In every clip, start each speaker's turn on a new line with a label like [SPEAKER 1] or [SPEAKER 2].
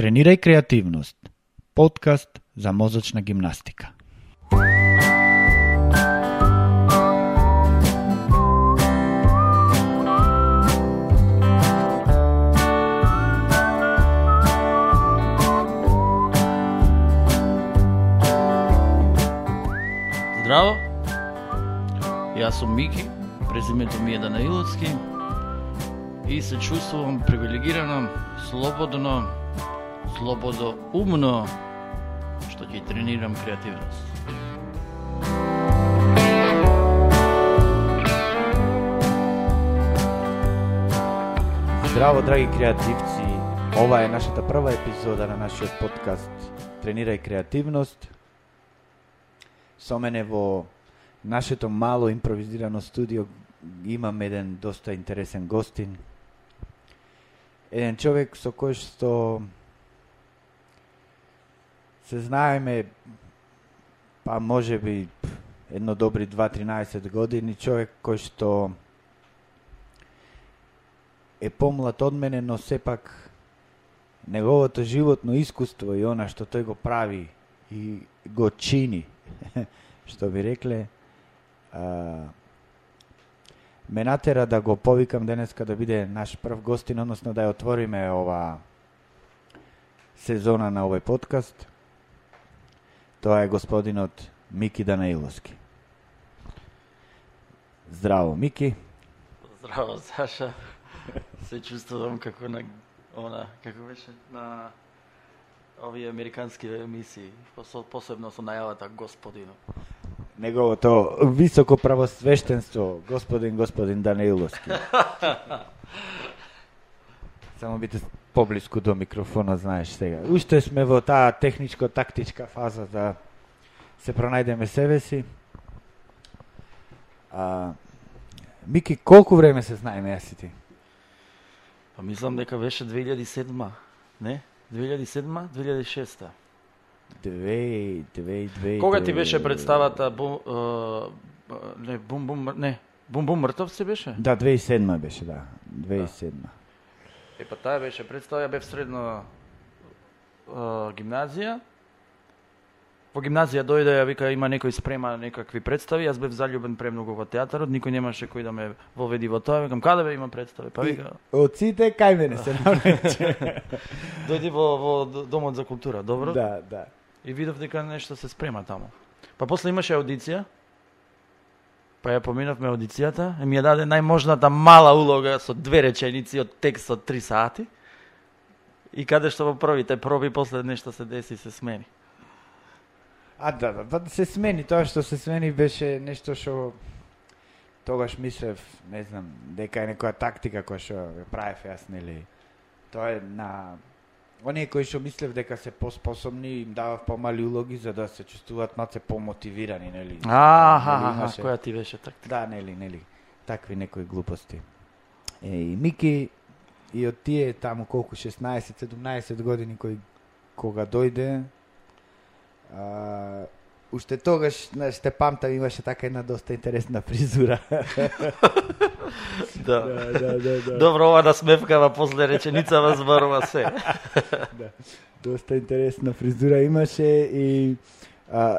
[SPEAKER 1] Тренирај креативност. Подкаст за мозочна гимнастика.
[SPEAKER 2] Здраво, јас сум Мики, презимето ми е Данаиловски и се чувствувам привилегирано, слободно, слободо умно, што ќе тренирам креативност.
[SPEAKER 1] Здраво, драги креативци. Ова е нашата прва епизода на нашиот подкаст Тренирај креативност. Со мене во нашето мало импровизирано студио имам еден доста интересен гостин. Еден човек со кој што се знаеме па може би едно добри 2-13 години, човек кој што е помлад од мене, но сепак неговото животно искуство и она што тој го прави и го чини, што би рекле, а, ме натера да го повикам денеска да биде наш прв гостин, односно да ја отвориме ова сезона на овој подкаст. Тоа е господинот Мики Данаиловски. Здраво, Мики.
[SPEAKER 2] Здраво, Саша. Се чувствувам како на она, како беше на овие американски емисии, посебно со најавата господино.
[SPEAKER 1] Неговото високо правосвештенство, господин господин Данаиловски. Само бите поблиску до микрофона, знаеш сега. Уште сме во таа техничко-тактичка фаза да се пронајдеме себе си. А, Мики, колку време се знаеме јас и ти?
[SPEAKER 2] Па мислам дека беше 2007 не? 2007 2006
[SPEAKER 1] Две, две, две...
[SPEAKER 2] Кога ти беше представата бум, е, не, бум бум не, бум бум мртов се беше?
[SPEAKER 1] Да, 2007 беше, да. 2007.
[SPEAKER 2] Е па таа беше представа, ја бев средно е, гимназија. Во гимназија дојде, ја вика има некој спрема некакви представи, јас бев заљубен премногу во театарот, никој немаше кој да ме воведи во тоа, викам каде бе има представи? Па вика,
[SPEAKER 1] Од сите кај мене се навлече.
[SPEAKER 2] дојди во, во домот за култура, добро?
[SPEAKER 1] да, да.
[SPEAKER 2] И видов дека нешто се спрема таму. Па после имаше аудиција. Па ја поминавме аудицијата и ми ја даде најможната мала улога со две реченици од текст од три сати. И каде што во првите проби после нешто се деси и се смени.
[SPEAKER 1] А да, да, да се смени тоа што се смени беше нешто што тогаш мислев, не знам, дека е некоја тактика која што ја правев јас, нели. Тоа е на оние кои што мислев дека се поспособни им давав помали улоги за да се чувствуваат малце помотивирани, нели.
[SPEAKER 2] Аха,
[SPEAKER 1] имаше-
[SPEAKER 2] која ти беше така?
[SPEAKER 1] Да, нели, нели. Такви некои глупости. Е, и Мики и од тие таму колку 16-17 години кои кога дојде а, уште тогаш знаеш, те памтам имаше така една доста интересна фризура.
[SPEAKER 2] Да.
[SPEAKER 1] да, да, да.
[SPEAKER 2] Добро, ова да смевкава после реченицава зборува се.
[SPEAKER 1] Доста интересна фризура имаше и а,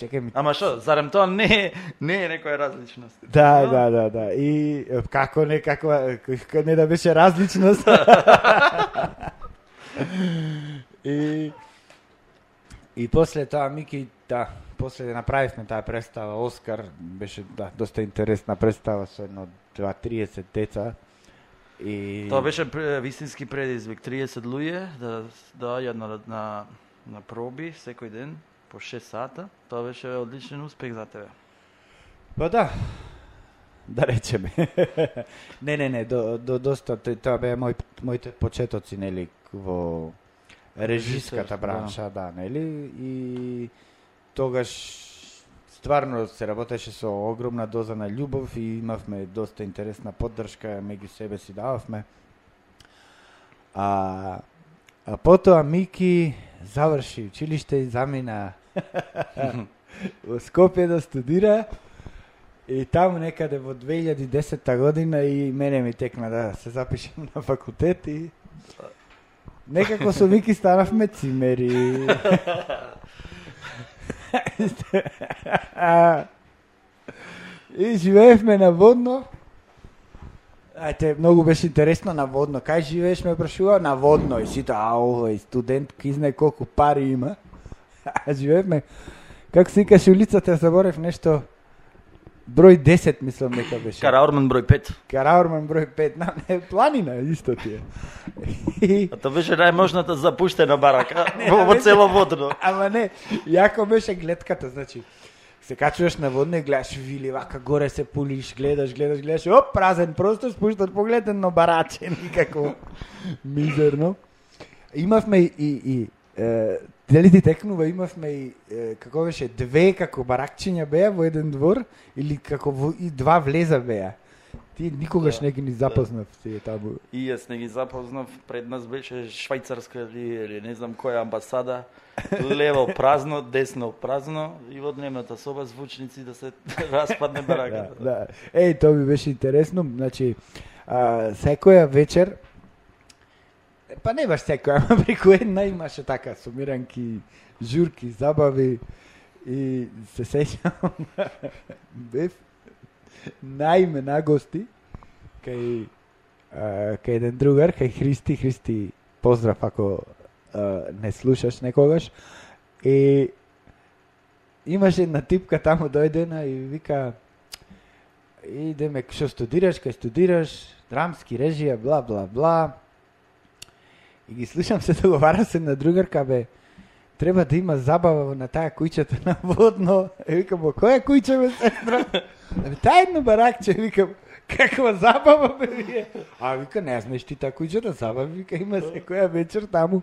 [SPEAKER 1] чекај ми.
[SPEAKER 2] Ама што, зарем тоа не не е некоја различност?
[SPEAKER 1] Да, да, да, да. И како не каква како не да беше различност. и и после тоа Мики да, после да направивме таа представа Оскар, беше да доста интересна представа со едно 2-30 деца. И
[SPEAKER 2] Тоа беше вистински предизвик. 30 луѓе да доаѓаат на, на, на проби секој ден по 6 сата. Тоа беше одличен успех за тебе.
[SPEAKER 1] Па да, да речеме. не, не, не, до, до доста, тоа беа мој, моите почетоци, нели, во режиската бранша, да. нели, и тогаш стварно се работеше со огромна доза на љубов и имавме доста интересна поддршка, меѓу себе си дававме. А, а потоа Мики заврши училиште и замина во Скопје да студира И таму некаде во 2010 година и мене ми текна да се запишам на факултет и Некако со Вики станавме цимери. и живеевме на водно. Ајте, многу беше интересно на водно. Кај живееш ме прашува на водно и сите, а и студент кизне колку пари има. А живеевме како се викаше улицата, заборев нешто број 10 мислам дека беше.
[SPEAKER 2] Караорман број 5.
[SPEAKER 1] Караурман број 5, на не, планина исто ти е. И-
[SPEAKER 2] А тоа беше најможната запуштена барака во, во цело водно.
[SPEAKER 1] Ама не, јако беше гледката, значи. Се качуваш на водно и гледаш вили, вака горе се пулиш, гледаш, гледаш, гледаш, оп, празен простор, спуштат поглед но бараче, никако мизерно. Имавме и, и, и е, дали ти текнува, имавме и, е, како беше, две како баракчиња беа во еден двор, или како во, и два влеза беа. Ти никогаш
[SPEAKER 2] Да,
[SPEAKER 1] не ги ни запознав тие таму.
[SPEAKER 2] И јас не ги запознав, пред нас беше швајцарска или, или не знам која амбасада. Лево празно, десно празно и во дневната соба звучници да се распадне
[SPEAKER 1] Да,
[SPEAKER 2] бараката.
[SPEAKER 1] да. Еј, тоа ми беше интересно. Значи, а, секоја вечер, па не баш секоја, ама преку една имаше така сумиранки, журки, забави и се сеќавам бев најме на гости кај а, кај еден другар, кај Христи, Христи, поздрав ако а, не слушаш некогаш. И имаше една типка таму дојдена и вика идеме што студираш, кај студираш, драмски режија, бла бла бла. И ги слушам се договара се на другарка бе. Треба да има забава на таа куќата на водно. И викам, "Во која куќа бе сестра? Абе, таа едно баракче, викам, каква забава бе вие? А вика, не знаеш ти таа куќата забава, вика, има секоја вечер таму.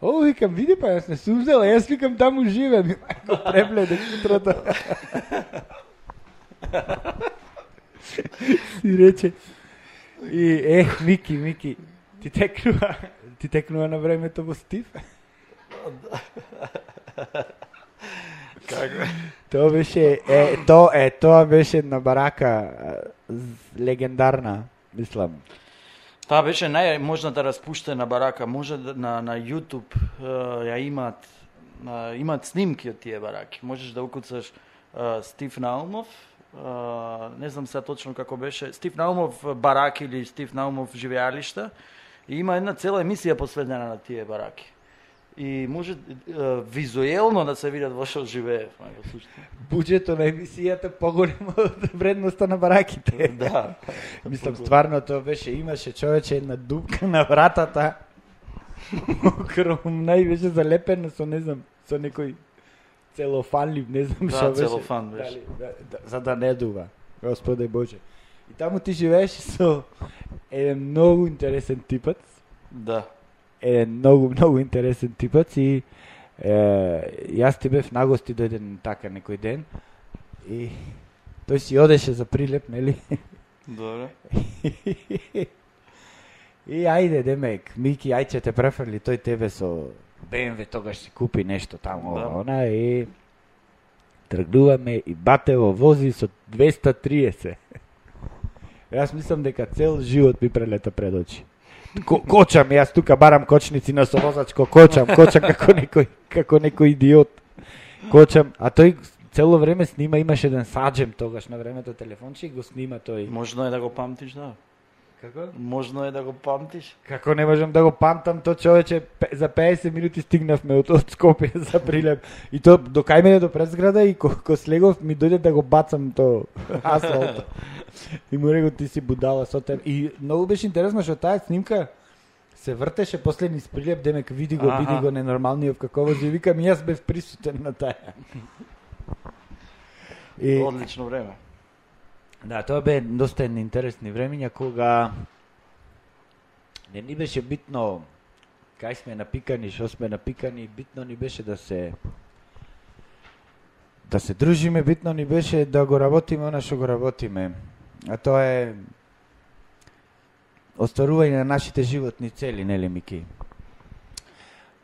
[SPEAKER 1] О, викам, види па, јас не сум взела, јас викам таму живеем. И го препледе утрото. Си рече. И, е, Мики, Мики, ти текнува, ти текнува на времето во Стив?
[SPEAKER 2] Како?
[SPEAKER 1] Тоа беше, е, то, е, тоа беше една барака легендарна, мислам.
[SPEAKER 2] Таа беше најможната распуштена барака. Може да, на, на YouTube ја имаат на, имаат снимки од тие бараки. Можеш да укуцаш Стив Наумов, не знам сега точно како беше, Стив Наумов бараки или Стив Наумов живеалишта. И има една цела емисија посветена на тие бараки. И може визуелно да се видат во што живее.
[SPEAKER 1] Буџето на емисијата поголемо од вредноста на бараките.
[SPEAKER 2] Да.
[SPEAKER 1] Мислам, стварно тоа беше, имаше човече една дупка на вратата. Окром најбеше залепено со, не знам, со некој целофанлив, не знам
[SPEAKER 2] Да,
[SPEAKER 1] што беше.
[SPEAKER 2] целофан беше.
[SPEAKER 1] Дали, да, да, за да не дува, Господе Боже. И таму ти живееш со еден многу интересен типац,
[SPEAKER 2] Да.
[SPEAKER 1] еден многу, многу интересен типац и е, јас ти бев на гости дојден така некој ден и тој си одеше за прилеп, нели?
[SPEAKER 2] Добре.
[SPEAKER 1] И ајде, демек, Мики, ај ќе те префрли тој тебе со БМВ, тогаш си купи нешто таму,
[SPEAKER 2] Да.
[SPEAKER 1] она и тргнуваме и Батево вози со 230. Јас мислам дека цел живот ми прелета пред очи. Ко, кочам, јас тука барам кочници на совозачко, кочам, кочам како некој, како некој идиот. Кочам, а тој цело време снима, имаше еден саджем тогаш на времето телефонче и го снима тој.
[SPEAKER 2] Можно е да го памтиш, да.
[SPEAKER 1] Како?
[SPEAKER 2] Можно е да го памтиш.
[SPEAKER 1] Како не можам да го памтам то човече, за 50 минути стигнавме од, од Скопје за Прилеп. И то до кај мене до презграда и ко, ко слегов ми дојде да го бацам то асфалт. и му рекол ти си будала со теб. И многу беше интересно што таа снимка се вртеше после низ Прилеп, демек види го, види го ненормалниот како вози. И Викам, јас бев присутен на таа. И,
[SPEAKER 2] Одлично време.
[SPEAKER 1] Да, тоа бе доста интересни времиња кога не ни беше битно кај сме напикани, што сме напикани, битно ни беше да се да се дружиме, битно ни беше да го работиме она што го работиме. А тоа е остварување на нашите животни цели, нели Мики?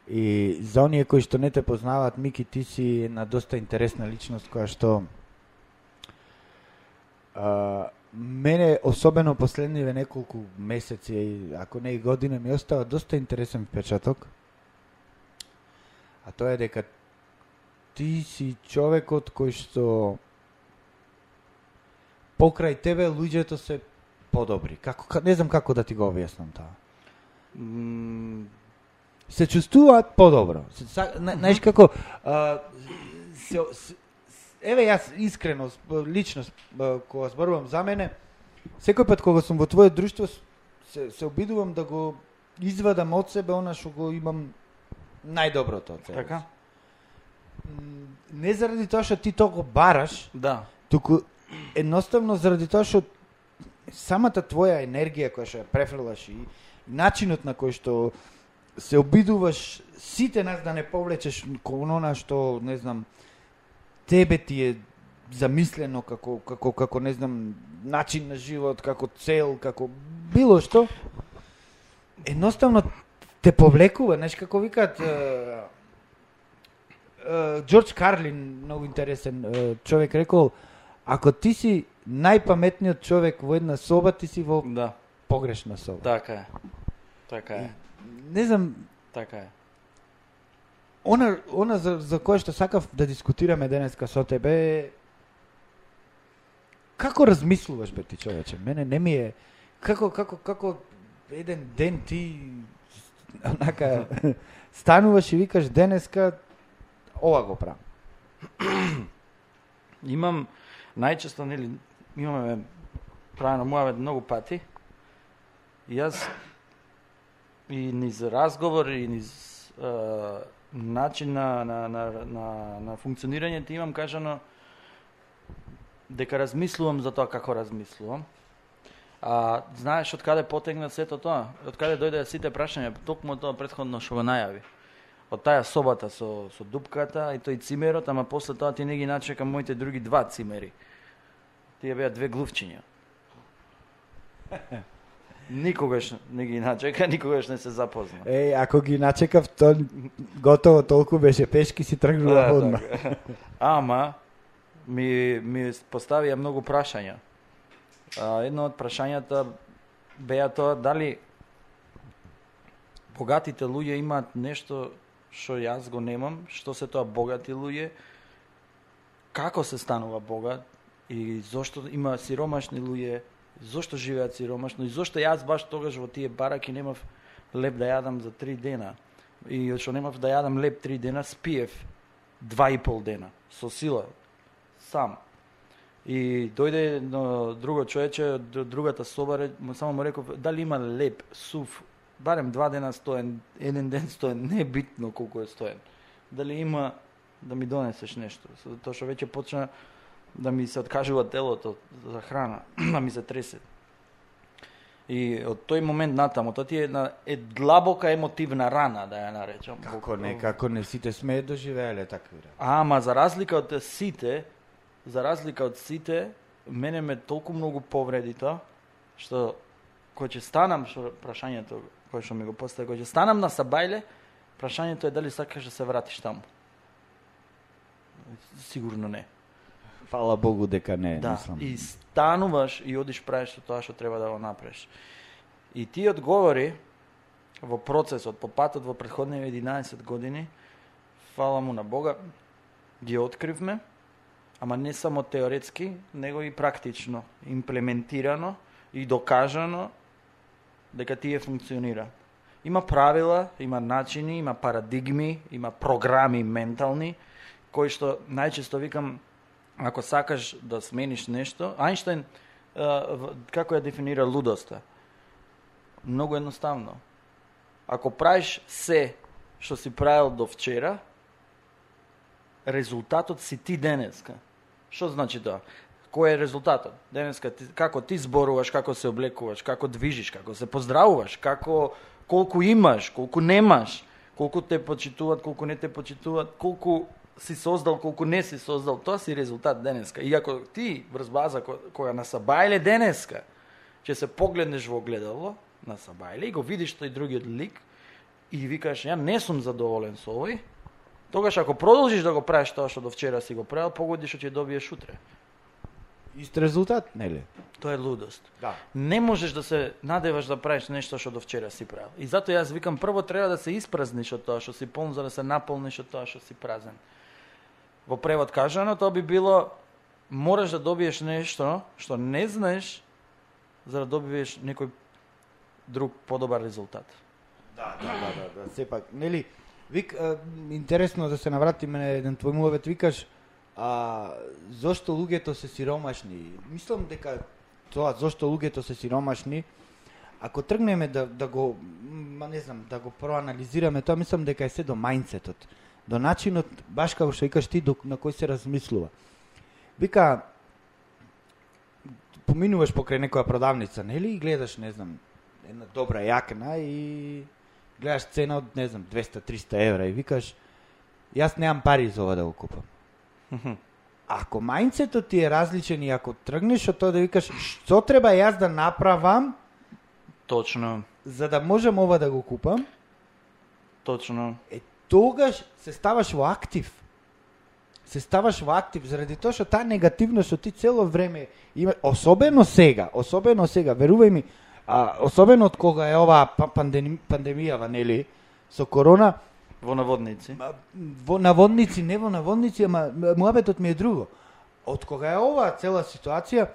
[SPEAKER 1] И за оние кои што не те познаваат, Мики, ти си една доста интересна личност која што а, мене особено последниве неколку месеци ако не и година ми остава доста интересен впечаток. А тоа е дека ти си човекот кој што покрај тебе луѓето се подобри. Како ка- не знам како да ти го објаснам тоа. Се чувствуваат подобро. Знаеш како а, се, се, еве јас искрено лично кога зборувам за мене, секој пат кога сум во твое друштво се, се обидувам да го извадам од себе она што го имам најдоброто од себе.
[SPEAKER 2] Така?
[SPEAKER 1] Не заради тоа што ти тоа го бараш,
[SPEAKER 2] Да.
[SPEAKER 1] туку едноставно заради тоа што самата твоја енергија која што ја префрлаш и начинот на кој што се обидуваш сите нас да не повлечеш кон она што не знам тебе ти е замислено како како како не знам начин на живот, како цел, како било што едноставно те повлекува, знаеш како викаат Џордж Карлин, многу интересен човек рекол, ако ти си најпаметниот човек во една соба, ти си во
[SPEAKER 2] Да.
[SPEAKER 1] погрешна соба.
[SPEAKER 2] Така е. Така е.
[SPEAKER 1] Не знам,
[SPEAKER 2] Така е.
[SPEAKER 1] Она, она за, за кое што сакав да дискутираме денеска со тебе како размислуваш бе ти човече? Мене не ми е како како како еден ден ти онака стануваш и викаш денеска ова го правам.
[SPEAKER 2] Имам најчесто нели имаме правено муавет многу пати. И јас и низ разговор и низ е, начин на, на, на, на, на функционирање ти имам кажано дека размислувам за тоа како размислувам. А знаеш од каде потегна сето тоа? Од каде дојде сите прашања? Токму тоа претходно што го најави. Од таја собата со со дупката и тој цимерот, ама после тоа ти не ги начека моите други два цимери. Тие беа две глувчиња. Никогаш не ги начека, никогаш не се запозна.
[SPEAKER 1] Е, ако ги начекав, то готово толку беше пешки си тргнува
[SPEAKER 2] Да,
[SPEAKER 1] одма.
[SPEAKER 2] така. Ама ми ми поставија многу прашања. А, едно од прашањата беа тоа дали богатите луѓе имаат нешто што јас го немам, што се тоа богати луѓе, како се станува богат и зошто има сиромашни луѓе, зошто живеат сиромашно и зошто јас баш тогаш во тие бараки немав леп да јадам за три дена. И што немав да јадам леп три дена, спиев два и пол дена со сила сам. И дојде но, друго човече од другата соба, само му реков дали има леп, сув, барем два дена стоен, еден ден стоен, не е битно колку е стоен. Дали има да ми донесеш нешто. Тоа што веќе почна да ми се откажува телото за храна, да ми се тресе. И од тој момент натаму, тоа ти е една е длабока емотивна рана, да ја наречам.
[SPEAKER 1] Како не, како не сите сме доживееле такви работи.
[SPEAKER 2] Ама за разлика од сите, за разлика од сите, мене ме толку многу повреди тоа, што кој ќе станам, што прашањето кој што ми го постави, кој ќе станам на Сабајле, прашањето е дали сакаш да се вратиш таму. Сигурно не.
[SPEAKER 1] Фала Богу дека не,
[SPEAKER 2] Да,
[SPEAKER 1] мислам.
[SPEAKER 2] и стануваш и одиш правиш тоа што треба да го направиш. И ти одговори во процесот, по патот во претходните 11 години, фала му на Бога, ги откривме, ама не само теоретски, него и практично, имплементирано и докажано дека тие функционира. Има правила, има начини, има парадигми, има програми ментални, кои што најчесто викам, ако сакаш да смениш нешто, Ајнштајн како ја дефинира лудоста? Многу едноставно. Ако правиш се што си правил до вчера, резултатот си ти денеска. Што значи тоа? Кој е резултатот? Денеска ти, како ти зборуваш, како се облекуваш, како движиш, како се поздравуваш, како колку имаш, колку немаш, колку те почитуваат, колку не те почитуваат, колку си создал, колку не си создал, тоа си резултат денеска. И ако ти врз база ко- која на Сабајле денеска, ќе се погледнеш во огледало на Сабајле и го видиш тој другиот лик и викаш ја не сум задоволен со овој, тогаш ако продолжиш да го правиш тоа што до вчера си го правил, погоди што ќе добиеш утре.
[SPEAKER 1] Ист резултат, нели?
[SPEAKER 2] Тоа е лудост.
[SPEAKER 1] Да.
[SPEAKER 2] Не можеш да се надеваш да правиш нешто што до вчера си правил. И затоа јас викам прво треба да се испразниш од тоа што си полн за да се наполниш од тоа што си празен. Во превод кажано тоа би било мораш да добиеш нешто што не знаеш за да добиеш некој друг подобар резултат.
[SPEAKER 1] Да, да, да, да, да. Сепак, нели, вик, а, интересно да се навратиме на еден твој муавет, викаш, а, зошто луѓето се сиромашни? Мислам дека тоа, зошто луѓето се сиромашни, ако тргнеме да, да го, ма не знам, да го проанализираме, тоа мислам дека е се до мајнцетот, до начинот, баш како што викаш ти, до, на кој се размислува. Вика, поминуваш покрај некоја продавница, нели, и гледаш, не знам, една добра јакна и гледаш цена од, не знам, 200-300 евра и викаш, јас немам пари за ова да го купам. Ако мајнцето ти е различен и ако тргнеш од тоа да викаш, што треба јас да направам
[SPEAKER 2] Точно,
[SPEAKER 1] за да можам ова да го купам,
[SPEAKER 2] точно.
[SPEAKER 1] е тогаш се ставаш во актив. Се ставаш во актив заради тоа што таа негативност што ти цело време има особено сега, особено сега, верувај ми, а, особено од кога е оваа па- пандеми, пандемијава, нели, со корона,
[SPEAKER 2] Во наводници.
[SPEAKER 1] Ма, во наводници, не во наводници, ама муабетот ми е друго. Од кога е оваа цела ситуација,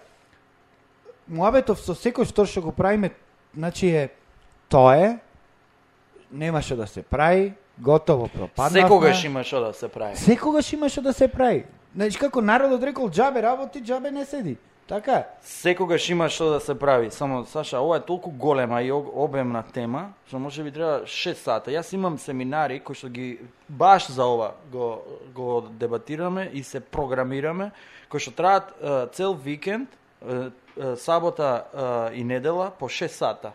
[SPEAKER 1] муабетов со секој што што го правиме, значи е тоа е, нема што да се прави, готово пропаднавме.
[SPEAKER 2] Секогаш има што да се прави.
[SPEAKER 1] Секогаш има што да се прави. Значи како народот рекол џабе работи, џабе не седи. Така е.
[SPEAKER 2] Секогаш има што да се прави. Само Саша, ова е толку голема и обемна тема, што може би треба 6 сата. Јас имам семинари кои што ги баш за ова го го дебатираме и се програмираме, кои што траат цел викенд, сабота и недела по 6 сата.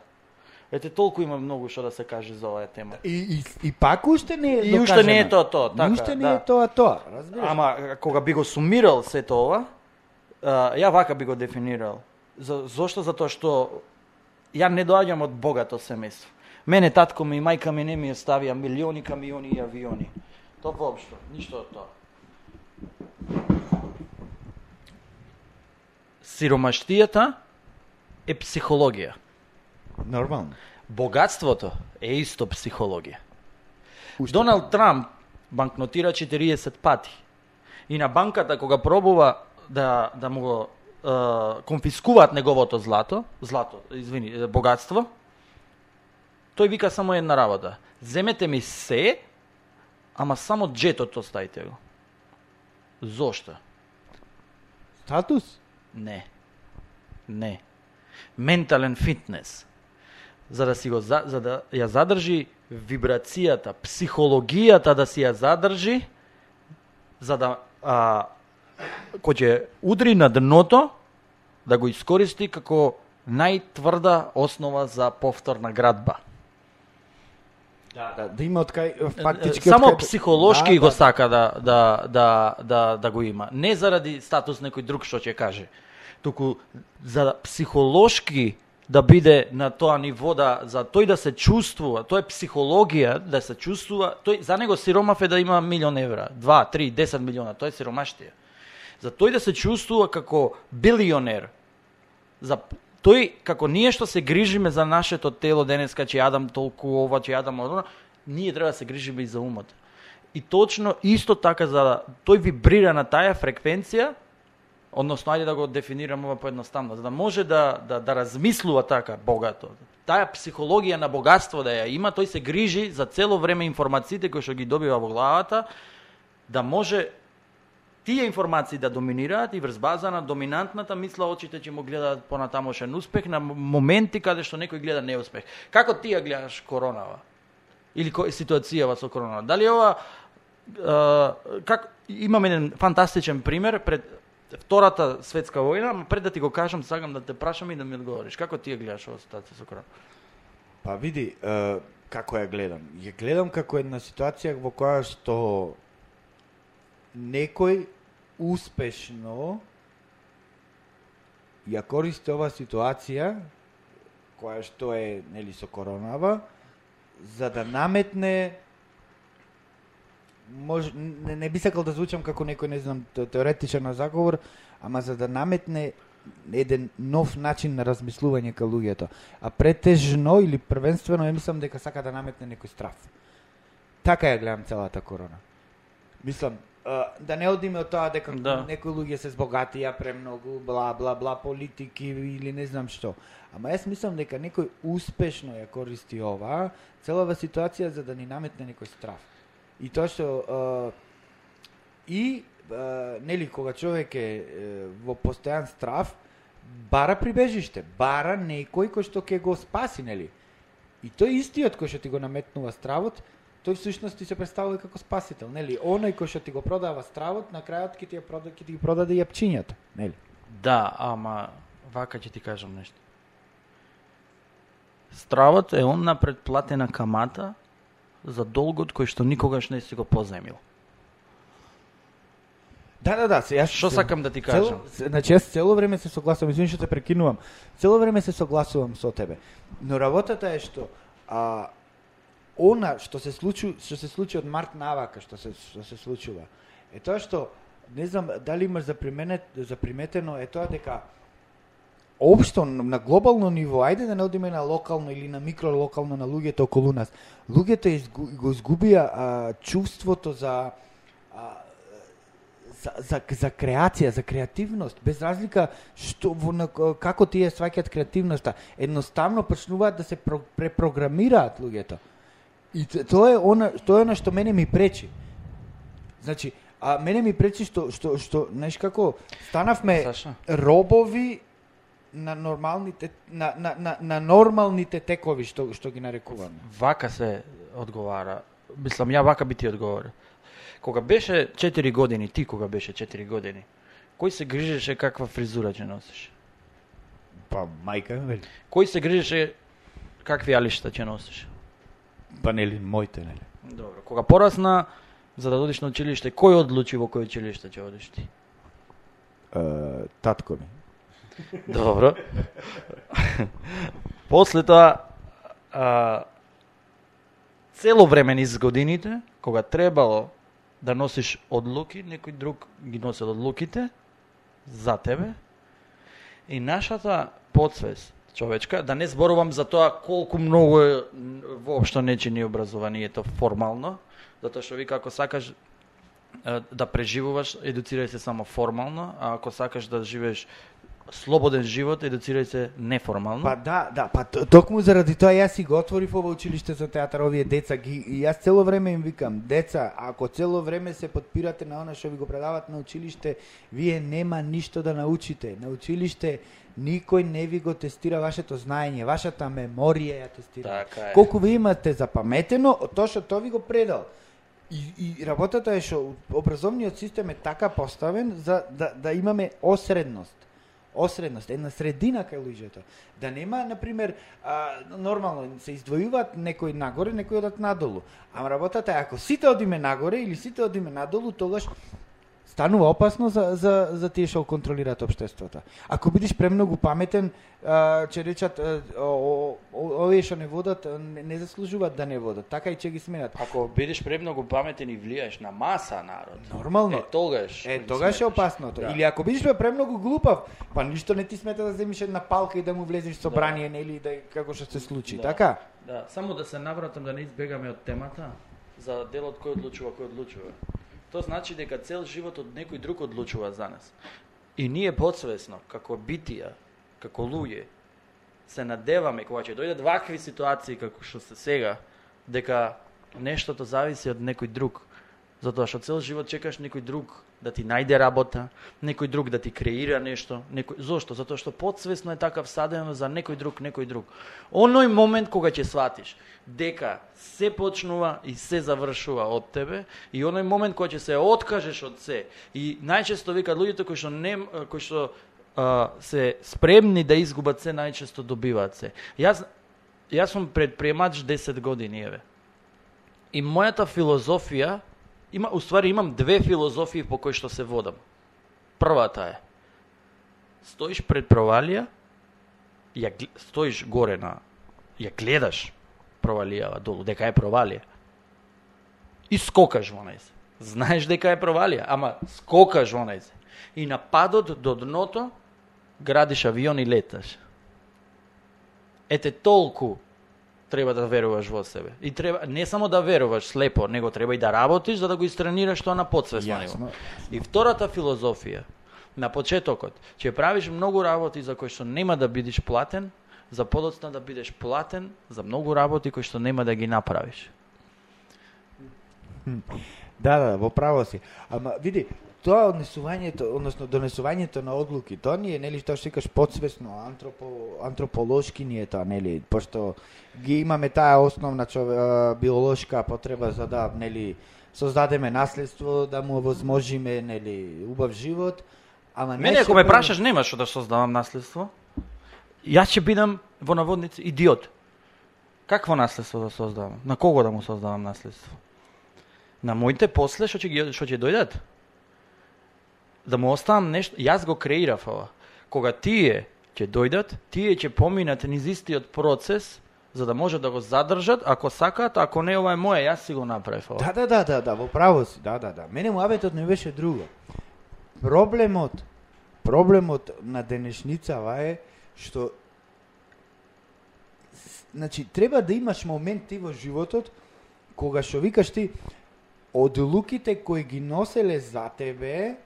[SPEAKER 2] Ете толку има многу што да се каже за оваа тема.
[SPEAKER 1] И, и, и пак уште не е
[SPEAKER 2] И уште не е тоа тоа, така,
[SPEAKER 1] Уште не
[SPEAKER 2] да.
[SPEAKER 1] е тоа тоа, разбираш?
[SPEAKER 2] Ама кога би го сумирал сето ова, ја вака би го дефинирал. За, зошто? Затоа што ја не доаѓам од богато семејство. Мене татко ми и мајка ми не ми оставија милиони камиони и авиони. Тоа воопшто, ништо од тоа. Сиромаштијата е психологија.
[SPEAKER 1] Нормално.
[SPEAKER 2] Богатството е исто психологија. Доналд Трамп банкнотира 40 пати. И на банката кога пробува да да му го е, конфискуваат неговото злато, злато, извини, богатство, тој вика само една работа. Земете ми се, ама само джетот оставите го. Зошто?
[SPEAKER 1] Статус?
[SPEAKER 2] Не. Не. Ментален фитнес. За да си го за, за да ја задржи вибрацијата, психологијата да си ја задржи, за да а, кој ќе удри на дното, да го искористи како најтврда основа за повторна градба.
[SPEAKER 1] Да, да, да има од кај фактички
[SPEAKER 2] Само
[SPEAKER 1] од кај-
[SPEAKER 2] психолошки
[SPEAKER 1] да,
[SPEAKER 2] го
[SPEAKER 1] да,
[SPEAKER 2] сака да, да, да, да, да го има. Не заради статус некој друг што ќе каже. Туку за психолошки да биде на тоа ниво да за тој да се чувствува, тоа е психологија да се чувствува, тој за него сиромав е да има милион евра, 2, 3, 10 милиона, тоа е сиромаштија. За тој да се чувствува како билионер, за тој како ние што се грижиме за нашето тело денеска че јадам толку ова, че јадам ова, ние треба да се грижиме и за умот. И точно исто така за тој вибрира на таа фреквенција, односно ајде да го дефинирам ова поедноставно, за да може да да да размислува така богато. Таа психологија на богатство да ја има, тој се грижи за цело време информациите кои што ги добива во главата, да може тие информации да доминираат и врз база на доминантната мисла очите ќе му гледаат понатамошен успех на моменти каде што некој гледа неуспех. Како ти ја гледаш коронава? Или кој ситуацијава со коронава? Дали ова Uh, как имам еден фантастичен пример пред Втората светска војна, пред да ти го кажам, сакам да те прашам и да ми одговориш. Како ти ја гледаш оваа ситуација со корона?
[SPEAKER 1] Па види, е, како ја гледам. Ја гледам како една ситуација во која што некој успешно ја користи оваа ситуација која што е нели со коронава за да наметне мож, не, не би сакал да звучам како некој, не знам, те- теоретичар на заговор, ама за да наметне еден нов начин на размислување кај луѓето. А претежно или првенствено ја мислам дека сака да наметне некој страф. Така ја гледам целата корона. Мислам, да не одиме од тоа дека
[SPEAKER 2] Да.
[SPEAKER 1] некои луѓе се збогатија премногу, бла бла бла политики или не знам што. Ама јас мислам дека некој успешно ја користи ова целава ситуација за да ни наметне некој страф. И тоа што а, и а, нели кога човек е, е во постојан страф, бара прибежиште, бара некој кој што ќе го спаси, нели? И тој истиот кој што ти го наметнува стравот, тој всушност ти се представува како спасител, нели? Оној кој што ти го продава стравот, на крајот ќе ти ја прода, ќе ти ги продаде јапчињата, нели?
[SPEAKER 2] Да, ама вака ќе ти кажам нешто. Стравот е онна предплатена камата за долгот кој што никогаш не си го позаемил.
[SPEAKER 1] Да, да, да, се јас
[SPEAKER 2] Што сакам да ти кажам?
[SPEAKER 1] Цело, значи јас цело време се согласувам, извини што те прекинувам. Цело време се согласувам со тебе. Но работата е што а она што се случи, што се случи од март навака, што се што се случува. Е тоа што не знам дали имаш заприменет, заприметено е тоа дека општо на глобално ниво, ајде да не одиме на локално или на микролокално на луѓето околу нас. Луѓето изгу, го изгубија а, чувството за а, за, за, за креација, за креативност, без разлика што во на, како тие сваќаат креативноста, едноставно почнуваат да се про, препрограмираат луѓето. И тоа е она тоа е она што мене ми пречи. Значи, а мене ми пречи што што што знаеш како станавме
[SPEAKER 2] Саша?
[SPEAKER 1] робови на нормалните на, на, на, на нормалните текови што што ги нарекуваме.
[SPEAKER 2] Вака се одговара. Мислам, ја вака би ти одговорил. Кога беше 4 години, ти кога беше 4 години, кој се грижеше каква фризура ќе носиш?
[SPEAKER 1] Па мајка, вели.
[SPEAKER 2] Кој се грижеше какви алишта ќе носиш?
[SPEAKER 1] Па нели моите, нели.
[SPEAKER 2] Добро. Кога порасна, за да одиш на училиште, кој одлучи во кој училиште ќе одиш ти?
[SPEAKER 1] Е, татко ми.
[SPEAKER 2] Добро. После тоа, а, цело време низ годините, кога требало да носиш одлуки, некој друг ги носел одлуките за тебе. И нашата подсвест човечка, да не зборувам за тоа колку многу е воопшто не чини образованието формално, затоа што ви како сакаш да преживуваш, едуцирај се само формално, а ако сакаш да живееш слободен живот, едуцирај се неформално.
[SPEAKER 1] Па да, да, па токму заради тоа јас си го отворив ова училиште за театар овие деца ги и јас цело време им викам, деца, ако цело време се подпирате на она што ви го предават на училиште, вие нема ништо да научите. На училиште никој не ви го тестира вашето знаење, вашата меморија ја тестира.
[SPEAKER 2] Така е.
[SPEAKER 1] Колку ви имате запаметено, тоа што тоа ви го предал. И, и работата е што образовниот систем е така поставен за да, да имаме осредност осредност, една средина кај луѓето. Да нема, например, а, нормално се издвојуваат некои нагоре, некои одат надолу. Ама работата е ако сите одиме нагоре или сите одиме надолу, тогаш станува опасно за, за, за тие што контролираат општеството. Ако бидеш премногу паметен, а, ќе речат, овие што не водат, не, не заслужуваат да не водат. Така и ќе ги сменат.
[SPEAKER 2] Ако бидеш премногу паметен и влијаеш на маса народ,
[SPEAKER 1] Нормално.
[SPEAKER 2] е тогаш.
[SPEAKER 1] Е, тогаш е опасното.
[SPEAKER 2] Да.
[SPEAKER 1] Или ако бидеш премногу глупав, па ништо не ти смета да земиш една палка и да му влезеш со
[SPEAKER 2] Да.
[SPEAKER 1] нели, да како што се случи,
[SPEAKER 2] Да.
[SPEAKER 1] така?
[SPEAKER 2] Да, само да се навратам да не избегаме од темата за делот кој одлучува, кој одлучува. Тоа значи дека цел живот од некој друг одлучува за нас. И ние подсвесно, како битија, како луѓе, се надеваме кога ќе дојдат вакви ситуации како што се сега, дека нештото зависи од некој друг. Затоа што цел живот чекаш некој друг да ти најде работа, некој друг да ти креира нешто, некој зошто? Затоа што подсвесно е така всадено за некој друг, некој друг. Оној момент кога ќе сватиш дека се почнува и се завршува од тебе и оној момент кога ќе се откажеш од се и најчесто викаат луѓето кои што не кои што а, се спремни да изгубат се најчесто добиваат се. Јас јас сум предприемач 10 години еве. И мојата филозофија има уствари имам две филозофии по кои што се водам. Првата е стоиш пред провалија, ја стоиш горе на ја гледаш провалијава долу, дека е провалија. И скокаш во нејзе. Знаеш дека е провалија, ама скокаш во нејзе. И на падот до дното градиш авион и леташ. Ете толку треба да веруваш во себе. И треба не само да веруваш слепо, него треба и да работиш за да го истренираш тоа на подсвесно ниво. И втората филозофија на почетокот, ќе правиш многу работи за кои што нема да бидеш платен, за подоцна да бидеш платен за многу работи кои што нема да ги направиш.
[SPEAKER 1] Да, да, во право си. Ама види, тоа однесувањето, односно донесувањето на одлуки, тоа ни е нели што викаш подсвесно, антропо, антрополошки ни е тоа, нели, пошто ги имаме таа основна чове, биолошка потреба за да нели создадеме наследство, да му возможиме нели убав живот. Ама
[SPEAKER 2] Мене ако ме прашаш нема што да создавам наследство. Јас ќе бидам во наводници идиот. Какво наследство да создавам? На кого да му создавам наследство? На моите после што ќе што ќе дојдат? Да му оставам нешто, јас го креирав ова. Кога тие ќе дојдат, тие ќе поминат низ истиот процес за да може да го задржат, ако сакаат, ако не ова е моја, јас си го направив ова.
[SPEAKER 1] Да, да, да, да, да, во право си, да, да, да. Мене муабетот не беше друго. Проблемот, проблемот на денешницава е што значи треба да имаш момент ти во животот кога што викаш ти одлуките кои ги носеле за тебе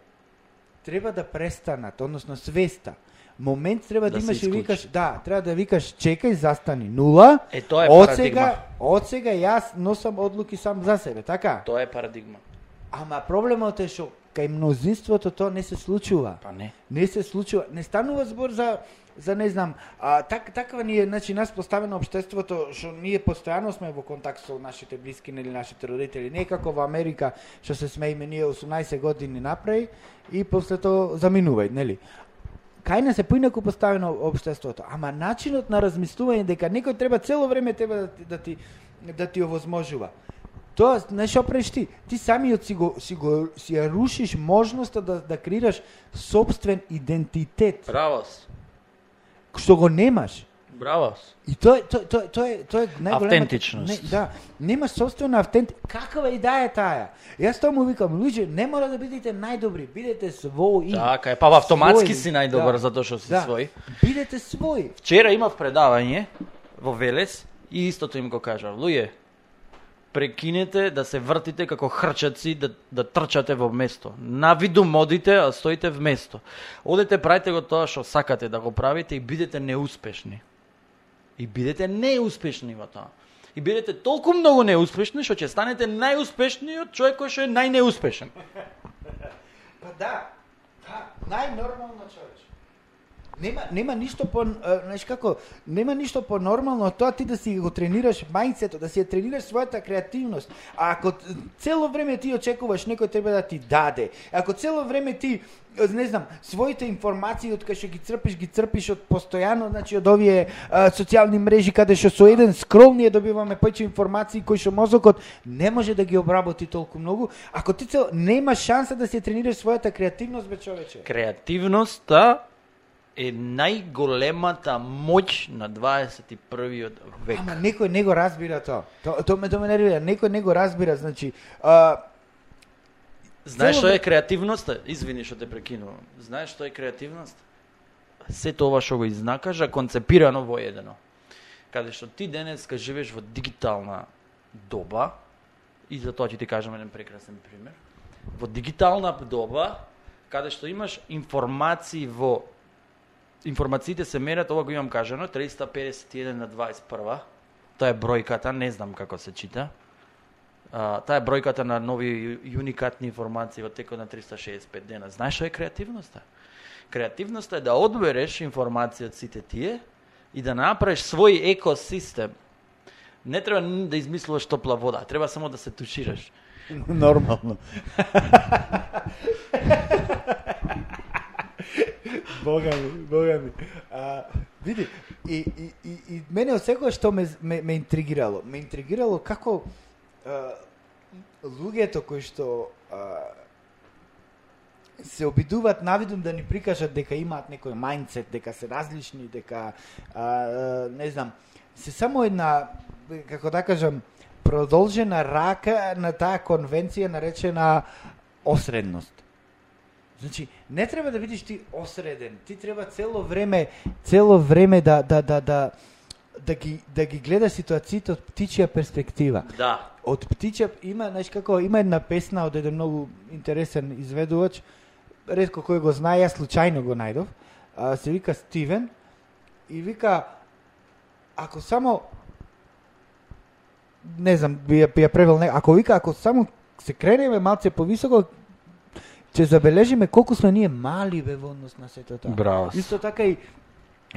[SPEAKER 1] треба да престанат, односно свеста. Момент треба да,
[SPEAKER 2] Да
[SPEAKER 1] имаш и викаш, да, треба да викаш чекај, застани, нула,
[SPEAKER 2] Е, тоа е
[SPEAKER 1] од
[SPEAKER 2] парадигма.
[SPEAKER 1] сега, од сега јас носам одлуки сам за себе, така?
[SPEAKER 2] Тоа е парадигма.
[SPEAKER 1] Ама проблемот е што кај мнозинството тоа не се случува.
[SPEAKER 2] Па не.
[SPEAKER 1] Не се случува. Не станува збор за за не знам, а, так, таква ни е, значи, нас поставено обштеството, што ние постојано сме во контакт со нашите блиски или нашите родители. Не е како во Америка, што се смееме ние 18 години напреј и после тоа заминувај, нели? Кај не се поинаку поставено обштеството, ама начинот на размислување дека некој треба цело време треба да ти, да ти, да ти овозможува. Тоа, знаеш опреш ти? Ти самиот си го, си го си ја рушиш можноста да, да креираш собствен идентитет,
[SPEAKER 2] Браво
[SPEAKER 1] што го немаш.
[SPEAKER 2] Браво.
[SPEAKER 1] И тоа тоа тоа тоа е тоа е најголемата
[SPEAKER 2] Автентичност.
[SPEAKER 1] Не, да, немаш собствена автент. Каква идеја е таа? Јас тоа му викам, луѓе, не мора да бидете најдобри, бидете своји.
[SPEAKER 2] Така е, па автоматски
[SPEAKER 1] Своји,
[SPEAKER 2] си најдобар
[SPEAKER 1] да.
[SPEAKER 2] затоа што си
[SPEAKER 1] Да.
[SPEAKER 2] свој.
[SPEAKER 1] Бидете своји.
[SPEAKER 2] Вчера имав предавање во Велес и истото им го кажав. Луѓе, прекинете да се вртите како хрчаци, да, да трчате во место. На виду модите, а стоите в место. Одете, правите го тоа што сакате да го правите и бидете неуспешни. И бидете неуспешни во тоа. И бидете толку многу неуспешни што ќе станете најуспешниот човек кој што е најнеуспешен.
[SPEAKER 1] Па да, да, најнормално човече. Нема нема ништо по знаеш како, нема ништо по нормално од тоа ти да си го тренираш мајнцето, да си ја тренираш својата креативност. А ако цело време ти очекуваш некој треба да ти даде, ако цело време ти не знам, своите информации од кај што ги црпиш, ги црпиш од постојано, значи од овие а, социјални мрежи каде што со еден скрол ние добиваме повеќе информации кои што мозокот не може да ги обработи толку многу, ако ти цел нема шанса да се тренираш својата креативност бе човече.
[SPEAKER 2] Креативноста е најголемата моќ на 21. век.
[SPEAKER 1] Ама некој не го разбира тоа. Тоа то ме тоа ме нервира, некој не го разбира, значи а,
[SPEAKER 2] Знаеш што е креативноста? Извини што те прекинувам. Знаеш што е креативност? Сето ова што го изнакажа концепирано во едно. Каде што ти денеска живееш во дигитална доба, и за тоа ќе ти кажам еден прекрасен пример. Во дигитална доба, каде што имаш информации во информациите се мерат, ова го имам кажано, 351 на 21. Тоа е бројката, не знам како се чита. А, таа е бројката на нови уникатни информации во текот на 365 дена. Знаеш што е креативноста? Креативноста е да одбереш информација од сите тие и да направиш свој екосистем. Не треба да измислуваш топла вода, треба само да се тушираш.
[SPEAKER 1] нормално. Бога ми, бога ми. А, види, и, и, и, и мене од секоја што ме, ме, ме интригирало. Ме интригирало како а, луѓето кои што а, се обидуваат навидум да ни прикажат дека имаат некој мајндсет, дека се различни, дека а, а, не знам, се само една како да кажам продолжена рака на таа конвенција наречена осредност. Значи, не треба да бидеш ти осреден. Ти треба цело време, цело време да да да да да ги да ги гледаш ситуациите од птичја перспектива.
[SPEAKER 2] Да.
[SPEAKER 1] Од птичја има, знаеш како, има една песна од еден многу интересен изведувач, ретко кој го знае, јас случајно го најдов. А, се вика Стивен и вика ако само не знам, би ја, би ја превел не, ако вика ако само се кренеме малце повисоко, ќе забележиме колку сме ние мали бе во однос на сето тоа.
[SPEAKER 2] Браво.
[SPEAKER 1] Исто така и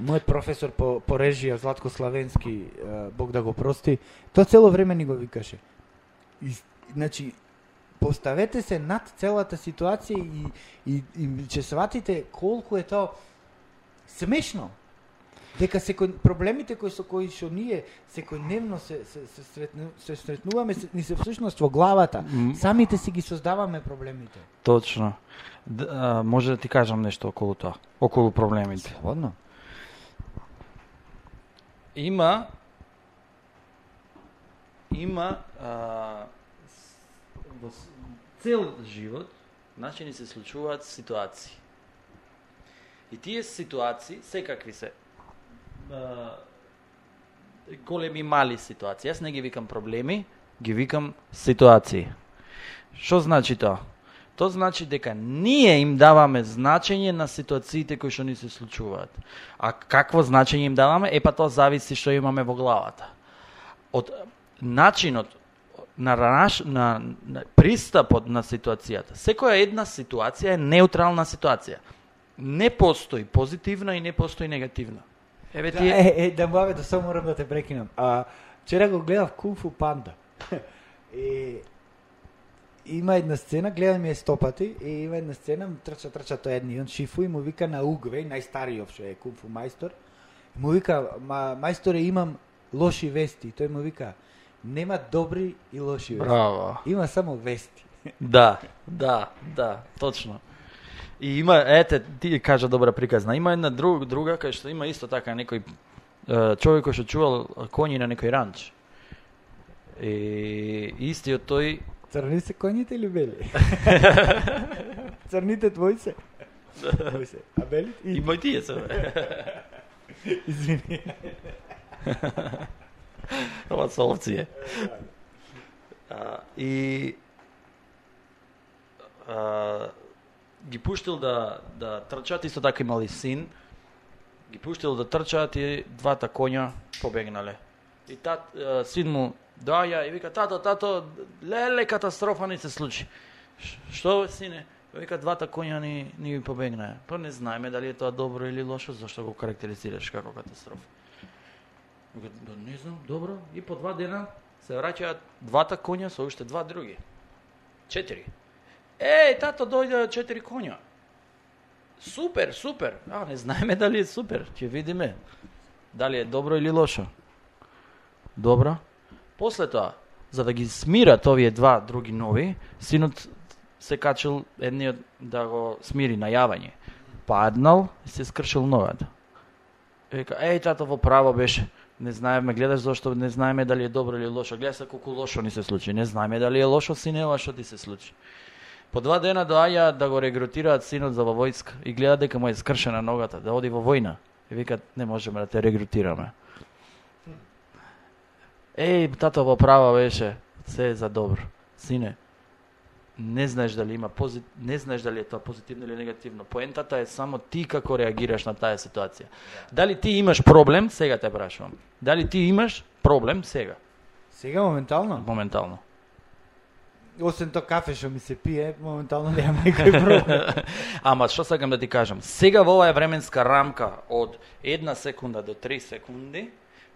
[SPEAKER 1] мојот професор по, по режија, Златко Славенски, Бог да го прости, тоа цело време ни го викаше. И, значи, поставете се над целата ситуација и, и, и ќе сватите колку е тоа смешно. Дека секој проблемите кои со кои што ние секојдневно се се се, сретну, се сретнуваме се, ни се всушност во главата.
[SPEAKER 2] М.
[SPEAKER 1] Самите си ги создаваме проблемите.
[SPEAKER 2] Точно. Д, а, може да ти кажам нешто околу тоа, околу проблемите.
[SPEAKER 1] Слободно.
[SPEAKER 2] Има има а, с- во с- цел живот значи ни се случуваат ситуации. И тие ситуации секакви се. Големи и мали ситуации. Јас не ги викам проблеми, ги викам ситуации. Што значи тоа? Тоа значи дека ние им даваме значење на ситуациите кои што ни се случуваат. А какво значење им даваме? Е па тоа зависи што имаме во главата. Од начинот на, наш, на, на пристапот на ситуацијата. Секоја една ситуација е неутрална ситуација. Не постои позитивна и не постои негативна. Еве
[SPEAKER 1] Да,
[SPEAKER 2] тие
[SPEAKER 1] е, е, да му да само морам да те прекинам. А, вчера го гледав Кунг Фу Панда. и има една сцена, гледам ја стопати, и има една сцена, трча, трча тој едни, он Шифу и му вика на Угвей, најстариот што е Кунг Фу мајстор, му вика, ма, мајсторе, имам лоши вести. Тој му вика, нема добри и лоши вести.
[SPEAKER 2] Браво.
[SPEAKER 1] Има само вести.
[SPEAKER 2] Да, да, да, точно. И има, ете, ти кажа добра приказна. Има една друг, друга кај што има исто така некој човек кој што чувал коњи на некој ранч. И истиот тој
[SPEAKER 1] Црни се коњите или бели? Црните твои се? Твои се. А белите?
[SPEAKER 2] и мој тие се.
[SPEAKER 1] Извини.
[SPEAKER 2] Ова со овци е. И а, ги пуштил да да трчат, исто така имали син. Ги пуштил да трчат и двата коња побегнале. И тат, син му доаѓа и вика тато, тато, леле катастрофа ни се случи. Што сине? Вика двата коња ни ни побегнаа. Па не знаеме дали е тоа добро или лошо, зашто го карактеризираш како катастрофа. Вика, «Да не знам, добро. И по два дена се враќаат двата коња со уште два други. Четири. Еј, тато, дојде четири коња. Супер, супер. А, не знаеме дали е супер. Ќе видиме. Дали е добро или лошо. Добро. После тоа, за да ги смират овие два други нови, синот се качил едниот да го смири најавање. Паднал и се скршил ногата. И Вика, еј, тато во право беше. Не знаеме, гледаш зашто не знаеме дали е добро или лошо. Гледа се колку лошо ни се случи. Не знаеме дали е лошо сине ова што ти се случи. По два дена доаѓа да го регрутираат синот за во војска и гледа дека му е скршена ногата, да оди во војна. И викат, не можеме да те регрутираме. Еј, тато во права беше, се е за добро. Сине, не знаеш дали има позит... не знаеш дали е тоа позитивно или негативно. Поентата е само ти како реагираш на таа ситуација. Дали ти имаш проблем, сега те прашувам. Дали ти имаш проблем сега,
[SPEAKER 1] Сега моментално,
[SPEAKER 2] моментално?
[SPEAKER 1] Освен то кафе што ми се пие, моментално немам некој проблем.
[SPEAKER 2] Ама што сакам да ти кажам, сега во оваа временска рамка од една секунда до 3 секунди,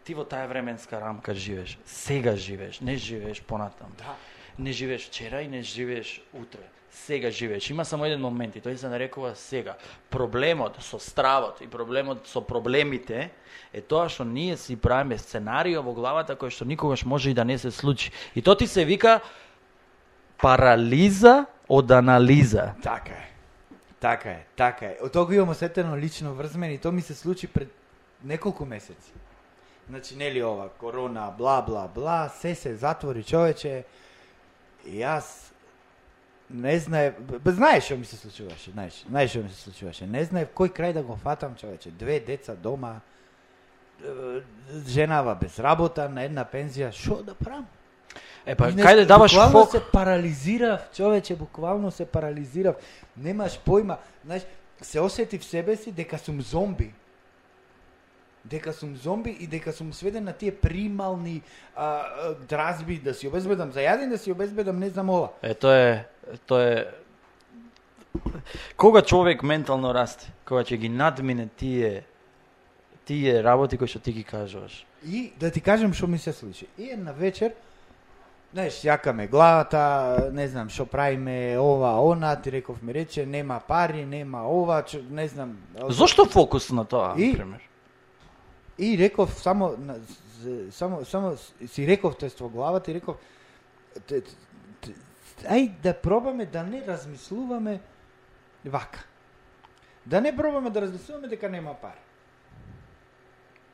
[SPEAKER 2] ти во таа временска рамка живееш. Сега живееш, не живееш понатам.
[SPEAKER 1] Да.
[SPEAKER 2] Не живееш вчера и не живееш утре. Сега живееш. Има само еден момент и тој се нарекува сега. Проблемот со стравот и проблемот со проблемите е тоа што ние си правиме сценарио во главата кој што никогаш може и да не се случи. И тоа ти се вика парализа од анализа.
[SPEAKER 1] Така е. Така е, така е. Од тоа го имам осетено лично врзмен и тоа ми се случи пред неколку месеци. Значи, нели ова, корона, бла, бла, бла, се се затвори човече. И јас не знае, бе, знаеш што ми се случуваше, знаеш, знаеш што ми се случуваше. Не знае кој крај да го фатам, човече. Две деца дома, жена женава без работа, на една пензија, што да правам?
[SPEAKER 2] Е, па,
[SPEAKER 1] И не-
[SPEAKER 2] кајде даваш
[SPEAKER 1] буквално
[SPEAKER 2] фок?
[SPEAKER 1] се парализирав, човече, буквално се парализирав. Немаш појма, знаеш, се осетив себе си дека сум зомби. Дека сум зомби и дека сум сведен на тие примални а, а, дразби да си обезбедам за јадење, да си обезбедам не знам ова.
[SPEAKER 2] Е, тоа е, тоа е кога човек ментално расте, кога ќе ги надмине тие тие работи кои што ти ги кажуваш.
[SPEAKER 1] И да ти кажем што ми се случи. И една вечер, знаеш, јакаме главата, не знам што правиме, ова, она, ти реков ми рече, нема пари, нема ова, чо, не знам.
[SPEAKER 2] Зошто фокус на тоа,
[SPEAKER 1] И-
[SPEAKER 2] пример?
[SPEAKER 1] И реков само само само си реков тоест во главата и реков ај да пробаме да не размислуваме вака. Да не пробаме да размислуваме дека нема пари.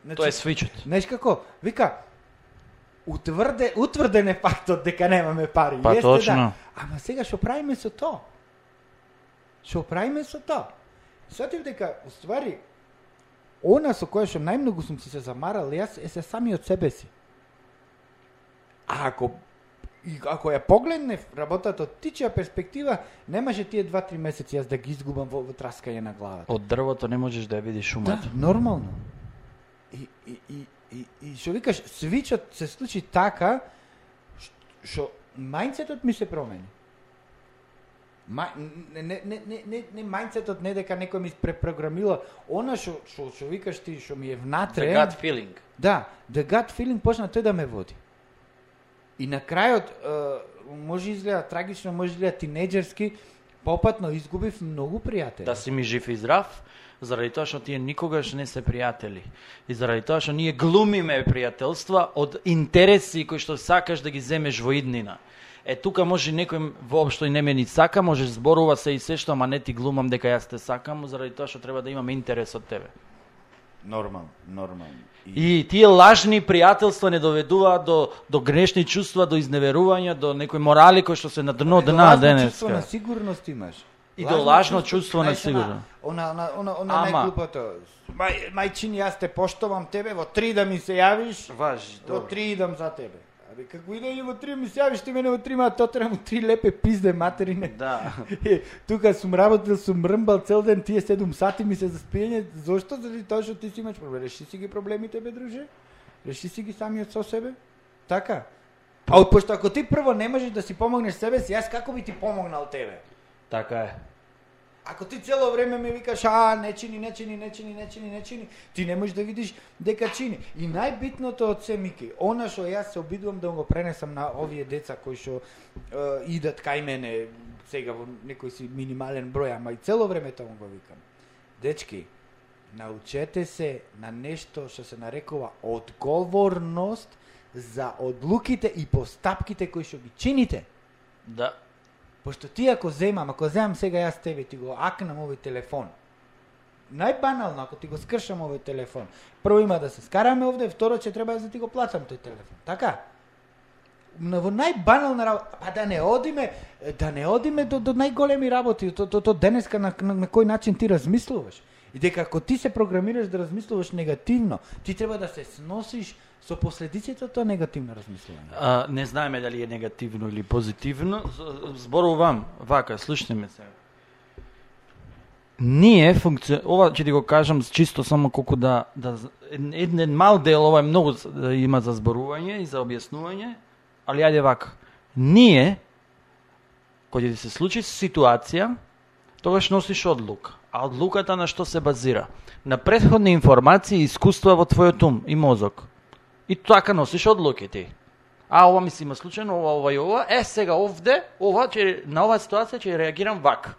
[SPEAKER 1] Значи,
[SPEAKER 2] Тоа е свичот.
[SPEAKER 1] Знаеш како? Вика, утврде, утврден е фактот дека немаме пари.
[SPEAKER 2] Па
[SPEAKER 1] Јесте,
[SPEAKER 2] точно.
[SPEAKER 1] Да. Ама сега што правиме со тоа? Што правиме со тоа? Сватив дека, уствари, она со која што најмногу сум си се замарал, јас е се сами од себе си. А ако и ако ја погледнев работата од тичија перспектива, немаше тие 2-3 месеци јас да ги изгубам во, во траскање на главата.
[SPEAKER 2] Од дрвото не можеш да ја видиш
[SPEAKER 1] Да,
[SPEAKER 2] шумата.
[SPEAKER 1] нормално. И, и, и, и, и што викаш, свичот се случи така, што мајнцетот ми се промени. Ма, не, не, не, не, не, мајнцетот не дека некој ми препрограмила, она што што што викаш ти, што ми е внатре.
[SPEAKER 2] The gut feeling.
[SPEAKER 1] Да, the gut feeling почна тој да ме води. И на крајот, може изгледа трагично, може изгледа тинеџерски, попатно изгубив многу пријатели.
[SPEAKER 2] Да си ми жив и здрав, заради тоа што тие никогаш не се пријатели. И заради тоа што ние глумиме пријателства од интереси кои што сакаш да ги земеш во иднина. Е, тука може некој воопшто и не ме ни сака, може зборува се и се што, ама не ти глумам дека јас те сакам, заради тоа што треба да имам интерес од тебе.
[SPEAKER 1] Нормално, нормално.
[SPEAKER 2] И тие лажни пријателства не доведуваат до, до грешни чувства, до изневерувања, до некои морали кои што се на дно дна
[SPEAKER 1] лажно чувство на
[SPEAKER 2] денеска.
[SPEAKER 1] сигурност имаш.
[SPEAKER 2] И до лажно чувство на
[SPEAKER 1] знаеш, она-. Она, она, она,
[SPEAKER 2] Ама-
[SPEAKER 1] најглупото. Мај, мајчини, јас те поштовам тебе, во три да ми се јавиш,
[SPEAKER 2] Важи,
[SPEAKER 1] во три идам за тебе. Абе, како идење во три ми се јавиш, ти мене во три, ма то треба три лепе пизде материне.
[SPEAKER 2] Да.
[SPEAKER 1] Тука сум работил, сум мрмбал цел ден, тие 7 сати ми се за спиење. Зошто? Заради тоа што ти си имаш проблем. Реши си ги проблемите, бе, друже? Реши си ги самиот со себе? Така? А пошто ако ти прво не можеш да си помогнеш себе си, јас како би ти помогнал тебе?
[SPEAKER 2] Така е.
[SPEAKER 1] Ако ти цело време ми викаш, а, не чини, не чини, не чини, не чини, не чини, ти не можеш да видиш дека чини. И најбитното од се, Мики, она што јас се обидувам да го пренесам на овие деца кои што е, идат кај мене сега во некој си минимален број, ама и цело време тоа го викам. Дечки, научете се на нешто што се нарекува одговорност за одлуките и постапките кои што ги чините.
[SPEAKER 2] Да.
[SPEAKER 1] Пошто ти ако земам, ако земам сега јас тебе ти го акнам овој телефон, најбанално, ако ти го скршам овој телефон, прво има да се скараме овде, второ ќе треба да ти го платам тој телефон. Така? На во најбанална работа, па да не одиме, да не одиме до, до најголеми работи, то, то, то денеска на, на, на кој начин ти размислуваш. И дека ако ти се програмираш да размислуваш негативно, ти треба да се сносиш со последиците тоа негативно размислување.
[SPEAKER 2] А, не знаеме дали е негативно или позитивно. Зборувам, вака, слушнеме ме сега. Ние функци... ова ќе ти го кажам чисто само колку да да еден, мал дел ова е многу да има за зборување и за објаснување, али ајде вака. Ние кога ќе се случи ситуација, тогаш носиш одлука. А одлуката на што се базира? На претходни информации и искуства во твојот ум и мозок. И така носиш одлуки ти. А ова ми се има случајно, ова, ова и ова. Е, сега овде, ова ќе, на оваа ситуација ќе реагирам вака.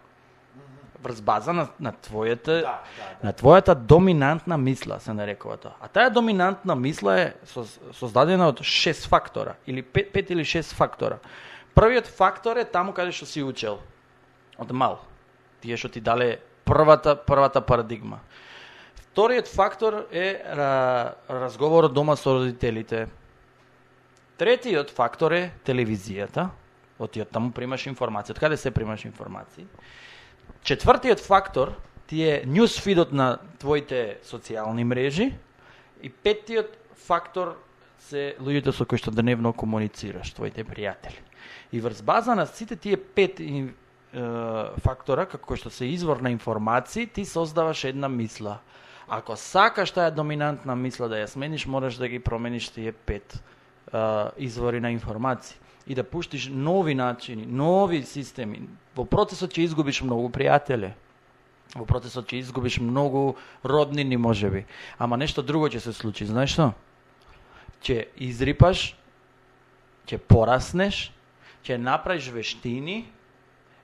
[SPEAKER 2] Врз база на, на твојата,
[SPEAKER 1] Да, да,
[SPEAKER 2] на твојата доминантна мисла, се нарекува тоа. А таа доминантна мисла е соз- создадена од шест фактора, или пет, пет или шест фактора. Првиот фактор е таму каде што си учел. Од мал. Тие што ти дале првата, првата парадигма. Вториот фактор е разговорот дома со родителите. Третиот фактор е телевизијата. Оти од таму примаш информација. Од каде се примаш информации? Четвртиот фактор ти е ньюсфидот на твоите социјални мрежи и петтиот фактор се луѓето со кои што дневно комуницираш, твоите пријатели. И врз база на сите тие пет е, фактора, како што се извор на информации, ти создаваш една мисла. Ако сакаш таа доминантна мисла да ја смениш, мораш да ги промениш тие пет а, извори на информации и да пуштиш нови начини, нови системи. Во процесот ќе изгубиш многу пријатели. Во процесот ќе изгубиш многу роднини можеби. Ама нешто друго ќе се случи, знаеш што? Ќе изрипаш, ќе пораснеш, ќе направиш вештини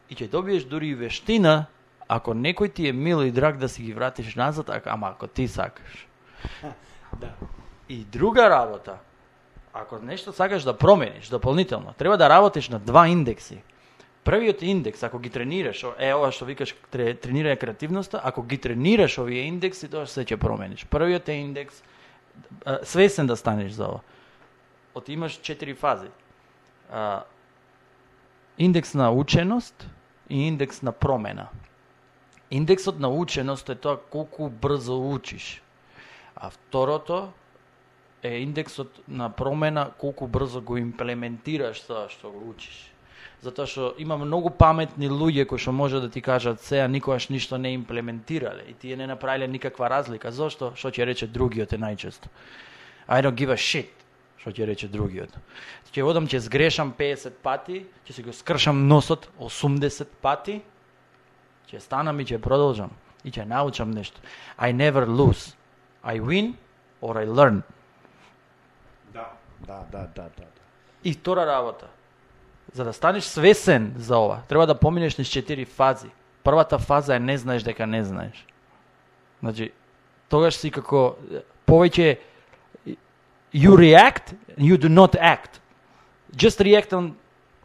[SPEAKER 2] и ќе добиеш дури и вештина ако некој ти е мил и драг да си ги вратиш назад, ама ако ти сакаш.
[SPEAKER 1] Да.
[SPEAKER 2] И друга работа, ако нешто сакаш да промениш дополнително, треба да работиш на два индекси. Првиот индекс, ако ги тренираш, е ова што викаш тре, тренирање креативноста, ако ги тренираш овие индекси, тоа се ќе промениш. Првиот е индекс, свесен да станеш за ова. От имаш четири фази. Индекс на ученост и индекс на промена. Индексот на ученост е тоа колку брзо учиш. А второто е индексот на промена колку брзо го имплементираш тоа што го учиш. Затоа што има многу паметни луѓе кои што може да ти кажат се, а никогаш ништо не имплементирале и тие не направиле никаква разлика. Зошто? Што ќе рече другиот е најчесто. I don't give a shit што ќе рече другиот. Ќе одам, ќе сгрешам 50 пати, ќе се го скршам носот 80 пати, ќе станам и ќе продолжам и ќе научам нешто. I never lose. I win or I learn.
[SPEAKER 1] Да, да, да, да, да.
[SPEAKER 2] И втора работа. За да станеш свесен за ова, треба да поминеш низ четири фази. Првата фаза е не знаеш дека не знаеш. Значи, тогаш си како повеќе you react, you do not act. Just react on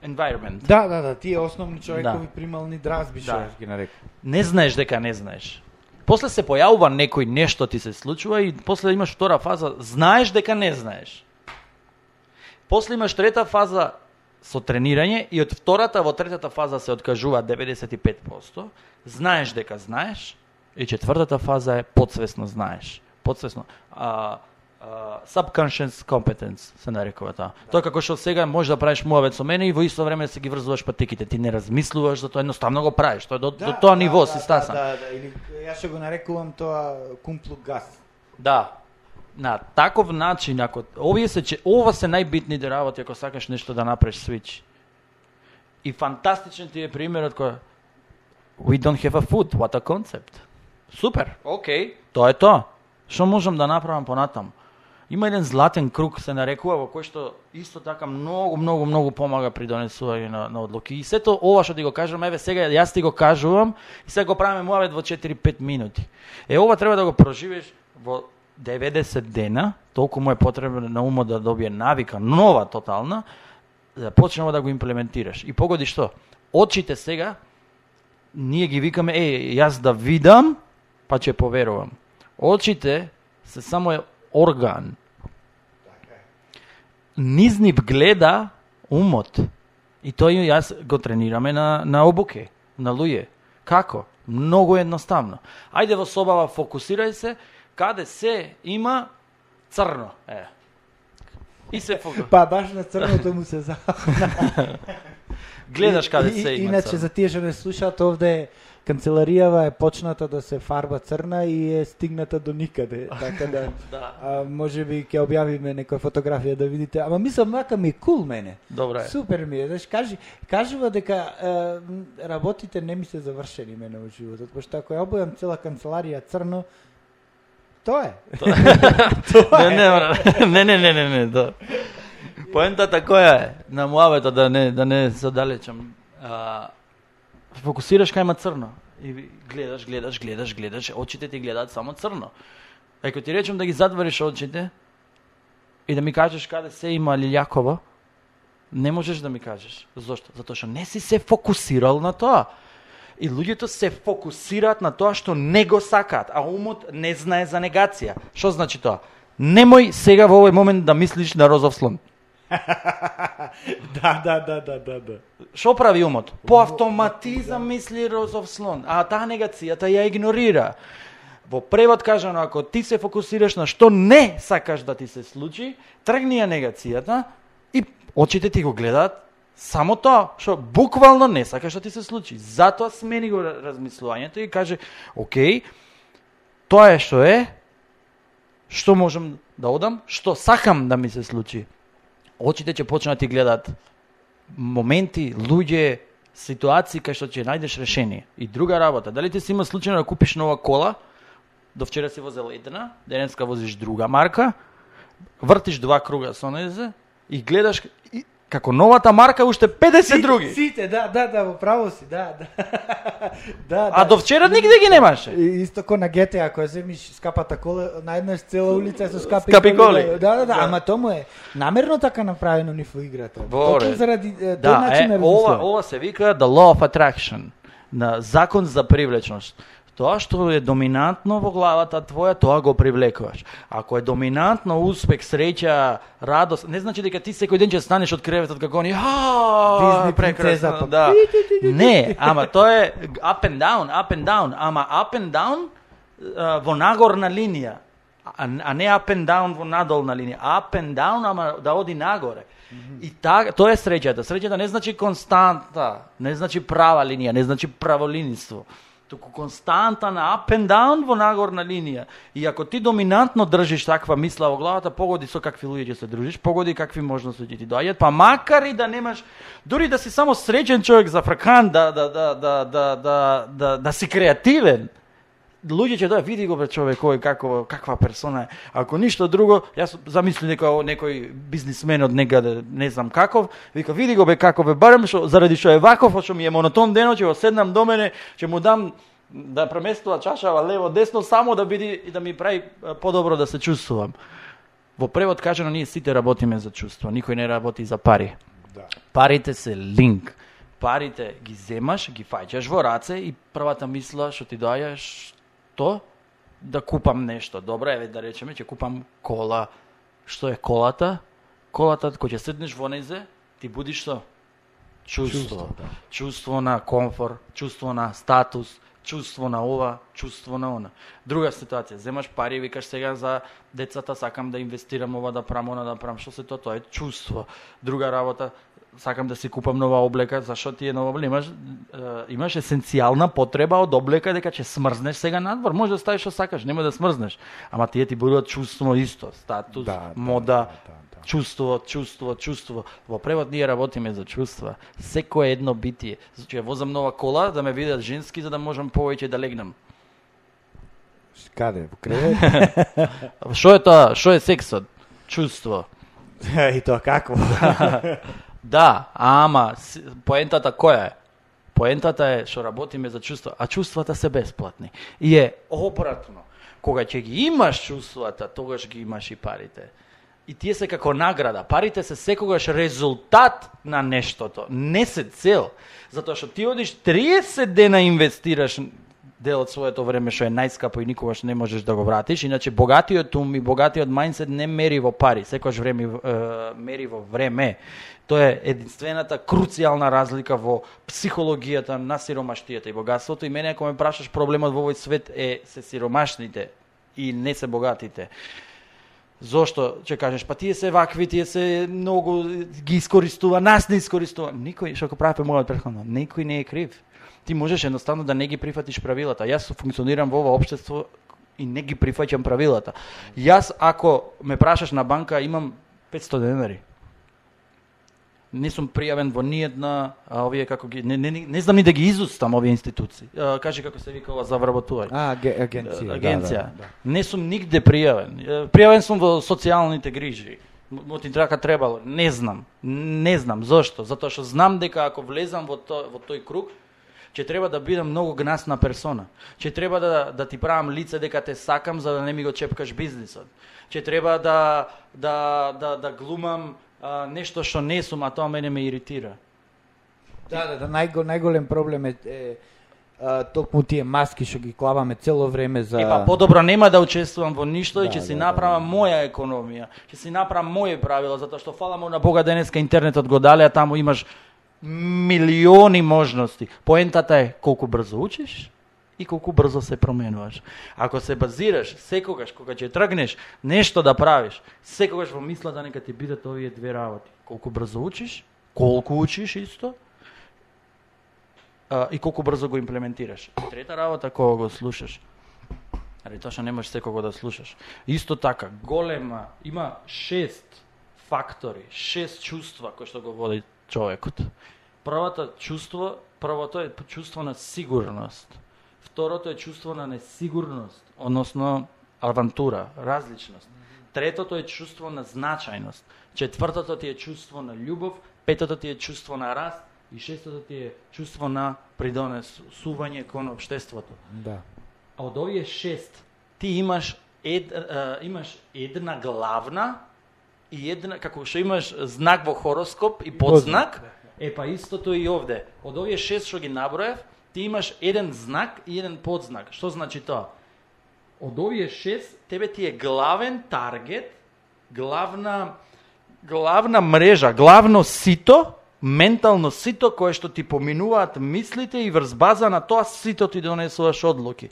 [SPEAKER 2] environment.
[SPEAKER 1] Да, да, да, тие основни човекови да. примални дразби, што
[SPEAKER 2] Да.
[SPEAKER 1] ги нарекам.
[SPEAKER 2] Не знаеш дека не знаеш. После се појавува некој нешто ти се случува и после имаш втора фаза, знаеш дека не знаеш. После имаш трета фаза со тренирање и од втората во третата фаза се откажува 95%. Знаеш дека знаеш и четвртата фаза е подсвесно знаеш. Подсвесно. А, subconscious competence се нарекува тоа. Тоа како што сега можеш да правиш муавет со мене и во исто време си ги врзуваш патиките. Ти не размислуваш за тоа, едноставно го правиш. Тоа до, до тоа ниво си стасан.
[SPEAKER 1] Да, да, да, или јас ќе го нарекувам тоа кумплу газ.
[SPEAKER 2] Да. На таков начин, ако овие се че ова се најбитните работи ако сакаш нешто да направиш свич. И фантастичен ти е примерот кој We don't have a food, what a concept. Супер, окей, тоа е тоа. Што можам да направам понатаму? Има еден златен круг се нарекува во кој што исто така многу многу многу помага при донесување на, на одлуки. И сето ова што ти го кажувам, еве сега јас ти го кажувам и сега го правиме муавет во 4-5 минути. Е ова треба да го проживееш во 90 дена, толку му е потребно на умот да добие навика, нова тотална, да почнеме да го имплементираш. И погоди што? Очите сега, ние ги викаме, е, јас да видам, па ќе поверувам. Очите се само орган. Низ нив гледа умот. И тој јас го тренираме на, на обуке, на луѓе. Како? Многу едноставно. Ајде во собава фокусирај се, каде се има црно. Е. И се фокусира.
[SPEAKER 1] Па баш на црното му се за.
[SPEAKER 2] Гледаш каде се има
[SPEAKER 1] Иначе за тие што не слушаат овде канцеларијава е почната да се фарба црна и е стигната до никаде. Така да
[SPEAKER 2] Да,
[SPEAKER 1] а, може би ќе објавиме некоја фотографија да видите. Ама мислам мака ми е кул мене.
[SPEAKER 2] добро е.
[SPEAKER 1] Супер ми е. Знаеш, кажи, кажува дека е, работите не ми се завршени мене во животот, пошто ако ја обојам цела канцеларија црно, тоа е.
[SPEAKER 2] Не, не, бра. не, не, не, не, не, да. Поентата која е на муавето да не да не се. А, фокусираш кај има црно и гледаш, гледаш, гледаш, гледаш, очите ти гледаат само црно. Ако ти речем да ги затвориш очите и да ми кажеш каде се има лилјакова, не можеш да ми кажеш. Зошто? Затоа што не си се фокусирал на тоа. И луѓето се фокусираат на тоа што не го сакаат, а умот не знае за негација. Што значи тоа? Немој сега во овој момент да мислиш на розов слон.
[SPEAKER 1] да, да, да, да, да, да.
[SPEAKER 2] Што прави умот? По автоматизам мисли розов слон, а таа негацијата ја игнорира. Во превод кажано, ако ти се фокусираш на што не сакаш да ти се случи, тргни ја негацијата и очите ти го гледаат само тоа што буквално не сакаш да ти се случи. Затоа смени го размислувањето и каже, окей, тоа е што е, што можам да одам, што сакам да ми се случи. Очите ќе почнат да ти гледат моменти, луѓе, ситуации кај што ќе најдеш решение. И друга работа, дали ти си има случајно да купиш нова кола, до вчера си возел една, денеска возиш друга марка, вртиш два круга со незе и гледаш и, како новата марка уште 50 други.
[SPEAKER 1] Сите, да, да, да, во право си, да, да. да,
[SPEAKER 2] А
[SPEAKER 1] да.
[SPEAKER 2] до вчера нигде ги немаше.
[SPEAKER 1] И Исто ко на GTA, ако ја земиш скапата кола, најднаш цела улица со скапи,
[SPEAKER 2] Скапи коли.
[SPEAKER 1] Да, да, да,
[SPEAKER 2] Да.
[SPEAKER 1] ама тому е намерно така направено ни во играта.
[SPEAKER 2] Боре.
[SPEAKER 1] Заради е,
[SPEAKER 2] Да, е, ова, ова се вика the law of attraction, на закон за привлечност. Тоа што е доминантно во главата твоја, тоа го привлекуваш. Ако е доминантно успех, среќа, радост, не значи дека ти секој ден ќе станеш од креветот како они,
[SPEAKER 1] Дизни
[SPEAKER 2] а, прекрасно,
[SPEAKER 1] па.
[SPEAKER 2] да. Не, ама тоа е up and down, up and down, ама up and down во нагорна линија, а, не up and down во надолна линија. Up and down, ама да оди нагоре. И така, тоа е среќата. Среќата не значи константа, не значи права линија, не значи праволинство туку константан up and down во нагорна линија. И ако ти доминантно држиш таква мисла во главата, погоди со какви луѓе се дружиш, погоди какви можности ти доаѓат, па макар и да немаш, дури да си само среќен човек за фракан, да да да да да да да, да, да си креативен, луѓе ќе доаѓа, види го бе човек кој како каква персона е. Ако ништо друго, јас замисли дека ово некој бизнисмен од негаде, не знам каков, вика види го бе каков е, барем што заради што е ваков, што ми е монотон дено, ќе го седнам до мене, ќе му дам да преместува чашава лево десно само да биде и да ми прави подобро да се чувствувам. Во превод кажано ние сите работиме за чувство, никој не работи за пари.
[SPEAKER 1] Да.
[SPEAKER 2] Парите се линк. Парите ги земаш, ги фаќаш во раце и првата мисла што ти доаѓа е што да купам нешто. Добро еве да речеме ќе купам кола. Што е колата? Колата кој ќе седнеш во незе, ти буди што? Чувство.
[SPEAKER 1] Чувство, да.
[SPEAKER 2] Чувство на комфор, чувство на статус, чувство на ова, чувство на она. Друга ситуација, земаш пари и викаш сега за децата сакам да инвестирам ова да правам, она да правам. Што се тоа? Тоа е чувство. Друга работа, сакам да си купам нова облека, зашо ти е нова облека? Имаш, е, имаш есенцијална потреба од облека дека ќе смрзнеш сега надвор. Може да ставиш што сакаш, нема да смрзнеш. Ама тие ти будат чувство исто, статус,
[SPEAKER 1] Да, да,
[SPEAKER 2] мода,
[SPEAKER 1] да, да, да.
[SPEAKER 2] чувство, чувство, чувство. Во превод ние работиме за чувства. Секое едно битие. Значи, ја возам нова кола да ме видат женски за да можам повеќе да легнам.
[SPEAKER 1] Каде? Во кревет?
[SPEAKER 2] Што е тоа? Што е сексот? Чувство.
[SPEAKER 1] и тоа какво?
[SPEAKER 2] Да, ама поентата која е? Поентата е што работиме за чувства, а чувствата се бесплатни. И е обратно. Кога ќе ги имаш чувствата, тогаш ги имаш и парите. И тие се како награда. Парите се секогаш резултат на нештото, не се цел. Затоа што ти одиш 30 дена инвестираш дел од своето време што е најскапо и никогаш не можеш да го вратиш. Иначе богатиот ум и богатиот мајндсет не мери во пари, секогаш време е, мери во време. Тоа е единствената круцијална разлика во психологијата на сиромаштијата и богатството. И мене ако ме прашаш проблемот во овој свет е се сиромашните и не се богатите. Зошто ќе кажеш, па тие се вакви, тие се многу ги искористува, нас не искористува. Никој, што го праве мојот претходно, никој не е крив. Ти можеш едноставно да не ги прифатиш правилата. Јас функционирам во ова општество и не ги прифаќам правилата. Јас ако ме прашаш на банка имам 500 денари. Не сум пријавен во ниедна, а овие како ги не, не, не, не знам ни да ги изустам овие институции. А, кажи како се вика ова за вработување.
[SPEAKER 1] А, аге- агенција. да,
[SPEAKER 2] агенција.
[SPEAKER 1] Да, да,
[SPEAKER 2] Не сум нигде пријавен. Пријавен сум во социјалните грижи. Мо ти трака требало. Не знам. Не знам зошто. Затоа што знам дека ако влезам во, то, во тој круг, ќе треба да бидам многу гнасна персона. Ќе треба да, да ти правам лице дека те сакам за да не ми го чепкаш бизнисот. Ќе треба да, да, да, да глумам а, нешто што не сум, а тоа мене ме иритира.
[SPEAKER 1] Да, да, да, најго, најголем проблем е, е а, токму тие маски што ги клаваме цело време за
[SPEAKER 2] Е, па подобро нема да учествувам во ништо и
[SPEAKER 1] Да,
[SPEAKER 2] ќе си
[SPEAKER 1] да, да,
[SPEAKER 2] направам
[SPEAKER 1] да.
[SPEAKER 2] моја економија, ќе си направам моје правила, затоа што фала му на Бога денеска интернетот го дале, а таму имаш милиони можности. Поентата е колку брзо учиш и колку брзо се променуваш. Ако се базираш секогаш кога ќе тргнеш нешто да правиш, секогаш во мислата нека ти бидат овие две работи. Колку брзо учиш, колку учиш исто, а, и колку брзо го имплементираш. Трета работа кога го слушаш. Али тоа што не можеш секого да слушаш. Исто така, голема, има шест фактори, шест чувства кои што го води човекот. Првото чувство, првото е чувство на сигурност. Второто е чувство на несигурност, односно авантура, различност. Третото е чувство на значајност. Четвртото ти е чувство на љубов, петото ти е чувство на раст и шестото ти е чувство на придонесување кон општеството.
[SPEAKER 1] Да.
[SPEAKER 2] А од овие шест ти имаш ед, а, имаш една главна и една како што имаш знак во хороскоп и подзнак, е па истото и овде. Од овие шест што ги наброев, ти имаш еден знак и еден подзнак. Што значи тоа? Од овие шест тебе ти е главен таргет, главна главна мрежа, главно сито, ментално сито кое што ти поминуваат мислите и врз база на тоа сито ти донесуваш одлуки.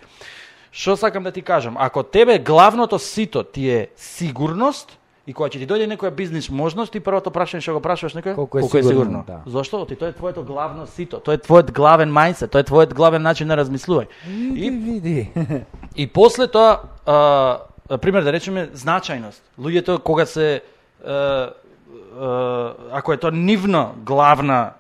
[SPEAKER 2] Што сакам да ти кажам? Ако тебе главното сито ти е сигурност, и кога ќе ти дојде некоја бизнис можност, ти првото прашање што го прашуваш некој
[SPEAKER 1] Колку е сигурно, да.
[SPEAKER 2] Зошто? Ти тоа е твоето главно сито, тоа е твојот главен мајндсет, тоа е твојот главен начин на размислување.
[SPEAKER 1] Види, види.
[SPEAKER 2] И после тоа, а, пример да речеме, значајност. Луѓето кога се а, а, ако е тоа нивно главна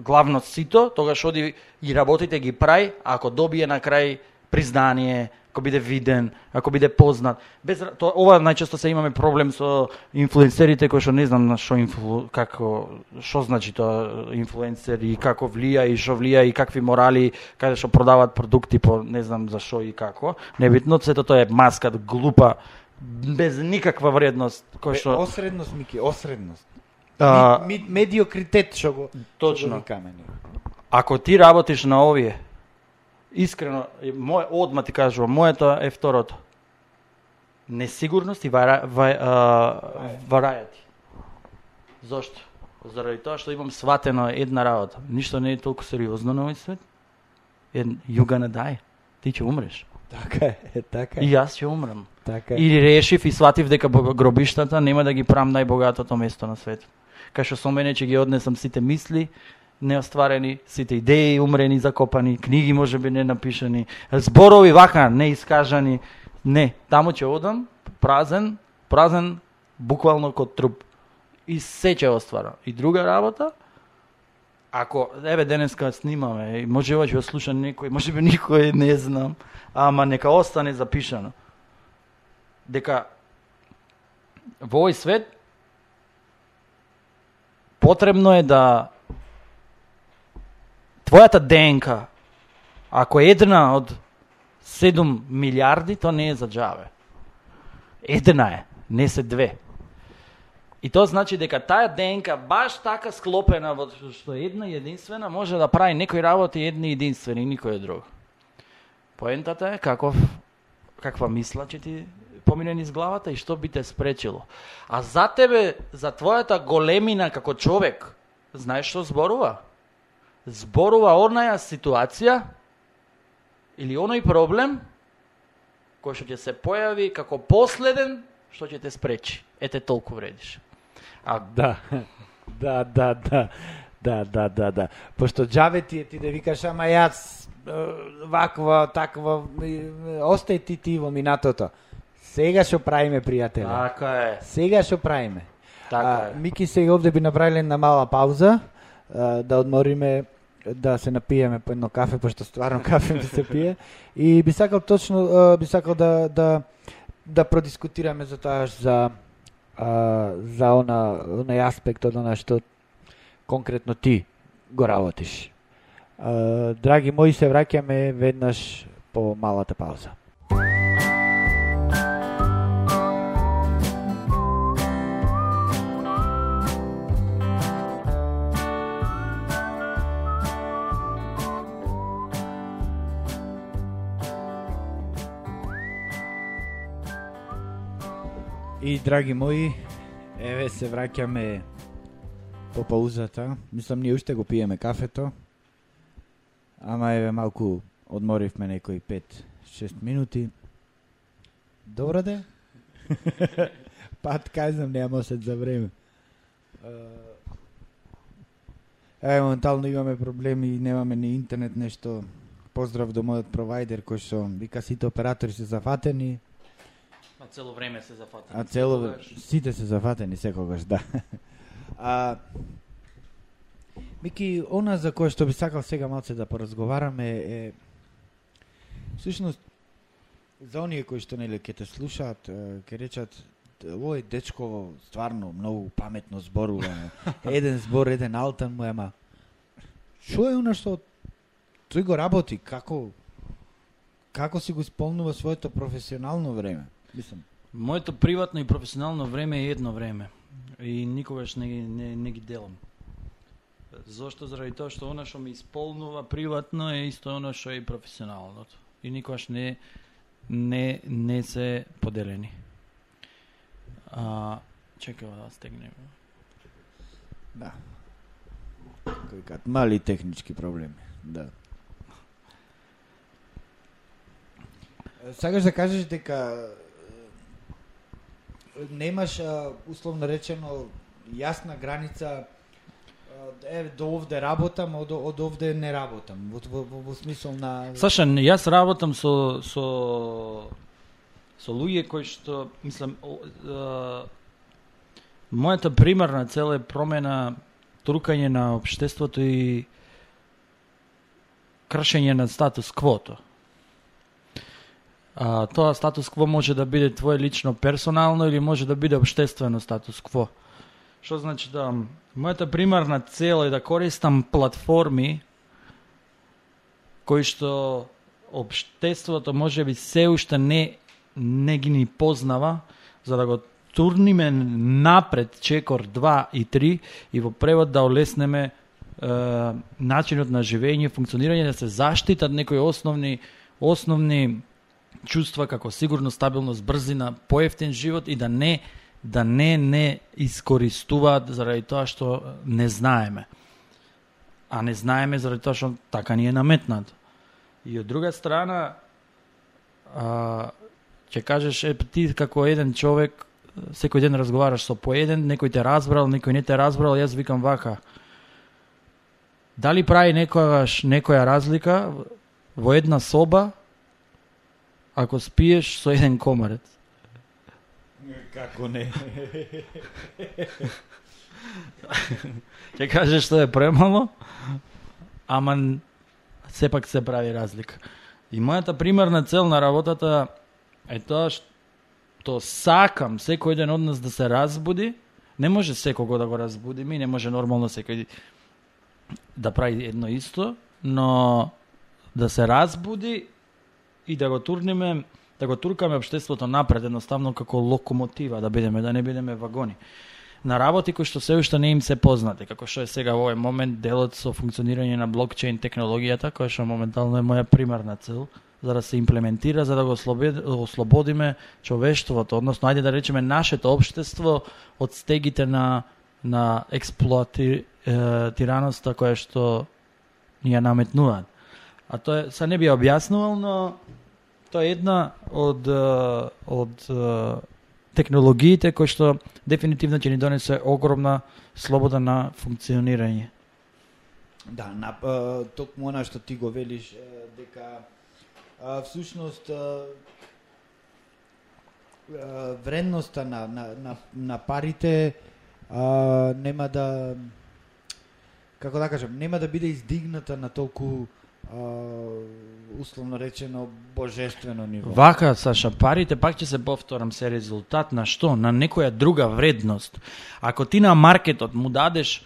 [SPEAKER 2] главно сито, тогаш оди и работите ги прави, ако добие на крај признание, ако биде виден, ако биде познат. Без тоа ова најчесто се имаме проблем со инфлуенсерите кои што не знам на што инфлу, како што значи тоа инфлуенсер и како влија и што влија и какви морали каде што продаваат продукти по не знам за што и како. Небитно, сето тоа е маска глупа без никаква вредност кој што
[SPEAKER 1] Осредност, Мики, осредност.
[SPEAKER 2] А,
[SPEAKER 1] Ми, ми, медиокритет што го
[SPEAKER 2] Точно.
[SPEAKER 1] што го
[SPEAKER 2] ако ти работиш на овие, искрено, мој, одма ти кажувам, моето е второто. Несигурност и вара, ва, а, варајати. Зошто? Заради тоа што имам сватено една работа. Ништо не е толку сериозно на овој свет. Ед, you gonna die. Ти ќе умреш.
[SPEAKER 1] Така е, така
[SPEAKER 2] И
[SPEAKER 1] е.
[SPEAKER 2] јас ќе умрам.
[SPEAKER 1] Така е.
[SPEAKER 2] И решив и сватив дека гробиштата нема да ги правам најбогатото место на светот. Кај што со мене ќе ги однесам сите мисли, неостварени, сите идеи умрени, закопани, книги може би не напишани, зборови вака не искажани, Не, таму ќе одам празен, празен буквално код труп. И се ќе оствара. И друга работа, ако, еве денеска снимаме, и може ќе го слуша некој, може би никој, не знам, ама нека остане запишано дека во овој свет потребно е да твојата ДНК, ако е една од 7 милиарди, тоа не е за джаве. Една е, не се две. И тоа значи дека таа ДНК баш така склопена во што една единствена може да прави некои работи едни единствени никој друг. Поентата е каков каква мисла че ти помине низ главата и што би те спречило. А за тебе, за твојата големина како човек, знаеш што зборува? Зборува онаја ситуација или оној проблем кој што ќе се појави како последен што ќе те спречи. Ете толку вредиш. А
[SPEAKER 1] Да, да, да, да, да, да, да, да. Пошто джаве ти е ти да викаш, ама јас ваква, таква, остај ти ти во минатото. Сега што правиме, пријателе?
[SPEAKER 2] така е.
[SPEAKER 1] Сега што правиме?
[SPEAKER 2] Така
[SPEAKER 1] а,
[SPEAKER 2] е.
[SPEAKER 1] Мики сега овде би направиле една мала пауза, а, да одмориме, да се напиеме по едно кафе, пошто стварно кафе да се пие. И би сакал точно, би сакал да, да, да продискутираме за тоа за, за она, онај аспект од она што конкретно ти го работиш. Драги мои, се враќаме веднаш по малата пауза. И драги мои, еве се враќаме по паузата. Мислам ние уште го пиеме кафето. Ама еве малку одморивме некои 5-6 минути. Добро де? Пат кажам нема се за време. Е, моментално имаме проблеми, немаме ни интернет, нешто. Поздрав до мојот провайдер кој што вика сите оператори се зафатени,
[SPEAKER 2] цело време се зафатени.
[SPEAKER 1] а цело
[SPEAKER 2] Тогаш.
[SPEAKER 1] сите се зафатени секогаш, да. А Мики, она за кое што би сакал сега малце да поразговараме е всушност за оние кои што нели ќе те слушаат, ќе речат овој дечко стварно многу паметно зборува. еден збор, еден алтан му е, ама што е она што тој го работи, како како си го исполнува своето професионално време? Мислам,
[SPEAKER 2] Моето приватно и професионално време е едно време. И никогаш не, ги- не, не ги делам. Зошто? Заради тоа што она што ми исполнува приватно е исто оно што е и професионалното. И никогаш не, не, не се поделени. А, чекай да стегнем.
[SPEAKER 1] Да. Кој кат мали технички проблеми. Да. Сакаш да кажеш дека немаш условно речено јасна граница е до овде работам, од, од овде не работам. Во, во, во, во смисол на
[SPEAKER 2] Саша, јас работам со со со луѓе кои што мислам о, е, мојата примарна цел е промена трукање на општеството и кршење на статус квото. А, тоа статус кво може да биде твое лично персонално или може да биде обштествено статус кво. Што значи да мојата примарна цел е да користам платформи кои што обштеството може би се уште не не ги ни познава за да го турниме напред чекор 2 и 3 и во превод да олеснеме е, начинот на живење, функционирање, да се заштитат некои основни основни чувства како сигурност, стабилност, брзина, поевтин живот и да не да не не искористуваат заради тоа што не знаеме. А не знаеме заради тоа што така ни е наметнато. И од друга страна, а, ќе кажеш, е, ти како еден човек, секој ден разговараш со поеден, некој те разбрал, некој не те разбрал, јас викам вака. Дали прави некојаш некоја разлика во една соба ако спиеш со еден комарец?
[SPEAKER 1] како не.
[SPEAKER 2] Ќе кажеш што е премало, ама сепак се прави разлика. И мојата примерна цел на работата е тоа што сакам секој ден од нас да се разбуди. Не може секого да го разбудиме и не може нормално секој да прави едно исто, но да се разбуди и да го турниме, да го туркаме обштеството напред, едноставно како локомотива, да бидеме, да не бидеме вагони на работи кои што се уште не им се познати, како што е сега во овој момент делот со функционирање на блокчейн технологијата, која што моментално е моја примарна цел, за да се имплементира, за да го ослободиме да човештвото, односно ајде да речеме нашето општество од стегите на на експлоатираноста која што ни ја наметнуваат. А тоа се не би објаснувал, но тоа е една од од технологиите кои што дефинитивно ќе ни донесе огромна слобода на функционирање.
[SPEAKER 1] Да, на, токму она што ти го велиш, дека всушност вредноста на, на, на, на парите а, нема да како да кажам, нема да биде издигната на толку условно речено божествено ниво.
[SPEAKER 2] Вака, Саша, парите пак ќе се повторам се резултат на што? На некоја друга вредност. Ако ти на маркетот му дадеш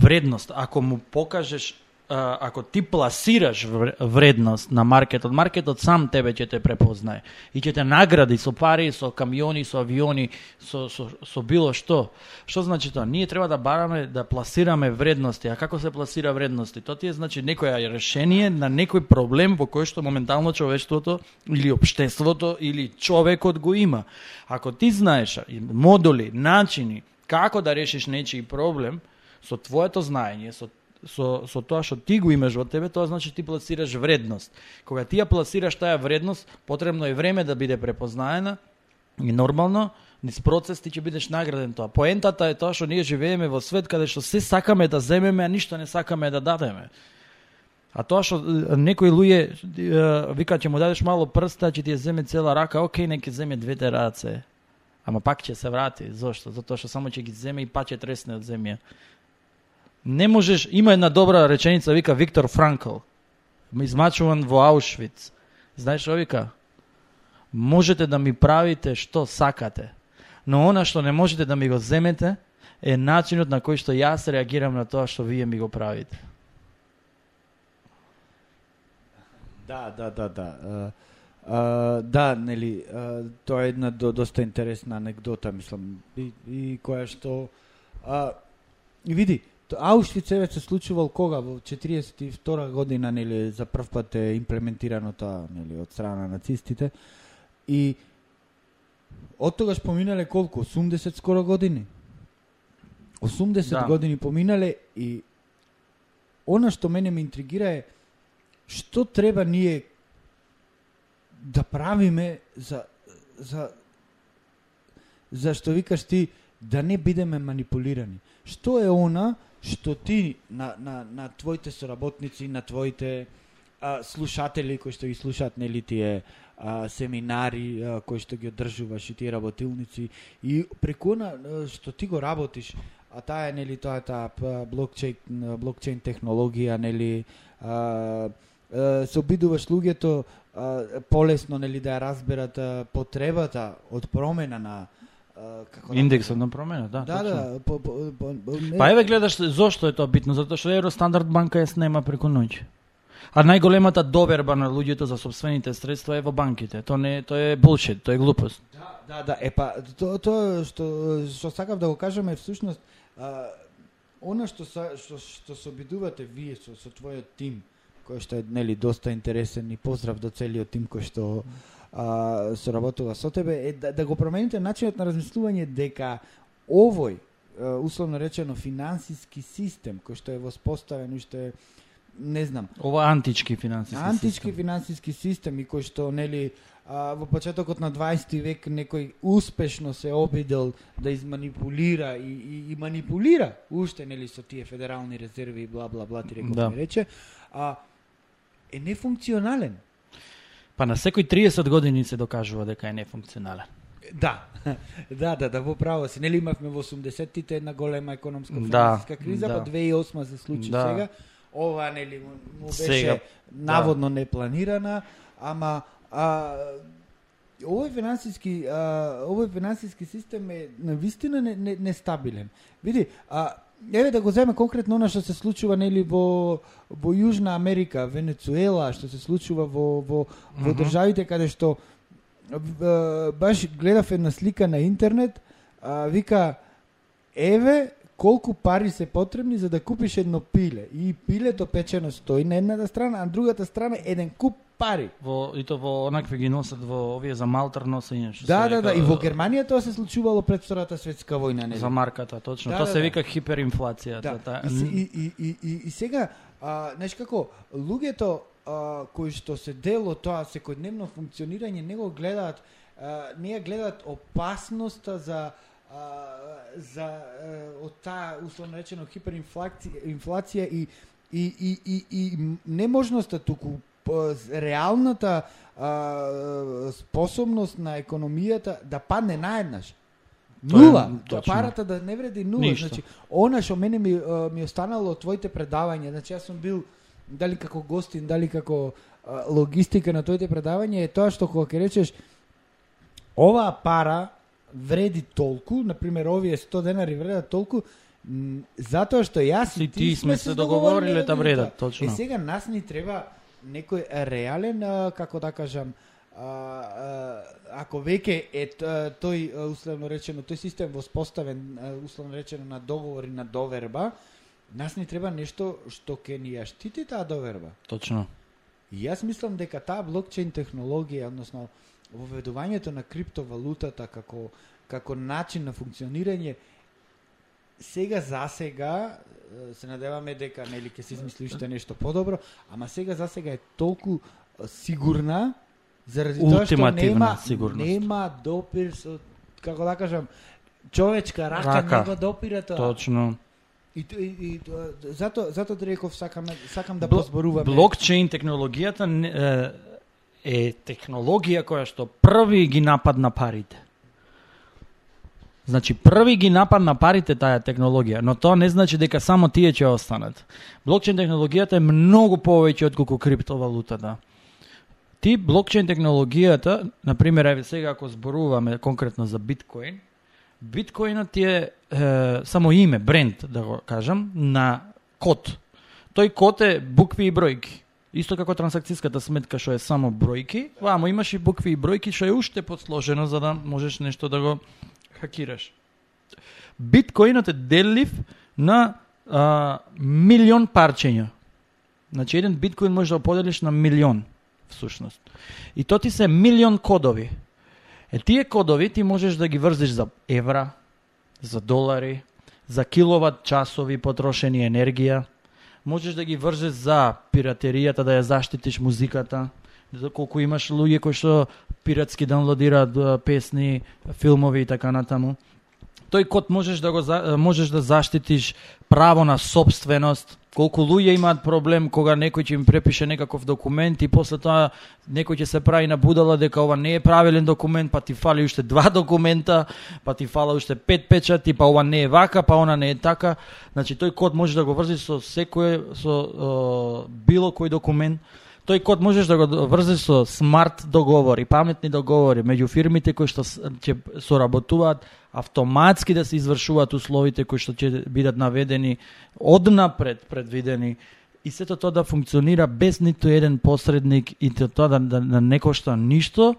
[SPEAKER 2] вредност, ако му покажеш ако ти пласираш вредност на маркетот, маркетот сам тебе ќе те препознае и ќе те награди со пари, со камиони, со авиони, со, со, со било што. Што значи тоа? Ние треба да бараме да пласираме вредности. А како се пласира вредности? Тоа ти е значи некоја решение на некој проблем во кој што моментално човештвото или општеството или човекот го има. Ако ти знаеш модули, начини како да решиш нечи проблем со твоето знаење, со со, со тоа што ти го имаш во тебе, тоа значи ти пласираш вредност. Кога ти ја пласираш таа вредност, потребно е време да биде препознаена и нормално, низ процес ти ќе бидеш награден тоа. Поентата е тоа што ние живееме во свет каде што се сакаме да земеме, а ништо не сакаме да дадеме. А тоа што некои луѓе вика ќе му дадеш мало прста, ќе ти ја земе цела рака, окей, нека земе двете раце. Ама пак ќе се врати. Зошто? Затоа што само ќе ги земе и па ќе тресне од земја. Не можеш, има една добра реченица, вика Виктор Франкл, измачуван во Аушвиц. Знаеш што вика? Можете да ми правите што сакате, но она што не можете да ми го земете е начинот на кој што јас реагирам на тоа што вие ми го правите.
[SPEAKER 1] Да, да, да, да. Uh, да, нели, uh, тоа е една до, доста интересна анекдота, мислам, и, и која што... Uh, и види, uh, Аушвиц еве се случувал кога? Во 42 година, нели, за прв пат е имплементирано тоа, нели, од страна на нацистите. И од тогаш поминале колку? 80 скоро години. 80
[SPEAKER 2] Да.
[SPEAKER 1] години поминале и она што мене ме интригира е што треба ние да правиме за за за што викаш ти да не бидеме манипулирани. Што е она што ти на, на, на твоите соработници, на твоите а, слушатели кои што ги слушаат нели тие а, семинари а, кои што ги одржуваш и тие работилници и преку на што ти го работиш а таа е нели тоа е таа блокчейн блокчейн технологија нели а, а, се обидуваш луѓето а, полесно нели да ја разберат а, потребата од промена на како да
[SPEAKER 2] Индексот на промена, да.
[SPEAKER 1] да,
[SPEAKER 2] точно.
[SPEAKER 1] да, по, по, по, по, не,
[SPEAKER 2] Па еве гледаш зошто е тоа битно, затоа што Евростандард банка ја снема преку ноќ. А најголемата доверба на луѓето за собствените средства е во банките. Тоа не е- тоа е булшит, тоа е глупост.
[SPEAKER 1] Да, да, да, е па тоа тоа што што сакав да го кажам е всушност а, она што са, што што се обидувате вие со со твојот тим кој што е нели доста интересен и поздрав до целиот тим кој што а, соработува со тебе е да, да го промените начинот на размислување дека овој а, условно речено финансиски систем кој што е воспоставен уште не знам
[SPEAKER 2] Ова антички финансиски
[SPEAKER 1] антички
[SPEAKER 2] систем.
[SPEAKER 1] финансиски систем и кој што нели а, во почетокот на 20 век некој успешно се обидел да изманипулира и, и, и манипулира уште нели со тие федерални резерви и бла бла бла ти реков
[SPEAKER 2] Да.
[SPEAKER 1] рече а е нефункционален.
[SPEAKER 2] Па на секој 30 години се докажува дека е нефункционален.
[SPEAKER 1] Да, да, да, да, во право си. Нели имавме во 80-тите една голема економска
[SPEAKER 2] Да,
[SPEAKER 1] финансиска криза,
[SPEAKER 2] да.
[SPEAKER 1] па 2008 се случи
[SPEAKER 2] Да.
[SPEAKER 1] сега. Ова нели му, му беше
[SPEAKER 2] Сега,
[SPEAKER 1] наводно непланирана, ама а, овој финансиски а, овој финансиски систем е навистина не, не, нестабилен. Види, а еве да го земе конкретно она што се случува нели во во Јужна Америка, Венецуела, што се случува во во во
[SPEAKER 2] Мгм.
[SPEAKER 1] државите каде што баш гледав една слика на интернет, а, вика еве колку пари се потребни за да купиш едно пиле. И пилето печено стои на едната страна, а на другата страна еден куп пари.
[SPEAKER 2] Во и то во онакви ги носат во овие за малтар носење што
[SPEAKER 1] Да, да, да,
[SPEAKER 2] вика,
[SPEAKER 1] и во Германија тоа се случувало пред Втората светска војна, нели?
[SPEAKER 2] за марката, точно.
[SPEAKER 1] Да,
[SPEAKER 2] тоа
[SPEAKER 1] да,
[SPEAKER 2] се
[SPEAKER 1] да.
[SPEAKER 2] вика хиперинфлација.
[SPEAKER 1] Да,
[SPEAKER 2] Таа-
[SPEAKER 1] и, и, и, и, и, и сега, а, знаеш како, луѓето а, кои што се дел од тоа секојдневно функционирање не го гледаат, а, не ја гледаат опасноста за а, за а, од таа условно речено хиперинфлација инфлација и и и и, и неможноста туку реалната а, способност на економијата да падне наеднаш.
[SPEAKER 2] Тоа е
[SPEAKER 1] Нула, да парата да не вреди нула.
[SPEAKER 2] Ништо.
[SPEAKER 1] Значи, она што мене ми, ми останало од твоите предавања, значи јас сум бил дали како гостин, дали како логистика на твоите предавања е тоа што кога ќе речеш оваа пара вреди толку, на пример овие 100 денари вредат толку, Затоа што јас
[SPEAKER 2] И ти сме се договориле да вредат,
[SPEAKER 1] Е
[SPEAKER 2] точно.
[SPEAKER 1] сега нас ни треба некој реален како да кажам а, а, ако веќе е тој условно речено тој систем воспоставен условно речено на договор и на доверба нас ни треба нешто што ќе ни ја штити таа доверба
[SPEAKER 2] Точно.
[SPEAKER 1] И јас мислам дека таа блокчейн технологија, односно воведувањето на криптовалутата како како начин на функционирање сега за сега се надеваме дека нели ќе се измисли уште нешто подобро, ама сега за сега е толку сигурна заради тоа што нема
[SPEAKER 2] сигурност.
[SPEAKER 1] нема допир со како да кажам човечка рака,
[SPEAKER 2] Рака.
[SPEAKER 1] не го допира тоа.
[SPEAKER 2] Точно.
[SPEAKER 1] И, и, и зато зато реков сакам сакам да
[SPEAKER 2] Бл-
[SPEAKER 1] позборуваме.
[SPEAKER 2] Блокчейн технологијата не- е, е технологија која што први ги нападна парите. Значи први ги нападна парите таа технологија, но тоа не значи дека само тие ќе останат. Блокчейн технологијата е многу повеќе од колку криптовалутата. Ти блокчейн технологијата, на пример, еве сега ако зборуваме конкретно за биткоин, биткоинот ти е, е само име, бренд, да го кажам, на код. Тој код е букви и бројки. Исто како трансакцијската сметка што е само бројки, вамо имаш и букви и бројки што е уште подсложено за да можеш нешто да го хакираш. Биткоинот е делив на а, милион парчења. Значи еден биткоин може да го поделиш на милион всушност. И то ти се милион кодови. Е тие кодови ти можеш да ги врзиш за евра, за долари, за киловат часови потрошени енергија, можеш да ги врзеш за пиратеријата, да ја заштитиш музиката, колку имаш луѓе кои што пиратски даунлодираат песни, филмови и така натаму. Тој код можеш да го можеш да заштитиш право на собственост. Колку луѓе имаат проблем кога некој ќе им препише некаков документ и после тоа некој ќе се прави на будала дека ова не е правилен документ, па ти фали уште два документа, па ти фала уште пет печати, па ова не е вака, па она не е така. Значи тој код може да го врзиш со секој со о, било кој документ. Тој код можеш да го врзеш со смарт договори, паметни договори меѓу фирмите кои што ќе соработуваат автоматски да се извршуваат условите кои што ќе бидат наведени однапред предвидени и сето тоа да функционира без ниту еден посредник и тоа да, да, да не кошта ништо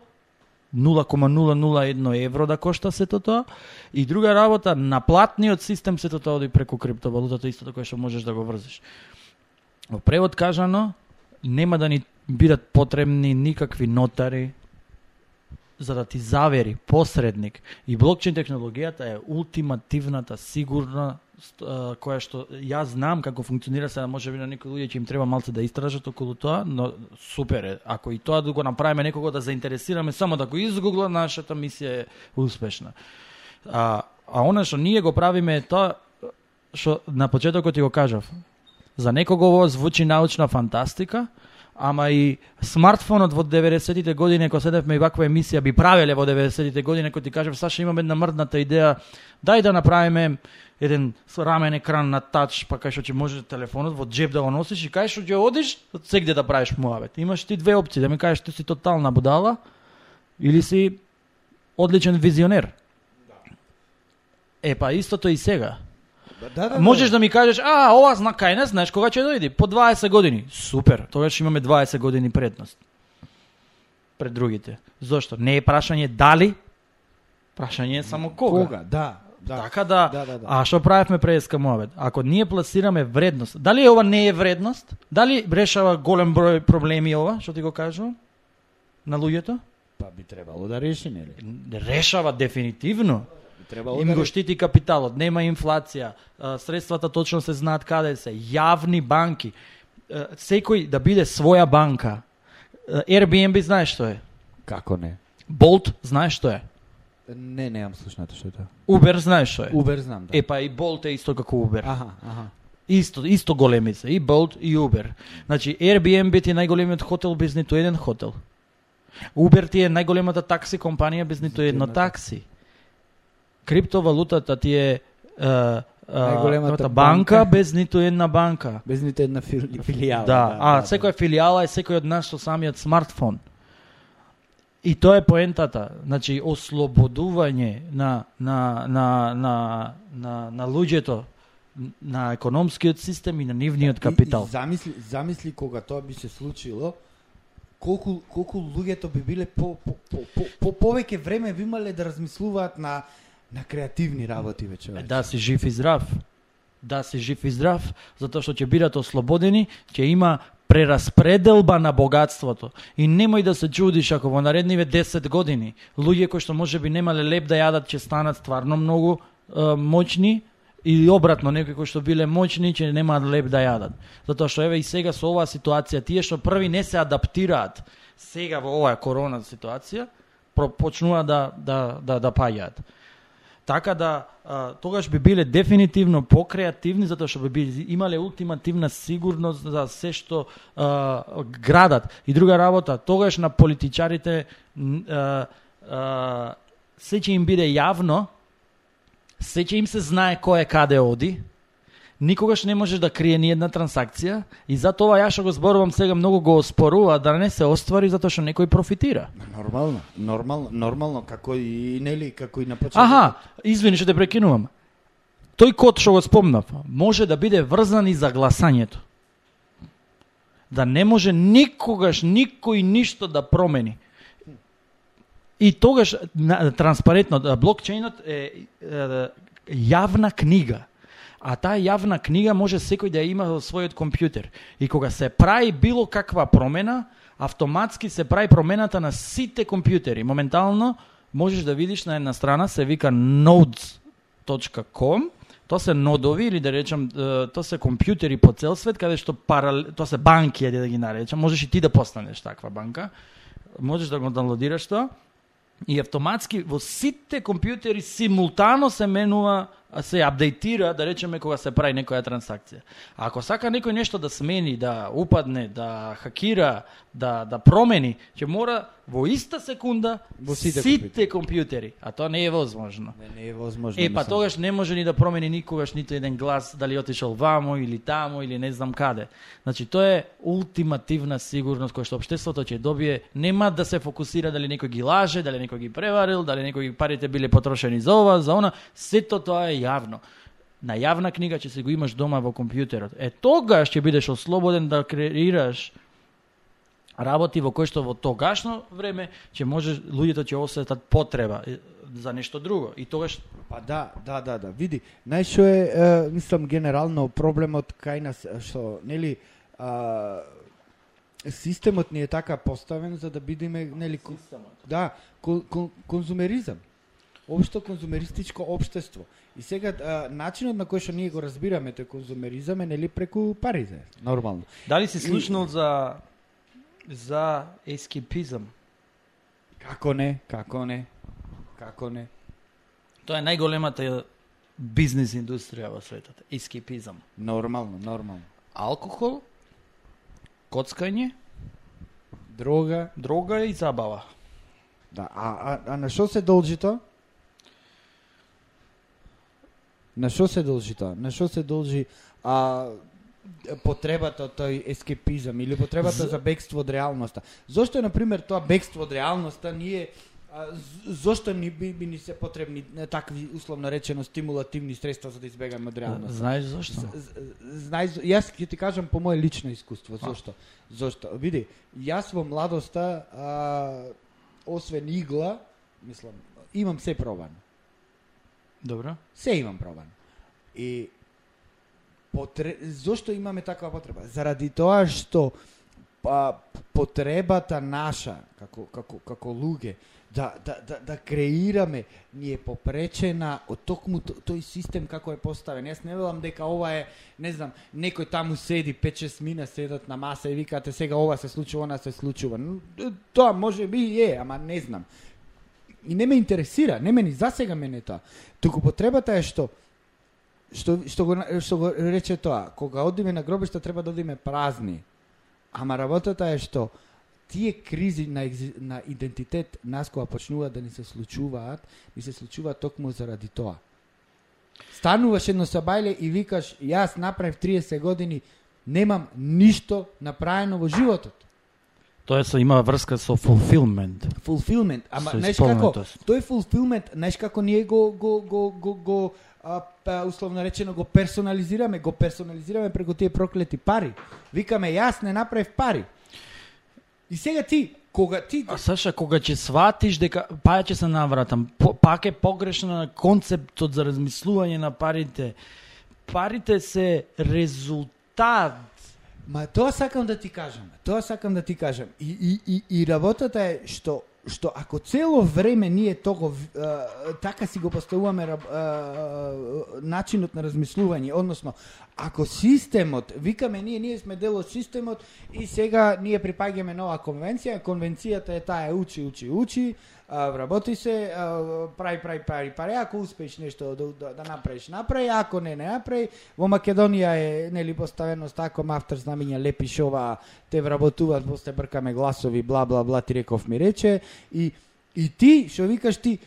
[SPEAKER 2] 0,001 евро да кошта сето тоа. И друга работа, на платниот систем сето тоа оди преку криптовалутата, истото така кое што можеш да го врзиш. Во превод кажано, нема да ни бидат потребни никакви нотари за да ти завери посредник. И блокчейн технологијата е ултимативната сигурна која што јас знам како функционира сега може би на некои луѓе ќе им треба малце да истражат околу тоа, но супер е. Ако и тоа да го направиме некого да заинтересираме само да го изгугла, нашата мисија е успешна. А, а она што ние го правиме е тоа што на почетокот ти го кажав. За некого ово звучи научна фантастика, ама и смартфонот во 90-тите години, кога седевме и ваква емисија би правеле во 90-тите години, кога ти кажав, Саша, имаме една мрдната идеја, дај да направиме еден рамен екран на тач, па кај што ќе може телефонот во джеб да го носиш и кај што ќе одиш, од сегде да правиш муавет. Имаш ти две опции, да ми кажеш ти си тотална будала или си одличен визионер. Е, па истото и сега.
[SPEAKER 1] Да, да,
[SPEAKER 2] Можеш да ми кажеш, а, ова зна кај не знаеш кога ќе дојде? По 20 години. Супер, тогаш имаме 20 години предност. Пред другите. Зошто? Не е прашање дали, прашање е само кога.
[SPEAKER 1] Кога? Да, да.
[SPEAKER 2] Така да,
[SPEAKER 1] Да, да, да.
[SPEAKER 2] а што правевме преска муавет? Ако ние пласираме вредност, дали ова не е вредност? Дали решава голем број проблеми ова, што ти го кажувам? На луѓето?
[SPEAKER 1] Па би требало да реши, нели?
[SPEAKER 2] Решава дефинитивно.
[SPEAKER 1] Би требало
[SPEAKER 2] Им го штити капиталот, нема инфлација, средствата точно се знаат каде се, јавни банки, секој да биде своја банка. Airbnb знаеш што е?
[SPEAKER 1] Како не?
[SPEAKER 2] Bolt знаеш што е?
[SPEAKER 1] Не, немам слушнато што е тоа.
[SPEAKER 2] Uber знаеш што е?
[SPEAKER 1] Убер знам, да.
[SPEAKER 2] Е па и Bolt е исто како Uber.
[SPEAKER 1] Аха, аха.
[SPEAKER 2] Исто, исто големи се, и Bolt и Uber. Значи, Airbnb ти е најголемиот хотел без ниту еден хотел. Uber ти е најголемата такси компанија без ниту едно
[SPEAKER 1] една
[SPEAKER 2] такси. Криптовалутата ти е а, а,
[SPEAKER 1] Најголемата
[SPEAKER 2] банка,
[SPEAKER 1] банка.
[SPEAKER 2] без ниту една банка.
[SPEAKER 1] Без ниту една фили, филијала.
[SPEAKER 2] Да, а секоја филијала е секој од нас со самиот смартфон. И тоа е поентата, значи ослободување на на на на на, на луѓето на економскиот систем и на нивниот капитал.
[SPEAKER 1] И, и замисли, замисли кога тоа би се случило, колку колку луѓето би биле по по по, по, по повеќе време би имале да размислуваат на на креативни работи веќе.
[SPEAKER 2] Да си жив и здрав. Да си жив и здрав, затоа што ќе бидат ослободени, ќе има прераспределба на богатството. И немој да се чудиш ако во наредниве 10 години луѓе кои што можеби немале леп да јадат ќе станат стварно многу е, моćни или обратно некои кои што биле моćни ќе немаат леп да јадат. Затоа што еве и сега со оваа ситуација тие што први не се адаптираат сега во оваа корона ситуација почнува да да да да паѓаат. Така да а, тогаш би биле дефинитивно покреативни затоа што би имале ултимативна сигурност за се што а, градат. И друга работа, тогаш на политичарите а, а, се ќе им биде јавно, се ќе им се знае кој е каде оди, никогаш не можеш да крие ни една трансакција и затоа ја што го зборувам сега многу го оспорува да не се оствари затоа што некој профитира.
[SPEAKER 1] Нормално, нормално, нормално како и нели како и на почеток.
[SPEAKER 2] Аха, извини што те прекинувам. Тој код што го спомнав може да биде врзан и за гласањето. Да не може никогаш никој ништо да промени. И тогаш транспарентно блокчейнот е, е, е јавна книга а таа јавна книга може секој да ја има во својот компјутер. И кога се прави било каква промена, автоматски се прави промената на сите компјутери. Моментално можеш да видиш на една страна се вика nodes.com Тоа се нодови или да речам тоа се компјутери по цел свет каде што парал... тоа се банки да ги наречам. Можеш и ти да постанеш таква банка. Можеш да го даунлодираш тоа и автоматски во сите компјутери симултано се менува се апдейтира, да речеме, кога се прави некоја трансакција. А ако сака некој нешто да смени, да упадне, да хакира, да, да промени, ќе мора во иста секунда во сите, сите компјутери. А тоа не е возможно.
[SPEAKER 1] Не, не е возможно.
[SPEAKER 2] Е, па тогаш не може ни да промени никогаш ниту еден глас, дали отишол вамо или тамо или не знам каде. Значи, тоа е ултимативна сигурност која што општеството ќе добие. Нема да се фокусира дали некој ги лаже, дали некој ги преварил, дали некој парите биле потрошени за ова, за она. Сето тоа е јавно на јавна книга ќе се го имаш дома во компјутерот. Е тогаш ќе бидеш ослободен да креираш работи во кои што во тогашно време ќе може луѓето ќе осетат потреба за нешто друго. И тогаш
[SPEAKER 1] па да да да да. Види најшо е, е мислам генерално проблемот кај нас што нели а, системот ни е така поставен за да бидеме нели да кон, кон, конзумеризам. Општо конзумеристичко општество И сега а, начинот на кој што ние го разбираме тој конзумеризам е нели преку парите, нормално.
[SPEAKER 2] Дали си слушнал и... за за ескипизам?
[SPEAKER 1] Како не, како не, како не.
[SPEAKER 2] Тоа е најголемата бизнес индустрија во светот, ескипизам.
[SPEAKER 1] Нормално, нормално.
[SPEAKER 2] Алкохол, коцкање,
[SPEAKER 1] дрога,
[SPEAKER 2] дрога и забава.
[SPEAKER 1] Да, а, а, а на што се должи тоа? На што се должи тоа? На што се должи а, потребата од тој ескепизам или потребата за бегство од реалноста? Зошто е, например, тоа бегство од реалноста ние а, зошто ни би, би ни се потребни такви условно речено стимулативни средства за да избегаме од реалноста?
[SPEAKER 2] Знаеш зошто?
[SPEAKER 1] Знаеш, јас ќе ти кажам по мое лично искуство зошто. Зошто? Види, јас во младоста а, освен игла, мислам, имам се пробано
[SPEAKER 2] Добро.
[SPEAKER 1] Се имам пробан. И потре... зошто имаме таква потреба? Заради тоа што па, потребата наша како како како луѓе да, да, да, да креираме ни е попречена од токму тој систем како е поставен. Јас не велам дека ова е, не знам, некој таму седи 5-6 мина седат на маса и викате сега ова се случува, она се случува. Тоа може би е, ама не знам и не ме интересира, не мене ни засега мене тоа. Туку потребата е што што што го што го рече тоа, кога одиме на гробишта треба да одиме празни. Ама работата е што тие кризи на, на идентитет нас кога почнуваат да ни се случуваат, ни се случуваат токму заради тоа. Стануваш едно сабајле и викаш, јас направив 30 години, немам ништо направено во животот.
[SPEAKER 2] Тоа се има врска со fulfillment.
[SPEAKER 1] Fulfillment. Ама знаеш како? Тој fulfillment, знаеш како ние го го го го, го а, па, условно речено го персонализираме, го персонализираме преку тие проклети пари. Викаме јас не направив пари. И сега ти кога ти
[SPEAKER 2] А Саша, кога ќе сватиш дека па ќе се навратам, пак е погрешна на концептот за размислување на парите. Парите се резултат.
[SPEAKER 1] Ма тоа сакам да ти кажам. Тоа сакам да ти кажам. И, и, и, и работата е што што ако цело време ние того а, така си го поставуваме а, а, начинот на размислување, односно ако системот, викаме ние ние сме дел од системот и сега ние припаѓаме нова конвенција, конвенцијата е таа учи, учи, учи, вработи се, прај, прави, прави, прај, ако успееш нешто да, да, да направиш, направи, ако не, не направи. Во Македонија е нели поставено тако мафтер знамиња лепиш ова, те вработуваат, после бркаме гласови, бла бла бла, ти реков ми рече и и ти што викаш ти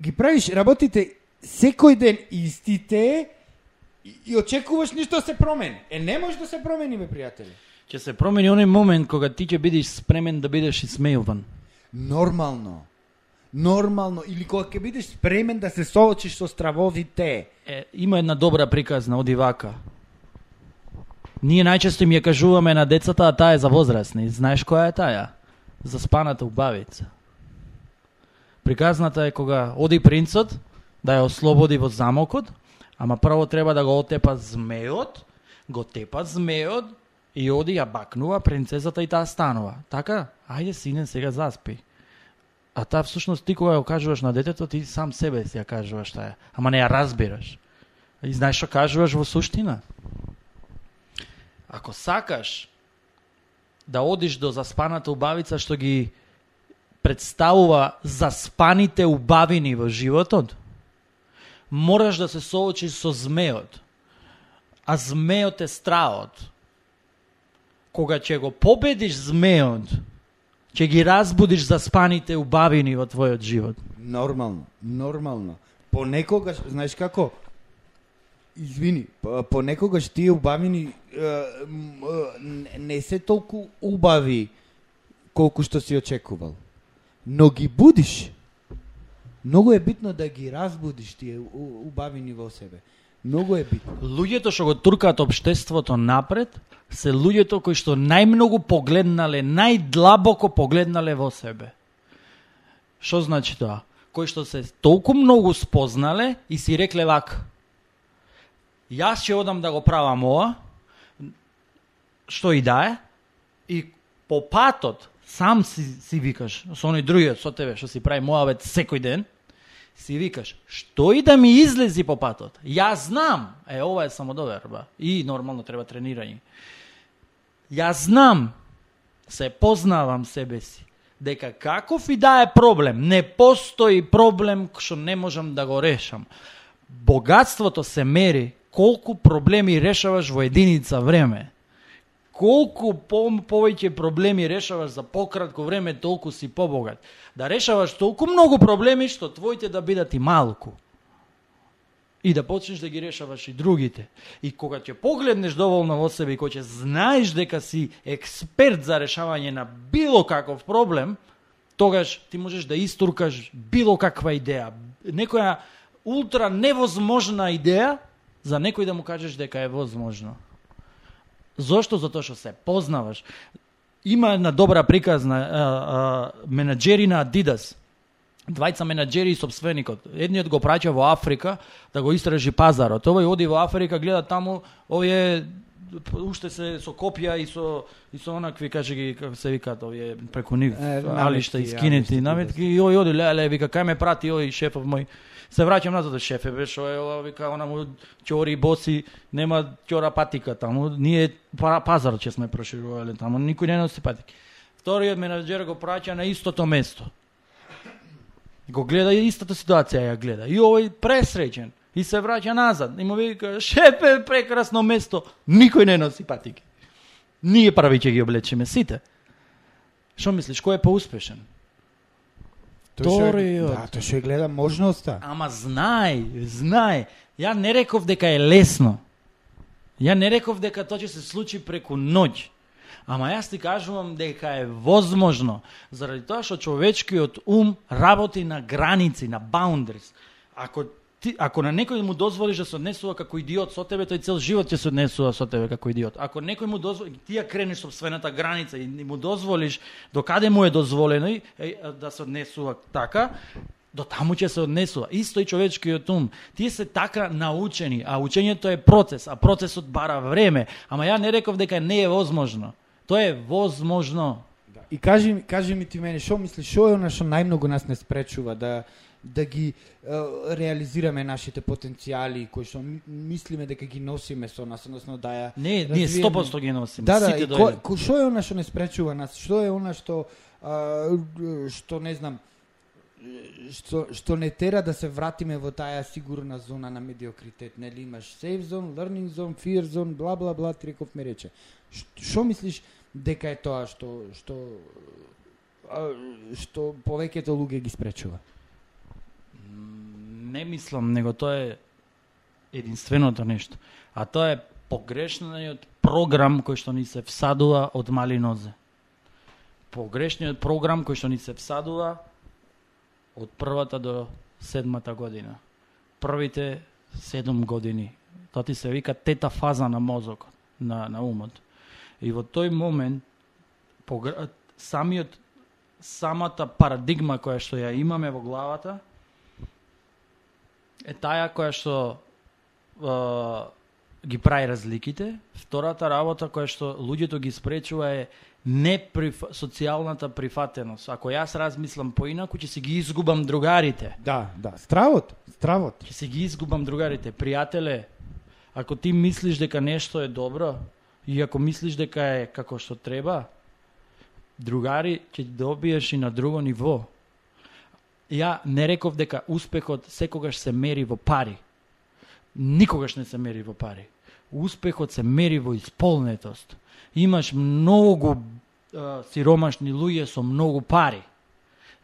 [SPEAKER 1] ги правиш работите секој ден истите и, и очекуваш ништо се промени. Е не може да се промени бе пријатели.
[SPEAKER 2] Ќе се промени оној момент кога ти ќе бидеш спремен да бидеш исмејуван.
[SPEAKER 1] Нормално. Нормално или кога ќе бидеш спремен да се соочиш со стравовите.
[SPEAKER 2] Е, има една добра приказна, оди вака. Ние најчесто им ја кажуваме на децата, а таа е за возрастни. Знаеш која е таа? За спаната убавица. Приказната е кога оди принцот да ја ослободи во замокот, ама прво треба да го отепа змеот, го тепа змеот и оди ја бакнува принцезата и таа станува. Така? Ајде сине, сега заспи. А таа всушност ти кога ја кажуваш на детето, ти сам себе си ја кажуваш таа, ама не ја разбираш. И знаеш што кажуваш во суштина? Ако сакаш да одиш до заспаната убавица што ги представува заспаните убавини во животот, мораш да се соочиш со змеот. А змеот е страот. Кога ќе го победиш змеот, ќе ги разбудиш заспаните убавини во твојот живот.
[SPEAKER 1] Нормално, нормално. Понекогаш, знаеш како? Извини, понекогаш тие убавини не- се толку убави колку што си очекувал. Но ги будиш. Многу е битно да ги разбудиш тие у- убавини во себе. Многу е битно.
[SPEAKER 2] Луѓето што го туркаат општеството напред се луѓето кои што најмногу погледнале, најдлабоко погледнале во себе. Што значи тоа? Кои што се толку многу спознале и си рекле вак: Јас ќе одам да го правам ова, што и да е, и по патот сам си, си викаш, со оној другиот со тебе што си прави моавет секој ден, си викаш, што и да ми излези по патот, јас знам, е, ова е само доверба и нормално треба тренирање. Јас знам, се познавам себе си, дека каков и да е проблем, не постои проблем што не можам да го решам. Богатството се мери колку проблеми решаваш во единица време. Колку по, повеќе проблеми решаваш за пократко време, толку си побогат. Да решаваш толку многу проблеми што твоите да бидат и малку. И да почнеш да ги решаваш и другите. И кога ќе погледнеш доволно во себе и кога ќе знаеш дека си експерт за решавање на било каков проблем, тогаш ти можеш да истуркаш било каква идеја. Некоја ултра невозможна идеја, за некој да му кажеш дека е возможно. Зошто? Затоа што се познаваш. Има една добра приказна, а, а, менаџери на Adidas. Двајца менаџери и собственикот. Едниот го праќа во Африка да го истражи пазарот. Овој оди во Африка, гледа таму, овие уште се со копија и со и со онакви кажи ги како се викаат овие преку нив алишта искинети
[SPEAKER 1] алишти,
[SPEAKER 2] наметки и ој оди леле вика кај ме прати ој шефов мој се враќам назад шефе беше е ова вика она му ќори боси нема ќора патика таму ние па-, пазар че сме проширувале таму никој не носи патики вториот менаџер го праќа на истото место. Го гледа и истата ситуација ја гледа. И овој пресреќен и се враќа назад. И му вика шефе прекрасно место никој не носи патики ние прави ќе ги облечеме сите Што мислиш, кој е поуспешен? Вториот.
[SPEAKER 1] Да, тој што гледа можноста.
[SPEAKER 2] Ама знај, знај. Ја не реков дека е лесно. Ја не реков дека тоа ќе се случи преку ноќ. Ама јас ти кажувам дека е возможно, заради тоа што човечкиот ум работи на граници, на boundaries. Ако ти, ако на некој му дозволиш да се однесува како идиот со тебе, тој цел живот ќе се однесува со тебе како идиот. Ако некој му дозволи, ти ја кренеш собствената граница и му дозволиш докаде му е дозволено и, е, да се однесува така, до таму ќе се однесува. Исто и човечкиот ум. Тие се така научени, а учењето е процес, а процесот бара време. Ама ја не реков дека не е возможно. Тоа е возможно. Да.
[SPEAKER 1] И кажи, ми- кажи ми ти мене, што мислиш, што е она што најмногу нас не спречува да да ги е, реализираме нашите потенцијали кои што ми- мислиме дека ги носиме со нас, односно да ја
[SPEAKER 2] Не, ние
[SPEAKER 1] развиеме.
[SPEAKER 2] 100% ги носиме.
[SPEAKER 1] Да, да,
[SPEAKER 2] Сите
[SPEAKER 1] што е она што не спречува нас? Што е она што а, што не знам што што не тера да се вратиме во таа сигурна зона на медиокритет, нели имаш safe zone, learning zone, fear zone, бла бла бла, ти реков ме рече. Што мислиш дека е тоа што што што повеќето луѓе ги спречува?
[SPEAKER 2] Не мислам, него тоа е единственото нешто. А тоа е погрешниот програм кој што ни се всадува од мали нозе. Погрешниот програм кој што ни се всадува од првата до седмата година. Првите седум години. Тоа ти се вика тета фаза на мозокот, на, на умот. И во тој момент погр... самиот самата парадигма која што ја имаме во главата е таја која што е, ги прави разликите. Втората работа која што луѓето ги спречува е не приф... социјалната прифатеност. Ако јас размислам поинаку, ќе си ги изгубам другарите.
[SPEAKER 1] Да, да, стравот, стравот.
[SPEAKER 2] Ќе си ги изгубам другарите. Пријателе, ако ти мислиш дека нешто е добро и ако мислиш дека е како што треба, другари ќе добиеш и на друго ниво. Ја не реков дека успехот секогаш се мери во пари. Никогаш не се мери во пари. Успехот се мери во исполнетост. Имаш многу а, сиромашни луѓе со многу пари.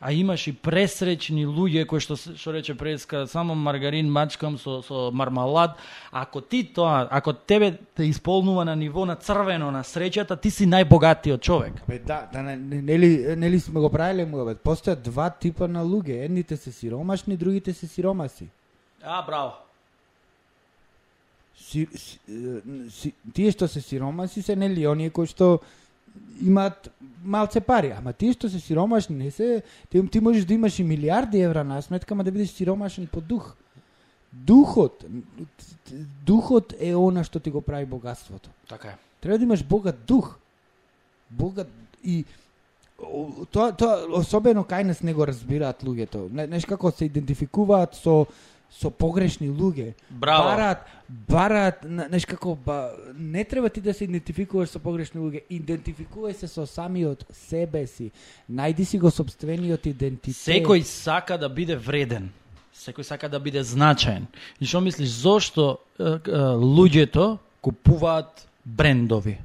[SPEAKER 2] А имаш и пресречни луѓе кои што што рече преска само маргарин мачкам со со мармалад. Ако ти тоа, ако тебе те исполнува на ниво на црвено на среќата, ти си најбогатиот човек.
[SPEAKER 1] Бе, да, да, не- не- нели, нели сме го правиле муабет. Постојат два типа на луѓе. Едните се сиромашни, другите се сиромаси.
[SPEAKER 2] А, браво.
[SPEAKER 1] Си, си, си, тие што се сиромаси се нели оние кои што имаат малце пари, ама тие што се сиромашни не се ти, ти можеш да имаш и милиарди евра на сметка, ама да бидеш сиромашен по дух. Духот, духот е она што ти го прави богатството.
[SPEAKER 2] Така е.
[SPEAKER 1] Треба да имаш богат дух. Богат и тоа тоа особено кај нас не го разбираат луѓето. Не, знаеш како се идентификуваат со со погрешни луѓе.
[SPEAKER 2] Браво.
[SPEAKER 1] Бараат, на- знаеш како ба, не треба ти да се идентификуваш со погрешни луѓе, идентификувај се со самиот себе си. Најди си го собствениот идентитет.
[SPEAKER 2] Секој сака да биде вреден. Секој сака да биде значаен. И што мислиш, зошто е, е, луѓето купуваат брендови?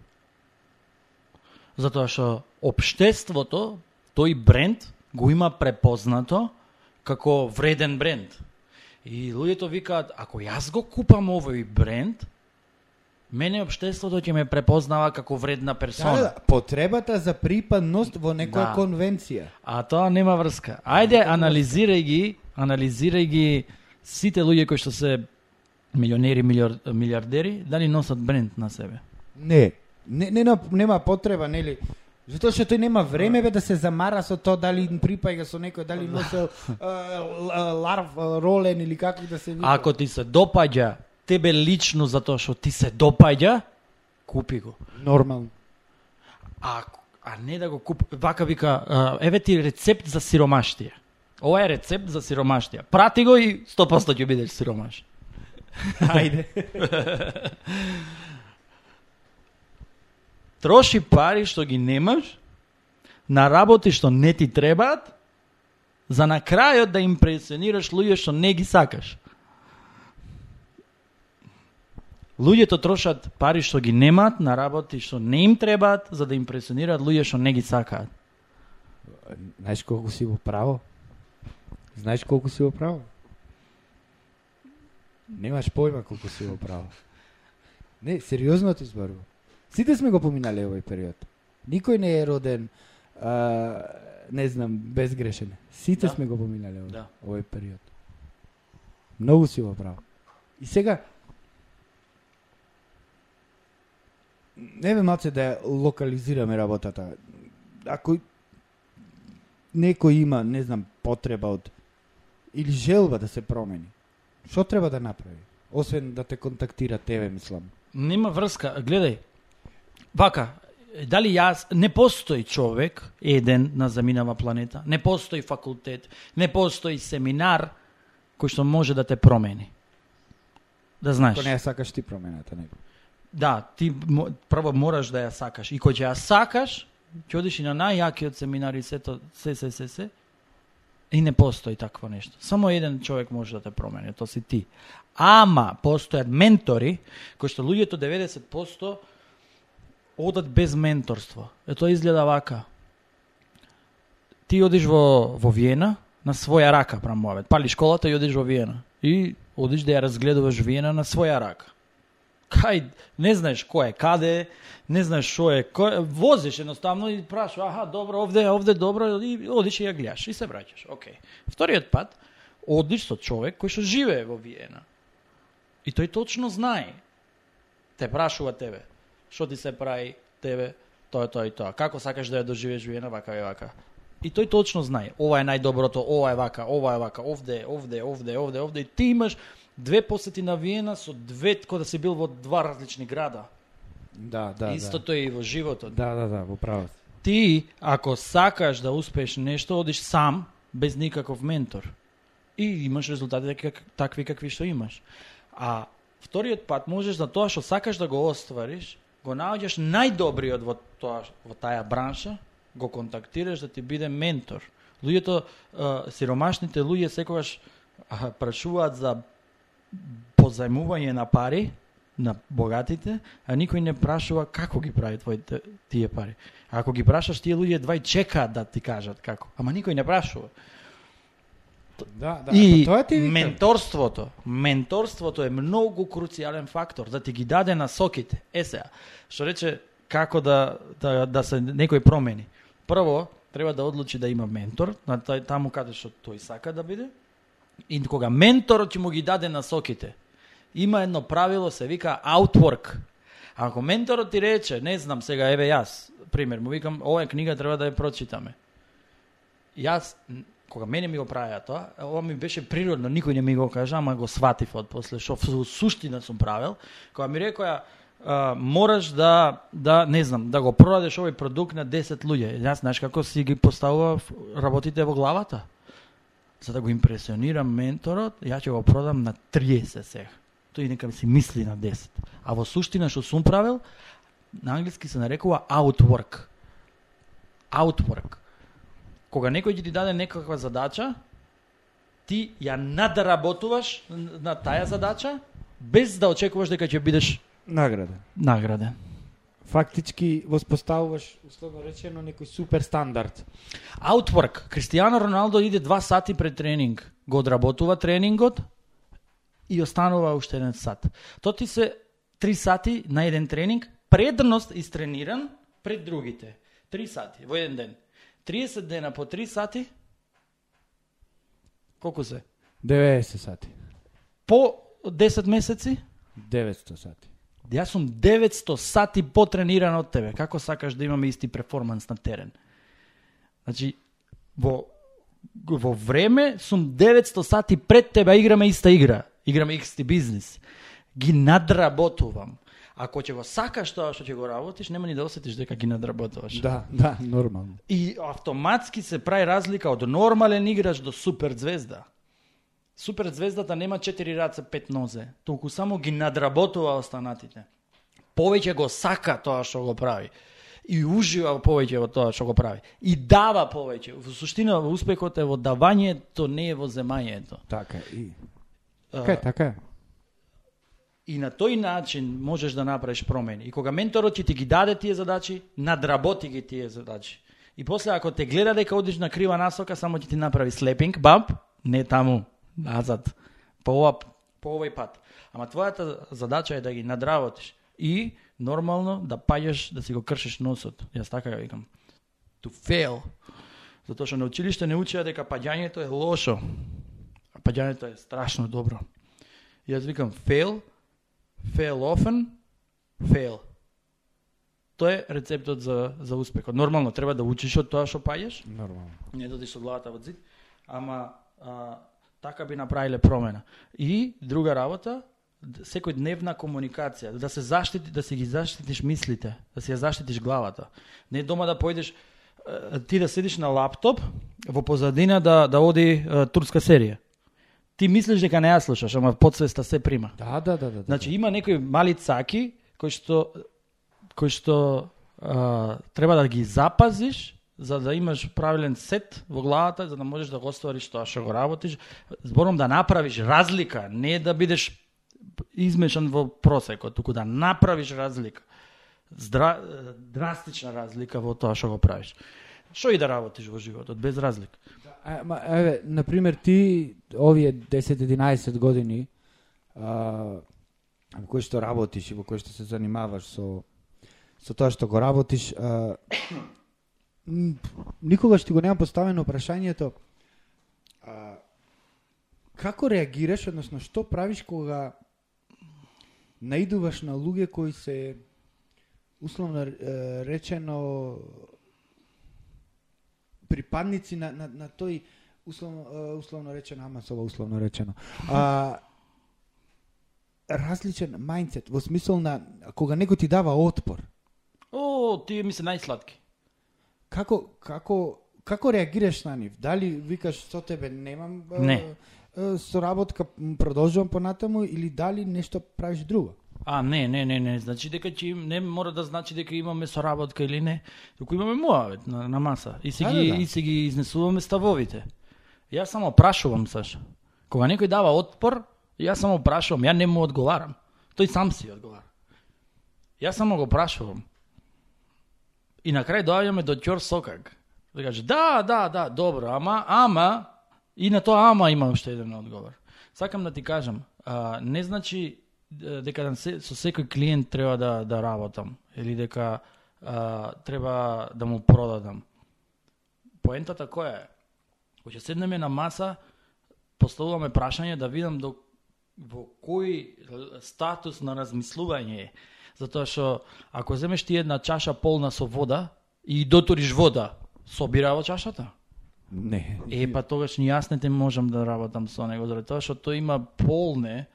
[SPEAKER 2] Затоа што општеството тој бренд го има препознато како вреден бренд. И луѓето викаат, ако јас го купам овој бренд, мене општеството ќе ме препознава како вредна
[SPEAKER 1] Да,
[SPEAKER 2] персона.
[SPEAKER 1] да, потребата за припадност во некоја
[SPEAKER 2] Да.
[SPEAKER 1] конвенција.
[SPEAKER 2] А тоа нема врска. Ајде, анализирај ги, анализирај ги сите луѓе кои што се милионери, милиар, милиардери, дали носат бренд на себе.
[SPEAKER 1] Не, не, не нема потреба, нели? Затоа што тој нема време бе да се замара со тоа дали припаѓа со некој, дали носел а, л- ларв ролен или како да се вика.
[SPEAKER 2] Ако ти се допаѓа тебе лично затоа што ти се допаѓа, купи го.
[SPEAKER 1] нормално.
[SPEAKER 2] А, а не да го куп... Вака вика, еве ти рецепт за сиромаштија. Ова е рецепт за сиромаштија. Прати го и 100% ќе бидеш сиромаш.
[SPEAKER 1] Ајде.
[SPEAKER 2] Троши пари што ги немаш на работи што не ти требаат, за на крајот да импресионираш луѓе што не ги сакаш. Луѓето трошат пари што ги немаат на работи што не им требаат, за да импресионираат луѓе што не ги сакаат.
[SPEAKER 1] Знаеш колку си во право? Знаеш колку си во право? Немаш појма колку си во право. Не, сериозно ти зборувам. Сите сме го поминале овој период.
[SPEAKER 3] Никој не е роден а, не знам, безгрешен. Сите
[SPEAKER 2] Да.
[SPEAKER 3] сме го поминале овој,
[SPEAKER 2] Да.
[SPEAKER 3] овој период. Многу си во право. И сега не ве малце да локализираме работата. Ако некој има, не знам, потреба од или желба да се промени, што треба да направи? Освен да те контактира тебе, мислам.
[SPEAKER 2] Нема врска, гледај. Вака, дали јас не постои човек еден на заминава планета, не постои факултет, не постои семинар кој што може да те промени. Да знаеш.
[SPEAKER 3] Ако не ја сакаш ти промената, не.
[SPEAKER 2] Да, ти прво мораш да ја сакаш. И кој ќе ја сакаш, ќе одиш и на најјакиот семинар и сето, се, се, се, се. И не постои такво нешто. Само еден човек може да те промени, тоа си ти. Ама, постојат ментори, кои што луѓето 90% одат без менторство. Е тоа изгледа вака. Ти одиш во, во Виена, на своја рака, прамовет. Пали школата и одиш во Виена. И одиш да ја разгледуваш Виена на своја рака кај, не знаеш кој е, каде, не знаеш што е, кој, возиш едноставно и прашува, аха, добро, овде, овде добро, и одиш и ја гледаш и се враќаш. Океј. Вториот пат, одиш со човек кој што живее во Виена. И тој точно знае. Те прашува тебе, што ти се прави тебе, тоа, тоа и тоа. Како сакаш да ја доживееш Виена, вака и вака. И тој точно знае. Ова е најдоброто, ова е вака, ова е вака, овде, овде, овде, овде, овде. И ти имаш две посети на Виена со две, кој да си бил во два различни града.
[SPEAKER 3] Да, да,
[SPEAKER 2] Истото е и во животот.
[SPEAKER 3] да. Да, да, да, во право. си.
[SPEAKER 2] Ти, ако сакаш да успееш нешто, одиш сам, без никаков ментор. И имаш резултати как, такви какви што имаш. А вториот пат можеш за тоа што сакаш да го оствариш, го наоѓаш најдобриот во тоа во таа бранша, го контактираш да ти биде ментор. Луѓето, а, сиромашните луѓе секогаш а, прашуваат за позајмување на пари на богатите, а никој не прашува како ги прави твоите тие пари. А ако ги прашаш тие луѓе двај чекаат да ти кажат како, ама никој не прашува.
[SPEAKER 3] Да, да.
[SPEAKER 2] И
[SPEAKER 3] тоа ти викам.
[SPEAKER 2] менторството, менторството е многу круцијален фактор да ти ги даде насоките. Е сега, што рече како да, да, да се некој промени. Прво, треба да одлучи да има ментор, на тај, таму каде што тој сака да биде. И кога менторот ќе му ги даде насоките, има едно правило, се вика outwork. Ако менторот ти рече, не знам сега, еве јас, пример, му викам, ова книга треба да ја прочитаме. Јас, кога мене ми го правеа тоа, ова ми беше природно, никој не ми го кажа, ама го сватив од после, што во суштина сум правел. кога ми рекоа, а, мораш да, да, не знам, да го продадеш овој продукт на 10 луѓе. Јас знаеш како си ги поставува работите во главата? За да го импресионирам менторот, ја ќе го продам на 30 сега. Тој нека си мисли на 10. А во суштина што сум правел, на англиски се нарекува outwork. Outwork. Кога некој ќе ти даде некаква задача, ти ја надработуваш на таа задача, без да очекуваш дека ќе бидеш
[SPEAKER 3] Награда.
[SPEAKER 2] награден.
[SPEAKER 3] Фактички воспоставуваш, условно речено, некој супер стандард.
[SPEAKER 2] Outwork. Кристијано Роналдо иде два сати пред тренинг. Го одработува тренингот и останува уште еден сат. Тоа ти се три сати на еден тренинг, предност истрениран пред другите. Три сати во еден ден. 30 дена по 3 сати. Колку се?
[SPEAKER 3] 90 сати.
[SPEAKER 2] По 10 месеци?
[SPEAKER 3] 900 сати.
[SPEAKER 2] Јас сум 900 сати потрениран од тебе. Како сакаш да имаме исти перформанс на терен? Значи, во, во време сум 900 сати пред тебе, играме иста игра. Играме исти бизнис. Ги надработувам. Ако ќе го сакаш тоа што ќе го работиш, нема ни да осетиш дека ги надработуваш.
[SPEAKER 3] Да, да, нормално.
[SPEAKER 2] И автоматски се прави разлика од нормален играч до супер звезда. Супер звездата нема 4 раце, 5 нозе, толку само ги надработува останатите. Повеќе го сака тоа што го прави. И ужива повеќе во тоа што го прави. И дава повеќе. Во суштина, успехот е во давањето, не е во земањето.
[SPEAKER 3] Така. И... Така така е.
[SPEAKER 2] И на тој начин можеш да направиш промени. И кога менторот ќе ти ги даде тие задачи, надработи ги тие задачи. И после ако те гледа дека одиш на крива насока, само ќе ти направи слепинг, бамп, не таму, назад, по, ова, по овој пат. Ама твојата задача е да ги надработиш. И нормално да паѓаш да си го кршиш носот. Јас така го викам. To fail. Затоа што на училиште не учеа дека паѓањето е лошо. А паѓањето е страшно добро. Јас викам fail, fail often, fail. Тоа е рецептот за, за успехот. Нормално треба да учиш од тоа што паѓаш,
[SPEAKER 1] Нормално.
[SPEAKER 2] не додиш со главата во зид, ама а, така би направиле промена. И друга работа, д- секој дневна комуникација, да се заштити, да си ги заштитиш мислите, да си ја заштитиш главата. Не дома да појдеш ти да седиш на лаптоп, во позадина да да оди турска серија. Ти мислиш дека не ја слушаш, ама подсвеста се прима.
[SPEAKER 1] Да, да, да, да. да.
[SPEAKER 2] Значи има некои мали цаки кои што кои што а, треба да ги запазиш за да имаш правилен сет во главата, за да можеш да го оствариш тоа што го работиш. Зборам да направиш разлика, не да бидеш измешан во просекот, туку да направиш разлика. Здра, драстична разлика во тоа што го правиш. Што и да работиш во животот, без разлика.
[SPEAKER 3] А, ма, еве, на пример, ти овие 10-11 години а, во кој што работиш и во кој што се занимаваш со со тоа што го работиш, а, никогаш ти го нема поставено прашањето а, како реагираш, односно што правиш кога наидуваш на луѓе кои се условно речено припадници на, на, на тој условно, условно речено, ама со ова условно речено. А, различен мајндсет, во смисол на кога некој ти дава отпор,
[SPEAKER 2] О, тие ми се најсладки.
[SPEAKER 3] како како како реагираш на нив? Дали викаш со тебе немам
[SPEAKER 2] Не.
[SPEAKER 3] соработка, продолжувам понатаму или дали нешто правиш друго?
[SPEAKER 2] А, не, не, не, не, значи дека ќе не мора да значи дека имаме соработка или не, туку имаме муавет на, на маса и си
[SPEAKER 3] Да,
[SPEAKER 2] ги
[SPEAKER 3] да, да.
[SPEAKER 2] и си ги изнесуваме ставовите. Јас само прашувам Саша. Кога некој дава отпор, јас само прашувам, ја не му одговарам. Тој сам си одговара. Јас само го прашувам. И на крај доаѓаме до Ќор Сокак. Да каже, да, да, да, добро, ама, ама, и на тоа ама има уште еден одговор. Сакам да ти кажам, а, не значи дека со секој клиент треба да, да работам, или дека а, треба да му продадам. Поентата која е? Кога ќе седнеме на маса, поставуваме прашање да видам до во кој статус на размислување е. Затоа што ако земеш ти една чаша полна со вода и доториш вода, собира во чашата?
[SPEAKER 1] Не.
[SPEAKER 2] Е, па тогаш ни јас не те можам да работам со него, заради тоа што тој има полне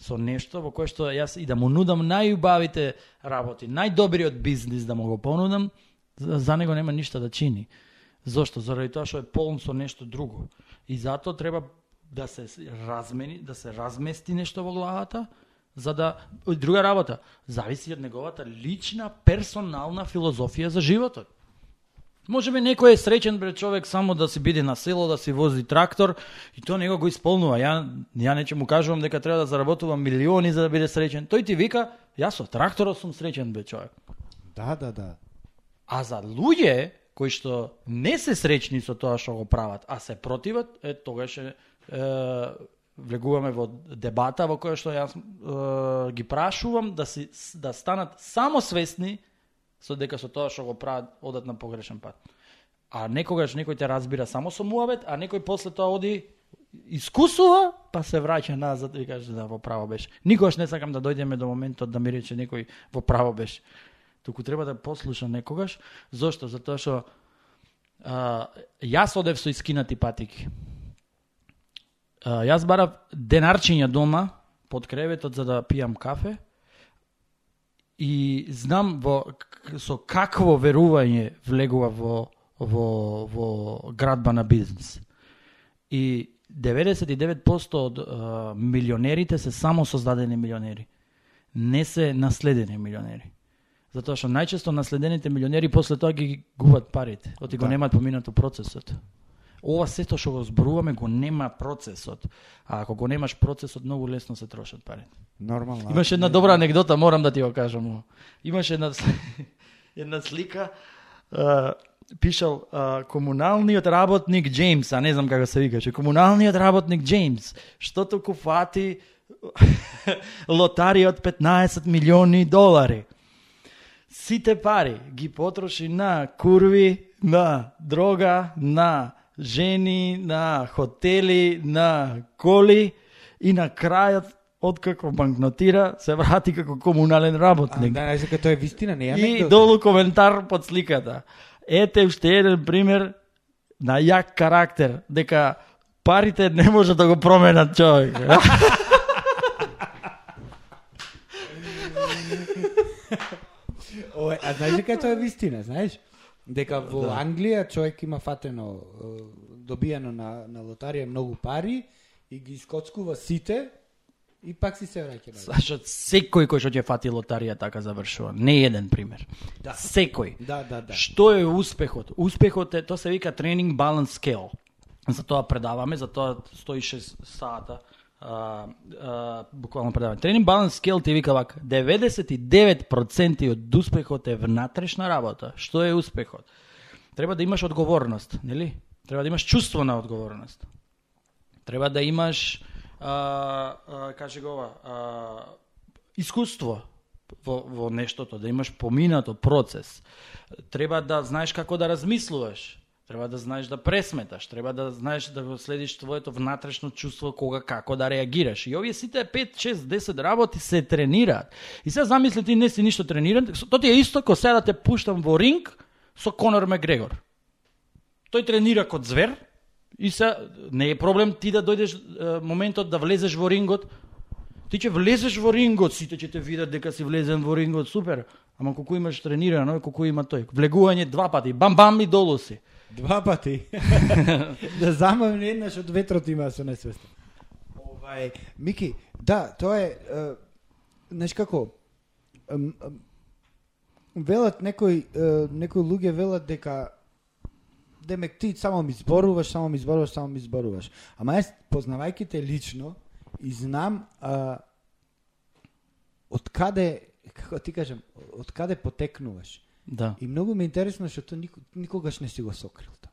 [SPEAKER 2] со нешто во кое што јас и да му нудам најубавите работи, најдобриот бизнис да му го понудам, за, него нема ништа да чини. Зошто? Заради тоа што е полн со нешто друго. И затоа треба да се размени, да се размести нешто во главата, за да друга работа, зависи од неговата лична персонална филозофија за животот. Може би некој е среќен бре човек само да си биде на село, да си вози трактор и тоа него го исполнува. Ја ја не ќе му кажувам дека треба да заработува милиони за да биде среќен. Тој ти вика, јас со тракторот сум среќен бе човек.
[SPEAKER 1] Да, да, да.
[SPEAKER 2] А за луѓе кои што не се среќни со тоа што го прават, а се противат, е тогаш е, е влегуваме во дебата во која што јас е, ги прашувам да си да станат само свесни со дека со тоа што го прават одат на погрешен пат. А некогаш некој те разбира само со муавет, а некој после тоа оди искусува, па се враќа назад и каже да во право беше. Никогаш не сакам да дојдеме до моментот да ми рече некој во право беше. Туку треба да послуша некогаш. Зошто? Затоа што а, јас одев со искинати патики. А, јас барав денарчиња дома под креветот за да пијам кафе и знам во со какво верување влегува во во во градба на бизнис. И 99% од а, милионерите се само создадени милионери. Не се наследени милионери. Затоа што најчесто наследените милионери после тоа ги губат парите, оти го
[SPEAKER 1] Да.
[SPEAKER 2] немаат поминато процесот. Ова сето што го зборуваме го нема процесот. А ако го немаш процесот, многу лесно се трошат парите.
[SPEAKER 1] Нормално.
[SPEAKER 2] Имаше една добра анекдота, морам да ти го кажам. Имаше една, една слика, а, пишал а, комуналниот работник Джеймс, а не знам како се викаше, комуналниот работник Джеймс, што току фати лотарија од 15 милиони долари. Сите пари ги потроши на курви, на дрога, на жени, на хотели, на коли и на крајот откако банкнотира, се врати како комунален
[SPEAKER 1] А,
[SPEAKER 2] работник.
[SPEAKER 1] да, знаеш дека тоа е вистина, не е
[SPEAKER 2] И долу коментар под сликата. Ете уште еден пример на јак карактер, дека парите не може да го променат човек.
[SPEAKER 1] Ова, а знаеш дека тоа е вистина, знаеш? Дека во
[SPEAKER 2] Да.
[SPEAKER 1] Англија човек има фатено добиено на на лотарија многу пари и ги искоцкува сите и пак си се враќа. назад.
[SPEAKER 2] Зашто секој кој што ќе фати лотарија така завршува. Не еден пример.
[SPEAKER 1] Да.
[SPEAKER 2] Секој.
[SPEAKER 1] Да, да, да.
[SPEAKER 2] Што е успехот? Успехот е, тоа се вика тренинг баланс скел. За тоа предаваме, за тоа 106 сата а, а, буквално предавање. Тренинг баланс скел ти вика вака, 99% од успехот е внатрешна работа. Што е успехот? Треба да имаш одговорност, нели? Треба да имаш чувство на одговорност. Треба да имаш а, а, каже го ова, а, искуство во, во нештото, да имаш поминато процес. Треба да знаеш како да размислуваш. Треба да знаеш да пресметаш, треба да знаеш да го следиш твоето внатрешно чувство кога како да реагираш. И овие сите 5, 6, 10 работи се тренираат. И сега замисли ти не си ништо трениран, тоа ти е исто ко сега да те пуштам во ринг со Конор Мегрегор. Тој тренира код звер и се не е проблем ти да дојдеш моментот да влезеш во рингот. Ти ќе влезеш во рингот, сите ќе те видат дека си влезен во рингот, супер. Ама колку имаш тренирано, колку има тој. Влегување два пати, бам бам и долу си.
[SPEAKER 1] Два пати. да замавне еднаш од ветрот има со несвестен. Овај, Мики, да, тоа е, е знаеш како, велат некои, е, некои луѓе велат дека демек ти само ми зборуваш, само ми зборуваш, само ми зборуваш. Ама јас познавајќи те лично и знам а, од каде, како ти кажам, од каде потекнуваш.
[SPEAKER 2] Да.
[SPEAKER 1] И многу ми е интересно што тоа нико- никогаш не си го сокрил тоа.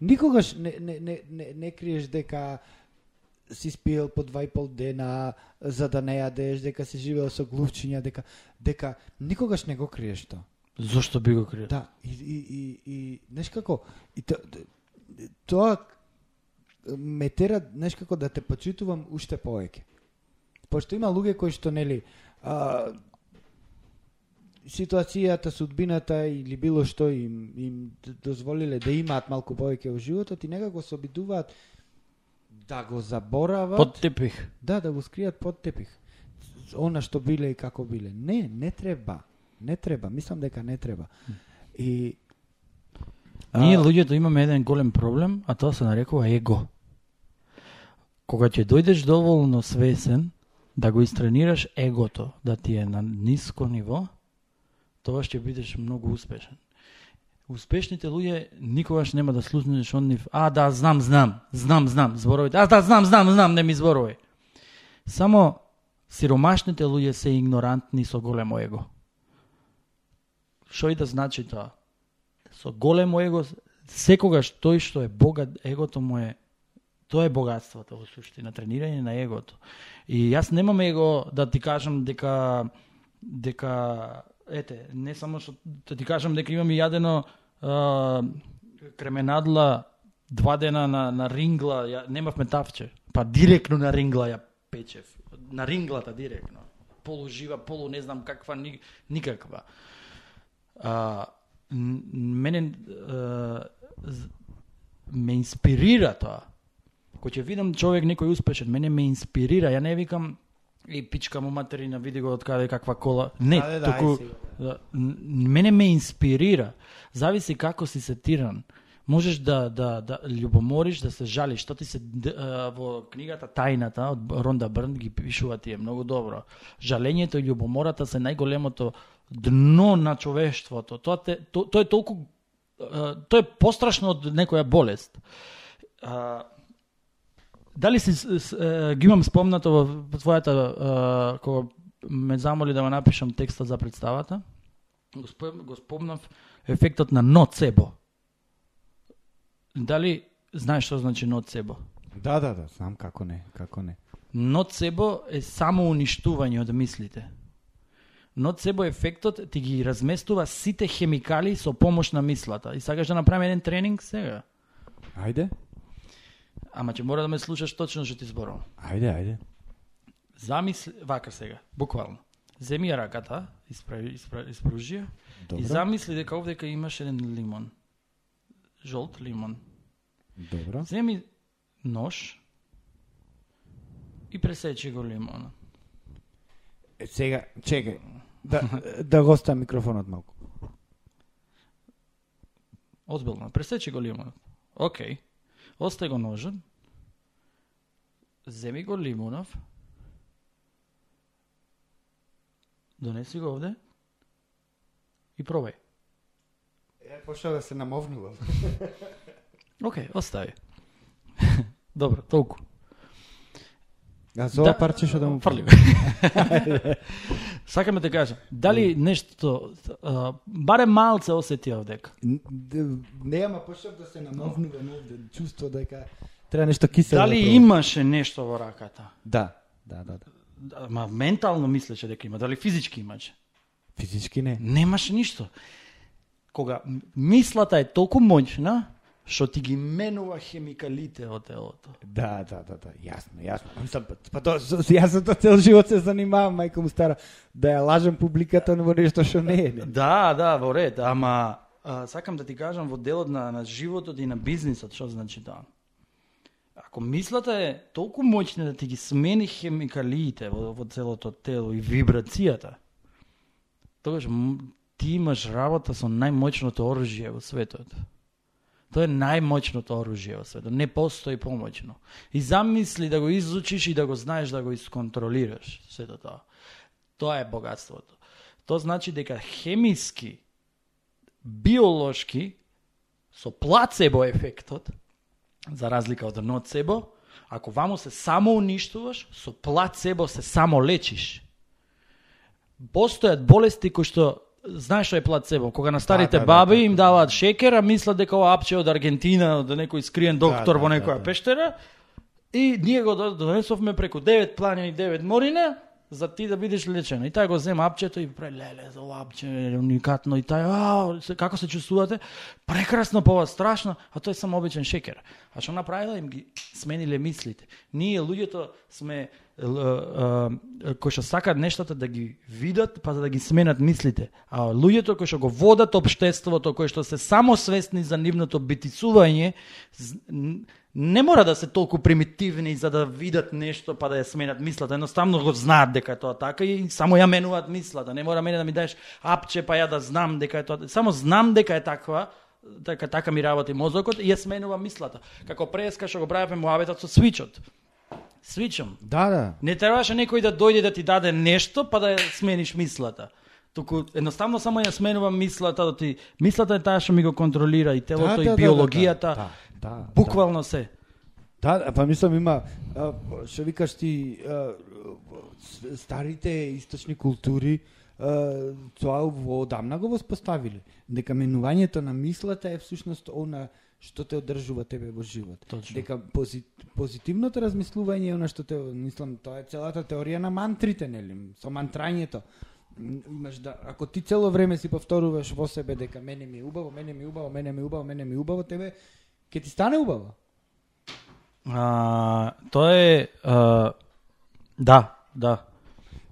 [SPEAKER 1] Никогаш не, не, не, не, не криеш дека си спиел по два и пол дена за да не јадеш, дека си живеел со глувчиња, дека дека никогаш не го криеш тоа.
[SPEAKER 2] Зошто би го криел?
[SPEAKER 1] Да, и и и, и знаеш како и то, тоа ме тера, знаеш како да те почитувам уште повеќе. Пошто има луѓе кои што нели а, ситуацијата, судбината или било што им им дозволиле да имаат малку повеќе во животот и некако се обидуваат да го заборават.
[SPEAKER 2] Под тепих.
[SPEAKER 1] Да, да го скријат под тепих. Она што биле и како биле. Не, не треба. Не треба. Мислам дека не треба. И
[SPEAKER 2] Ние
[SPEAKER 1] А-
[SPEAKER 2] луѓето имаме еден голем проблем, а тоа се нарекува его. Кога ќе дојдеш доволно свесен да го истренираш егото, да ти е на ниско ниво, тоа ќе бидеш многу успешен. Успешните луѓе никогаш нема да слушнеш од нив, а да, знам, знам, знам, знам, зборовите, а да, знам, знам, знам, не ми зборови. Само сиромашните луѓе се игнорантни со големо его. Што и да значи тоа? со големо его, секогаш тој што е богат, егото му е тоа е богатството во суштина, тренирање на егото. И јас немам его да ти кажам дека дека ете, не само што да ти кажам дека имам и јадено а, кременадла два дена на, на рингла, ја, немавме тавче, па директно на рингла ја печев. На ринглата директно. полужива, полу не знам каква, ни, никаква. А, мене а, ме инспирира тоа. Кој ќе видам човек некој успешен, мене ме инспирира. Ја не викам и пичка му материна, види го од каде каква кола. Не,
[SPEAKER 1] Да, да, да,
[SPEAKER 2] току да, мене ме инспирира. Зависи како си сетиран. Можеш да да да љубомориш, да се жалиш, што ти се а, во книгата Тајната од Ронда Брн ги пишува тие многу добро. Жалењето и љубомората се најголемото дно на човештвото. Тоа те то, тоа е толку а, тоа е пострашно од некоја болест. А, дали си ги имам спомнато во во твојата кога ме замоли да го напишам текстот за представата, го, спом, го спомнав ефектот на ноцебо. Дали знаеш што значи ноцебо?
[SPEAKER 1] Да, да, да, знам како не, како не.
[SPEAKER 2] Ноцебо е само уништување од мислите. Ноцебо ефектот ти ги разместува сите хемикали со помош на мислата. И сакаш да направиме еден тренинг сега?
[SPEAKER 1] Ајде,
[SPEAKER 2] Ама ќе мора да ме слушаш точно што ти зборувам.
[SPEAKER 1] ајде, ајде.
[SPEAKER 2] Замисли, вака сега, буквално. Земи ја раката, исправи, исправи, испружи ја и замисли дека овдека имаш еден лимон. Жолт лимон.
[SPEAKER 1] Добро.
[SPEAKER 2] Земи нож и пресечи го лимонот.
[SPEAKER 1] Е, сега, чекај. Да, да го оставам микрофонот малку.
[SPEAKER 2] Озбилно, пресечи го лимонот. Океј. Остај го ножот. Земи го лимонов. Донеси го овде. И пробај.
[SPEAKER 1] Ја почнав да се намовнувам.
[SPEAKER 2] Океј, остави. Добро, толку.
[SPEAKER 1] А за ова
[SPEAKER 2] Да,
[SPEAKER 1] парче што да му
[SPEAKER 2] Фрли го. Сакам да те кажам, дали нешто, а, барем малце осети овдека.
[SPEAKER 1] Н- д- Не, ама почнав да се намовнувам овде, чувство дека треба нешто кисело.
[SPEAKER 2] Дали
[SPEAKER 1] да
[SPEAKER 2] имаше нешто во раката?
[SPEAKER 1] Да, да, да, да.
[SPEAKER 2] Да, Ма ментално мислеше дека има, дали физички имаше?
[SPEAKER 1] Физички не.
[SPEAKER 2] Немаш ништо. Кога мислата е толку моćна, што ти ги менува хемикалите од телото.
[SPEAKER 1] Да, да, да, да, јасно, јасно. Мислам, па, па то, с- с- јас за тоа цел живот се занимавам, мајка му стара, да ја лажам публиката во нешто што не е. Не.
[SPEAKER 2] Да, да, во ред, ама а, сакам да ти кажам во делот на, на животот и на бизнисот, што значи тоа. Ако мислата е толку моćна да ти ги смени хемикалиите во, во целото тело и вибрацијата, тогаш ти имаш работа со најмоćното оружје во светот. Тоа е најмоќното оружје во светот. Не постои помоќно. И замисли да го изучиш и да го знаеш да го исконтролираш сето тоа. Тоа е богатството. Тоа значи дека хемиски, биолошки, со плацебо ефектот, за разлика од ноцебо, ако ваму се само уништуваш, со плацебо се само лечиш. Постојат болести кои што знаеш што е плацебо, кога на старите
[SPEAKER 1] да, да,
[SPEAKER 2] баби
[SPEAKER 1] да,
[SPEAKER 2] им
[SPEAKER 1] да.
[SPEAKER 2] даваат шекер, а мислат дека ова апче од Аргентина, од некој скриен доктор
[SPEAKER 1] да,
[SPEAKER 2] во
[SPEAKER 1] да,
[SPEAKER 2] некоја
[SPEAKER 1] да.
[SPEAKER 2] пештера, и ние го до- донесовме преку 9 планини и 9 морина, за ти да бидеш лечен. И тај го зема апчето и пре, леле, за апче уникатно. И тај, а, како се чувствувате? Прекрасно, пова, страшно, а тој е само обичен шекер. А што направила им ги смениле мислите. Ние луѓето сме кои што сакаат нештата да ги видат, па за да ги сменат мислите. А луѓето кои што го водат општеството, кои што се самосвесни за нивното битицување, не мора да се толку примитивни за да видат нешто па да ја сменат мислата. Едноставно го знаат дека е тоа така и само ја менуваат мислата. Не мора мене да ми даеш апче па ја да знам дека е тоа. Само знам дека е таква, дека така ми работи мозокот и ја сменува мислата. Како преска што го правевме муабетот со свичот. Свичам.
[SPEAKER 1] Да, да.
[SPEAKER 2] Не требаше некој да дојде да ти даде нешто па да ја смениш мислата. Туку едноставно само ја сменува мислата, да ти мислата е таа што ми го контролира и телото
[SPEAKER 1] да, да,
[SPEAKER 2] и
[SPEAKER 1] да,
[SPEAKER 2] биологијата.
[SPEAKER 1] Да, да, да,
[SPEAKER 2] Буквално се.
[SPEAKER 1] Да, да, па мислам има што викаш ти старите источни култури тоа во одамна го воспоставиле. Дека менувањето на мислата е всушност она што те одржува тебе во живот.
[SPEAKER 2] Точно.
[SPEAKER 1] Дека пози, позитивното размислување е она што те мислам тоа е целата теорија на мантрите, нели? Со мантрањето. Имаш да ако ти цело време си повторуваш во себе дека мене ми е убаво, мене ми е убаво, мене ми е убаво, мене ми е убаво, тебе ќе ти стане убаво.
[SPEAKER 2] А, тоа е а, да, да.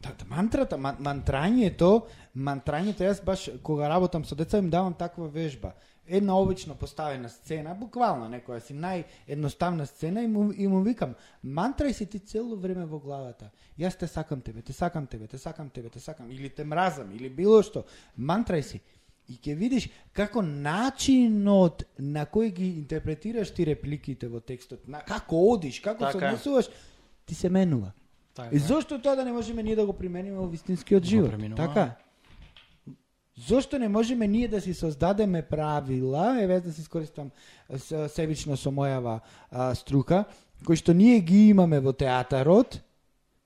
[SPEAKER 1] Да, мантрата, ман, мантрањето, мантрањето, јас баш кога работам со деца им давам таква вежба. Една обично поставена сцена, буквално некоја си наједноставна сцена и му, и му викам, мантрај си ти цело време во главата. Јас те сакам тебе, те сакам тебе, те сакам тебе, те сакам, или те мразам, или било што. Мантрај си. И ќе видиш како начинот на кој ги интерпретираш ти репликите во текстот, на како одиш, како се
[SPEAKER 2] Така е.
[SPEAKER 1] однесуваш, ти се менува.
[SPEAKER 2] Така.
[SPEAKER 1] И зошто тоа да не можеме ние да го примениме во вистинскиот живот? Така. Зошто не можеме ние да си создадеме правила, еве да се искористам себично со мојава а, струка, кои што ние ги имаме во театарот,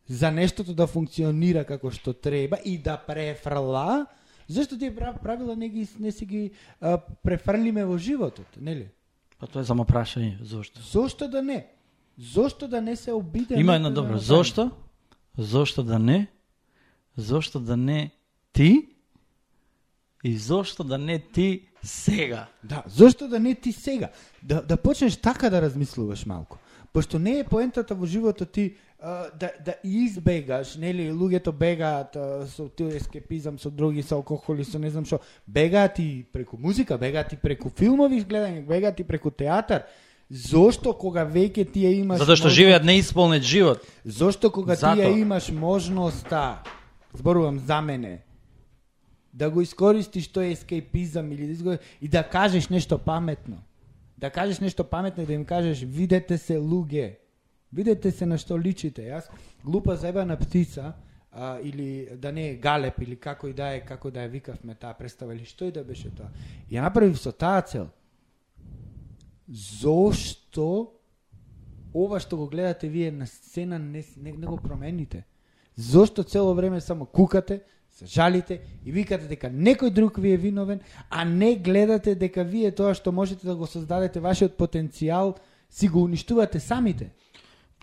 [SPEAKER 1] за нештото да функционира како што треба и да префрла, зашто тие прав- правила не ги не си ги а, префрлиме во животот, нели?
[SPEAKER 2] Па тоа е само прашање, зошто?
[SPEAKER 1] Зошто да не? Зошто да не се обиде?
[SPEAKER 2] Има едно добро. Зошто? Зошто да не? Зошто да не ти? И зошто да не ти сега?
[SPEAKER 1] Да, зошто да не ти сега? Да, да почнеш така да размислуваш малку. Пошто не е поентата во животот ти а, да, да избегаш, нели, луѓето бегаат а, со тој ескепизам, со други, со алкохоли, со не знам што. Бегаат и преку музика, бегаат и преку филмови гледање, бегаат и преку театар. Зошто кога веќе ти ја имаш
[SPEAKER 2] Затоа што
[SPEAKER 1] можност-
[SPEAKER 2] живеат неисполнет живот.
[SPEAKER 1] Зошто кога ти
[SPEAKER 2] Затоа.
[SPEAKER 1] ја имаш можноста, зборувам за мене, да го искористиш тој ескейпизам или да изго... и да кажеш нешто паметно. Да кажеш нешто паметно и да им кажеш видете се луѓе. Видете се на што личите. Јас глупа заебана птица а, или да не е галеп или како и да е, како да ја викавме таа представа или што и да беше тоа. Ја направив со таа цел. Зошто ова што го гледате вие на сцена не, не, не го промените? Зошто цело време само кукате, се жалите и викате дека некој друг ви е виновен, а не гледате дека вие тоа што можете да го создадете вашиот потенцијал, си го уништувате самите.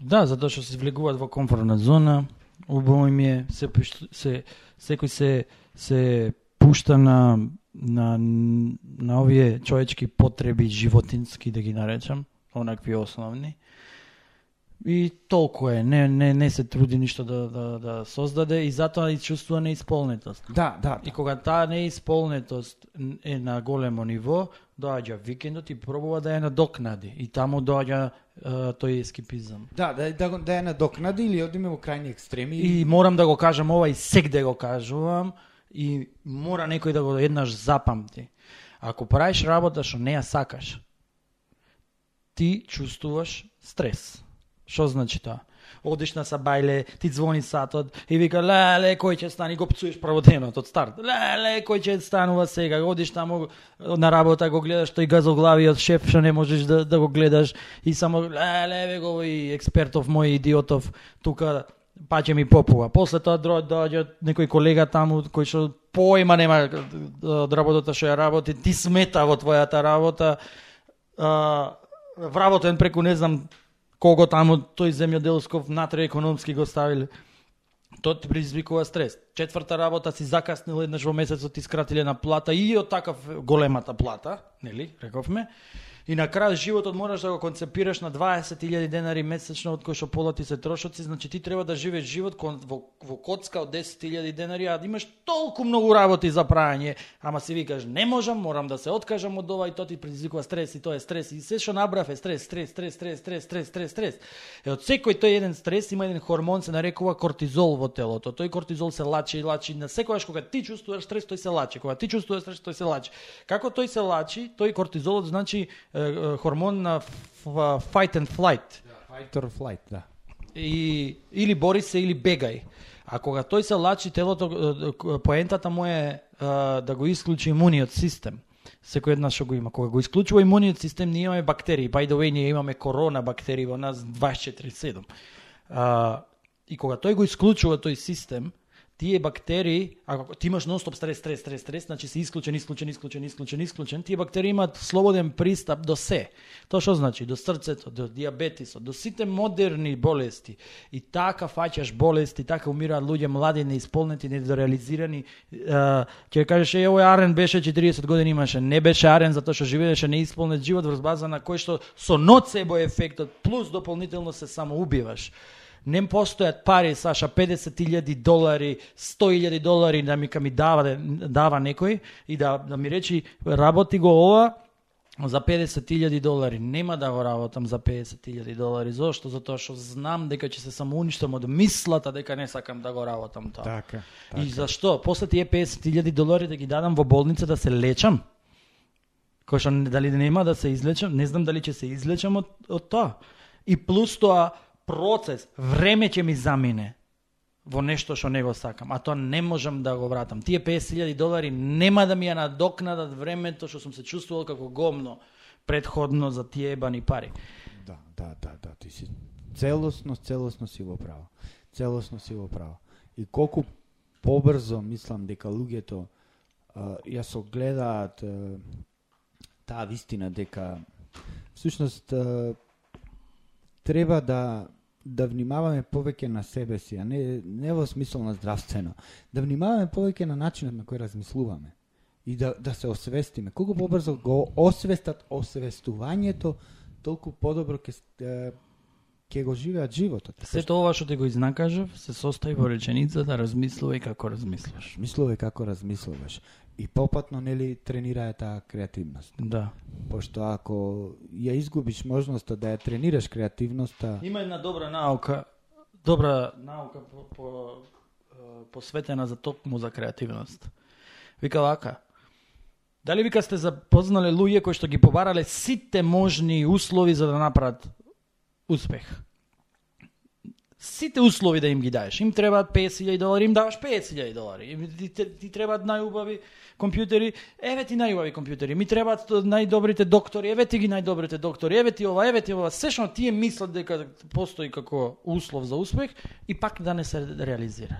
[SPEAKER 2] Да, затоа што се влегуваат во комфортна зона, убаво им е, се, се, секој се, се пушта на, на, на овие човечки потреби, животински да ги наречам, онакви основни. И толку е, не, не, не се труди ништо да, да, да создаде и затоа и чувствува неисполнетост.
[SPEAKER 1] Да, да.
[SPEAKER 2] И кога таа неисполнетост е на големо ниво, доаѓа викендот и пробува да ја надокнади. И таму доаѓа тој ескипизам.
[SPEAKER 1] Да, да, да, го- да ја надокнади или одиме во крајни екстреми.
[SPEAKER 2] И морам да го кажам ова и сек да го кажувам и мора некој да го еднаш запамти. Ако правиш работа што не ја сакаш, ти чувствуваш стрес. Што значи тоа? Одиш на сабајле, ти звони сатот и вика леле кој ќе стане го пцуеш праводенот од старт. Леле кој ќе станува сега? Одиш таму на работа го гледаш тој газоглавиот шеф што не можеш да, да го гледаш и само леле ве го и експертов мој идиотов тука па ќе ми попува. После тоа дро- доаѓа некој колега таму кој што појма нема од работата што ја работи, ти смета во твојата работа. А, вработен преку не знам кого таму тој земјоделсков натре економски го ставиле. Тоа ти предизвикува стрес. Четврта работа си закаснил еднаш во месецот ти скратиле на плата и од такав големата плата, нели, рековме. И на крај животот мораш да го концепираш на 20.000 денари месечно од кои што пола ти се трошоци, значи ти треба да живееш живот кон, во, во коцка од 10.000 денари, а да имаш толку многу работи за прајање, ама си викаш не можам, морам да се откажам од ова и тоа ти предизвикува стрес и тоа е стрес и се што набрав е стрес, стрес, стрес, стрес, стрес, стрес, стрес, стрес. Е од секој тој еден стрес има еден хормон се нарекува кортизол во телото. Тој кортизол се лачи и лачи на секогаш кога ти чувствуваш стрес, тој се лачи. Кога ти чувствуваш стрес, тој се лачи. Како тој се лачи, тој кортизолот значи хормон на fight and flight
[SPEAKER 1] Fight or flight, да.
[SPEAKER 2] и или бори се или бегај. А кога тој се лачи телото, поентата му е да го исклучи имуниот систем. Секој еднаш што го има. Кога го исклучува имуниот систем, ние имаме бактерии. By the way, ние имаме корона бактерии во нас 24/7. А, и кога тој го исклучува тој систем, тие бактерии, ако ти имаш нонстоп стрес, стрес, стрес, стрес, значи си исклучен, исклучен, исклучен, исклучен, исклучен, тие бактерии имаат слободен пристап до се. Тоа што значи? До срцето, до диабетисот, до сите модерни болести. И така фаќаш болести, така умираат луѓе млади, неисполнети, недореализирани. Ќе кажеш, е, овој Арен беше 40 години имаше. Не беше Арен затоа што живееше неисполнет живот врз база на кој што со ноцебо ефектот плюс дополнително се самоубиваш. Не постојат пари, Саша, 50.000 долари, 100.000 долари да ми ми дава, дава некој и да, да ми речи работи го ова за 50.000 долари. Нема да го работам за 50.000 долари. Зошто? Затоа што знам дека ќе се самоуништам од мислата дека не сакам да го работам тоа.
[SPEAKER 1] Така.
[SPEAKER 2] И зашто? После тие 50.000 долари да ги дадам во болница да се лечам? Кој што дали нема да се излечам, не знам дали ќе се излечам од, од тоа. И плюс тоа процес, време ќе ми замине во нешто што не го сакам, а тоа не можам да го вратам. Тие 50.000 долари нема да ми ја надокнадат времето што сум се чувствувал како гомно предходно за тие ебани пари.
[SPEAKER 1] Да, да, да, да, ти си целосно, целосно си во право. Целосно си во право. И колку побрзо мислам дека луѓето ја согледаат таа вистина дека всушност
[SPEAKER 3] треба да да внимаваме повеќе на себе си, а не не во смисол на здравствено. Да внимаваме повеќе на начинот на кој размислуваме и да да се освестиме. Колку побрзо го освестат освестувањето, толку подобро ќе с- е, ќе го живеат животот.
[SPEAKER 2] Сето ова што ти го изнакажав се состои во реченицата размислувај како размислуваш.
[SPEAKER 3] Мислуве како размислуваш. И попатно нели тренирае таа креативност.
[SPEAKER 2] Да.
[SPEAKER 3] Пошто ако ја изгубиш можноста да ја тренираш креативноста,
[SPEAKER 2] Има една добра наука, добра наука по, по, посветена за токму за креативност. Вика вака, дали вика сте запознале луѓе кои што ги побарале сите можни услови за да направат успех? Сите услови да им ги даеш. Им требаат 50.000 долари, им даваш 50.000 долари. Им, ти, ти, ти требаат најубави компјутери, еве ти најубави компјутери. Ми требаат најдобрите доктори, еве ти ги најдобрите доктори, еве ти ова, еве ти ова. Се што тие мислат дека постои како услов за успех и пак да не се реализира.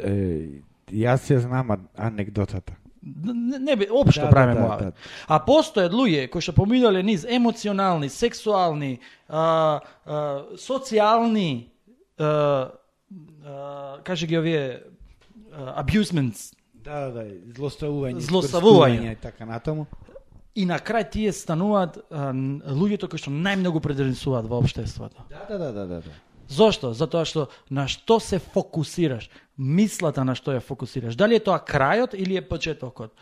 [SPEAKER 1] Е, јас ја знам ан- анекдотата.
[SPEAKER 2] Не, не бе, општо
[SPEAKER 3] Да,
[SPEAKER 2] да, правиме
[SPEAKER 3] да,
[SPEAKER 2] да,
[SPEAKER 3] да.
[SPEAKER 2] А постојат луѓе кои што поминале низ емоционални, сексуални, а, а, социјални, а, а, каже ги овие а, abusements,
[SPEAKER 3] да, да, злоставување,
[SPEAKER 2] Злоставување.
[SPEAKER 3] и така натаму.
[SPEAKER 2] И на крај тие стануваат а, луѓето кои што најмногу предонесуваат во општеството.
[SPEAKER 3] Да, да, да, да, да. да.
[SPEAKER 2] Зошто? Затоа што на што се фокусираш, мислата на што ја фокусираш. Дали е тоа крајот или е почетокот?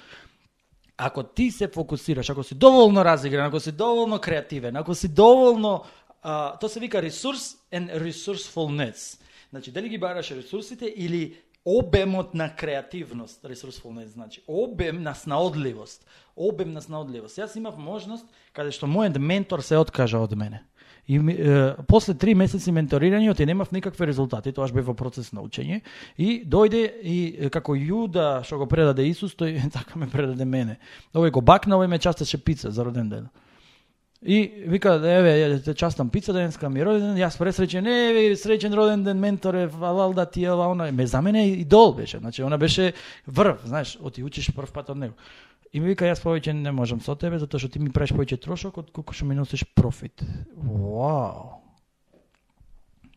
[SPEAKER 2] Ако ти се фокусираш, ако си доволно разигран, ако си доволно креативен, ако си доволно а, тоа се вика ресурс and resourcefulness. Значи, дали ги бараш ресурсите или обемот на креативност, resourcefulness, значи обем на снаодливост, обем на снаодливост. Јас имав можност каде што мојот ментор се откажа од мене. И е, после три месеци менторирање оти немав никакви резултати, тоа бев во процес на учење и дојде и како Јуда што го предаде Исус, тој така ме предаде мене. Овој го бакна, овој ме частеше пица за роден ден. И вика, еве, ја те частам пица денеска ми роден јас пресреќен, еве, среќен роден ден, менторе, валал да ти ова, она, ме за мене идол беше, значи она беше врв, знаеш, оти учиш прв пат од него. И ми вика, јас повеќе не можам со тебе, затоа што ти ми правиш повеќе трошок од колку што ми носиш профит. Вау.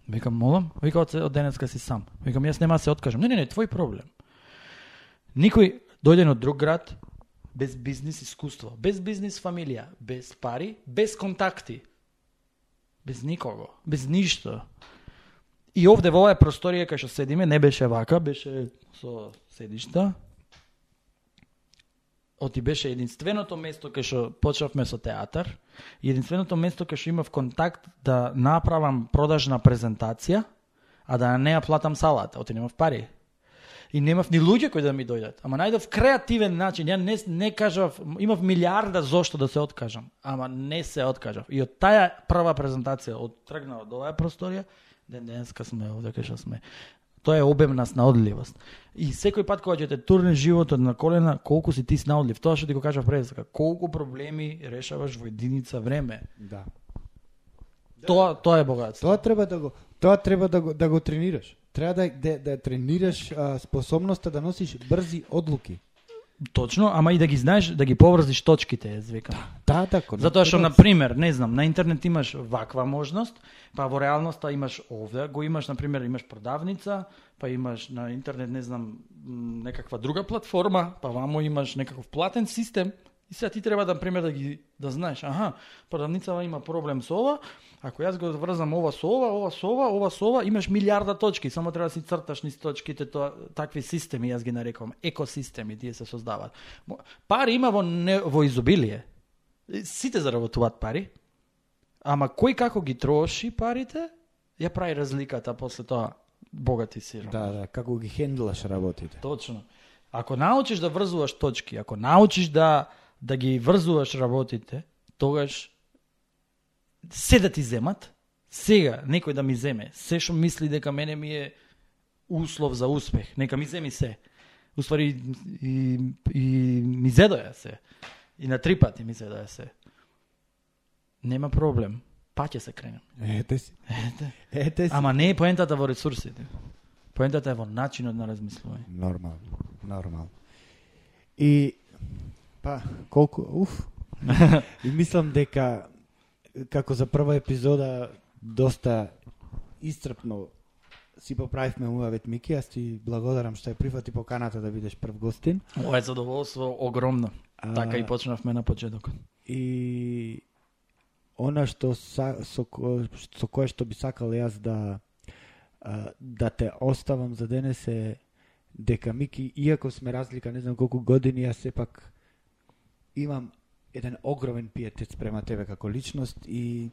[SPEAKER 2] Викам, молам, вика, од, од денеска си сам. Викам, јас нема да се откажам. Не, не, не, твој проблем. Никој дојден од друг град, без бизнис искуство, без бизнис фамилија, без пари, без контакти, без никого, без ништо. И овде во оваа просторија кај што седиме не беше вака, беше со седишта. Оти беше единственото место кај што почнавме со театар, единственото место кај што имав контакт да направам продажна презентација, а да не ја платам салата, оти немав пари. И немав ни луѓе кои да ми дојдат. Ама најдов креативен начин. Ја не, не кажав, имав милиарда зошто да се откажам. Ама не се откажав. И од таа прва презентација, од тргна од оваа просторија, ден денеска сме овде кај што сме. Тоа е обем на снаодливост. И секој пат кога ќе те турне животот на колена, колку си ти снаодлив. Тоа што ти го кажав пред дека колку проблеми решаваш во единица време.
[SPEAKER 3] Да.
[SPEAKER 2] Тоа тоа е богатство.
[SPEAKER 3] Тоа треба да го тоа треба да го да го тренираш. Треба да да, да тренираш а, способноста да носиш брзи одлуки.
[SPEAKER 2] Точно, ама и да ги знаеш, да ги поврзиш точките, јас викам.
[SPEAKER 3] Да, така.
[SPEAKER 2] Затоа што, на пример, не знам, на интернет имаш ваква можност, па во реалноста имаш овде, го имаш, на пример, имаш продавница, па имаш на интернет, не знам, некаква друга платформа, па вамо имаш некаков платен систем, и сега ти треба, да, пример, да ги да знаеш, аха, продавницава има проблем со ова, ако јас го врзам ова со ова, ова со ова, ова со ова, имаш милиарда точки, само треба да си црташ низ точките, тоа, такви системи, јас ги нарекувам, екосистеми, тие се создаваат. Пари има во, не, во изобилие, сите заработуваат пари, ама кој како ги троши парите, ја прави разликата после тоа богати си.
[SPEAKER 3] Да, да, како ги хендлаш работите.
[SPEAKER 2] Точно. Ако научиш да врзуваш точки, ако научиш да да ги врзуваш работите, тогаш се да ти земат, сега некој да ми земе, се што мисли дека мене ми е услов за успех, нека ми земи се. Уствари и, и ми зедоја се. И на три пати ми зедоја се. Нема проблем. Па ќе се кренем.
[SPEAKER 3] Ете си.
[SPEAKER 2] Ете.
[SPEAKER 3] Ете си.
[SPEAKER 2] Ама не е поентата во ресурсите. Поентата е во начинот на размислување.
[SPEAKER 3] Нормално, нормално. И па колку уф. и мислам дека како за прва епизода
[SPEAKER 1] доста истрпно си поправивме муавет Мики, јас ти благодарам што ја прифати поканата да бидеш прв гостин.
[SPEAKER 2] Ова е задоволство огромно.
[SPEAKER 1] А,
[SPEAKER 2] Така и почнавме на почетокот.
[SPEAKER 1] и она што са, со, ко- со кое што би сакал јас да а, да те оставам за денес е дека Мики, иако сме разлика не знам колку години, јас сепак имам еден огромен пиетет спрема тебе како личност и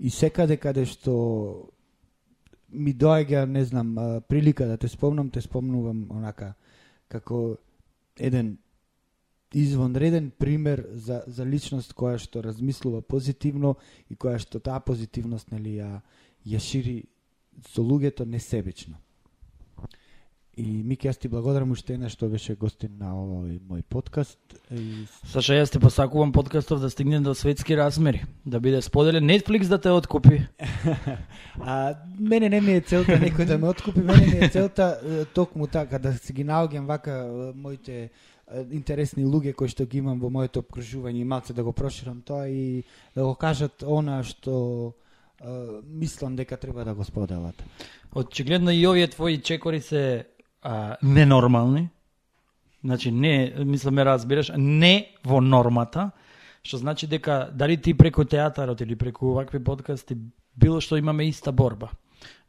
[SPEAKER 1] и секаде каде што ми доаѓа, не знам, прилика да те спомнам, те спомнувам онака како еден извонреден пример за, за личност која што размислува позитивно и која што таа позитивност нели ја ја шири со луѓето несебично. И Мики, јас ти благодарам уште една што беше гостин на овој мој подкаст. И
[SPEAKER 2] Саша, јас ти посакувам подкастов да стигне до светски размери, да биде споделен Netflix да те откупи.
[SPEAKER 1] А мене не ми е целта некој да ме откупи, мене ми е целта токму така да се ги наоѓам вака моите интересни луѓе кои што ги имам во моето обкружување и малце да го проширам тоа и да го кажат она што мислам дека треба да го споделат.
[SPEAKER 2] Очигледно и овие твои чекори се а, ненормални. Значи не, мислам ме разбираш, не во нормата, што значи дека дали ти преку театарот или преку вакви подкасти било што имаме иста борба.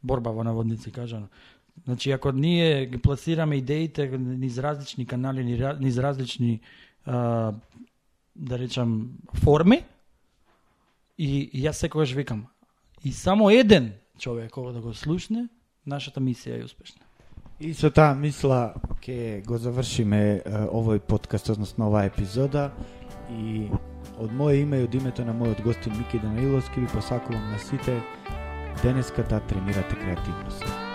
[SPEAKER 2] Борба во наводници кажано. Значи ако ние ги пласираме идеите низ различни канали, низ различни а, да речам форми и, и јас секогаш викам и само еден човек ова да го слушне, нашата мисија е успешна.
[SPEAKER 1] И со таа мисла ќе го завршиме овој подкаст, односно оваа епизода и од моје име и од името на мојот гостин Мики Данаиловски ви посакувам на сите денеска да тренирате креативност.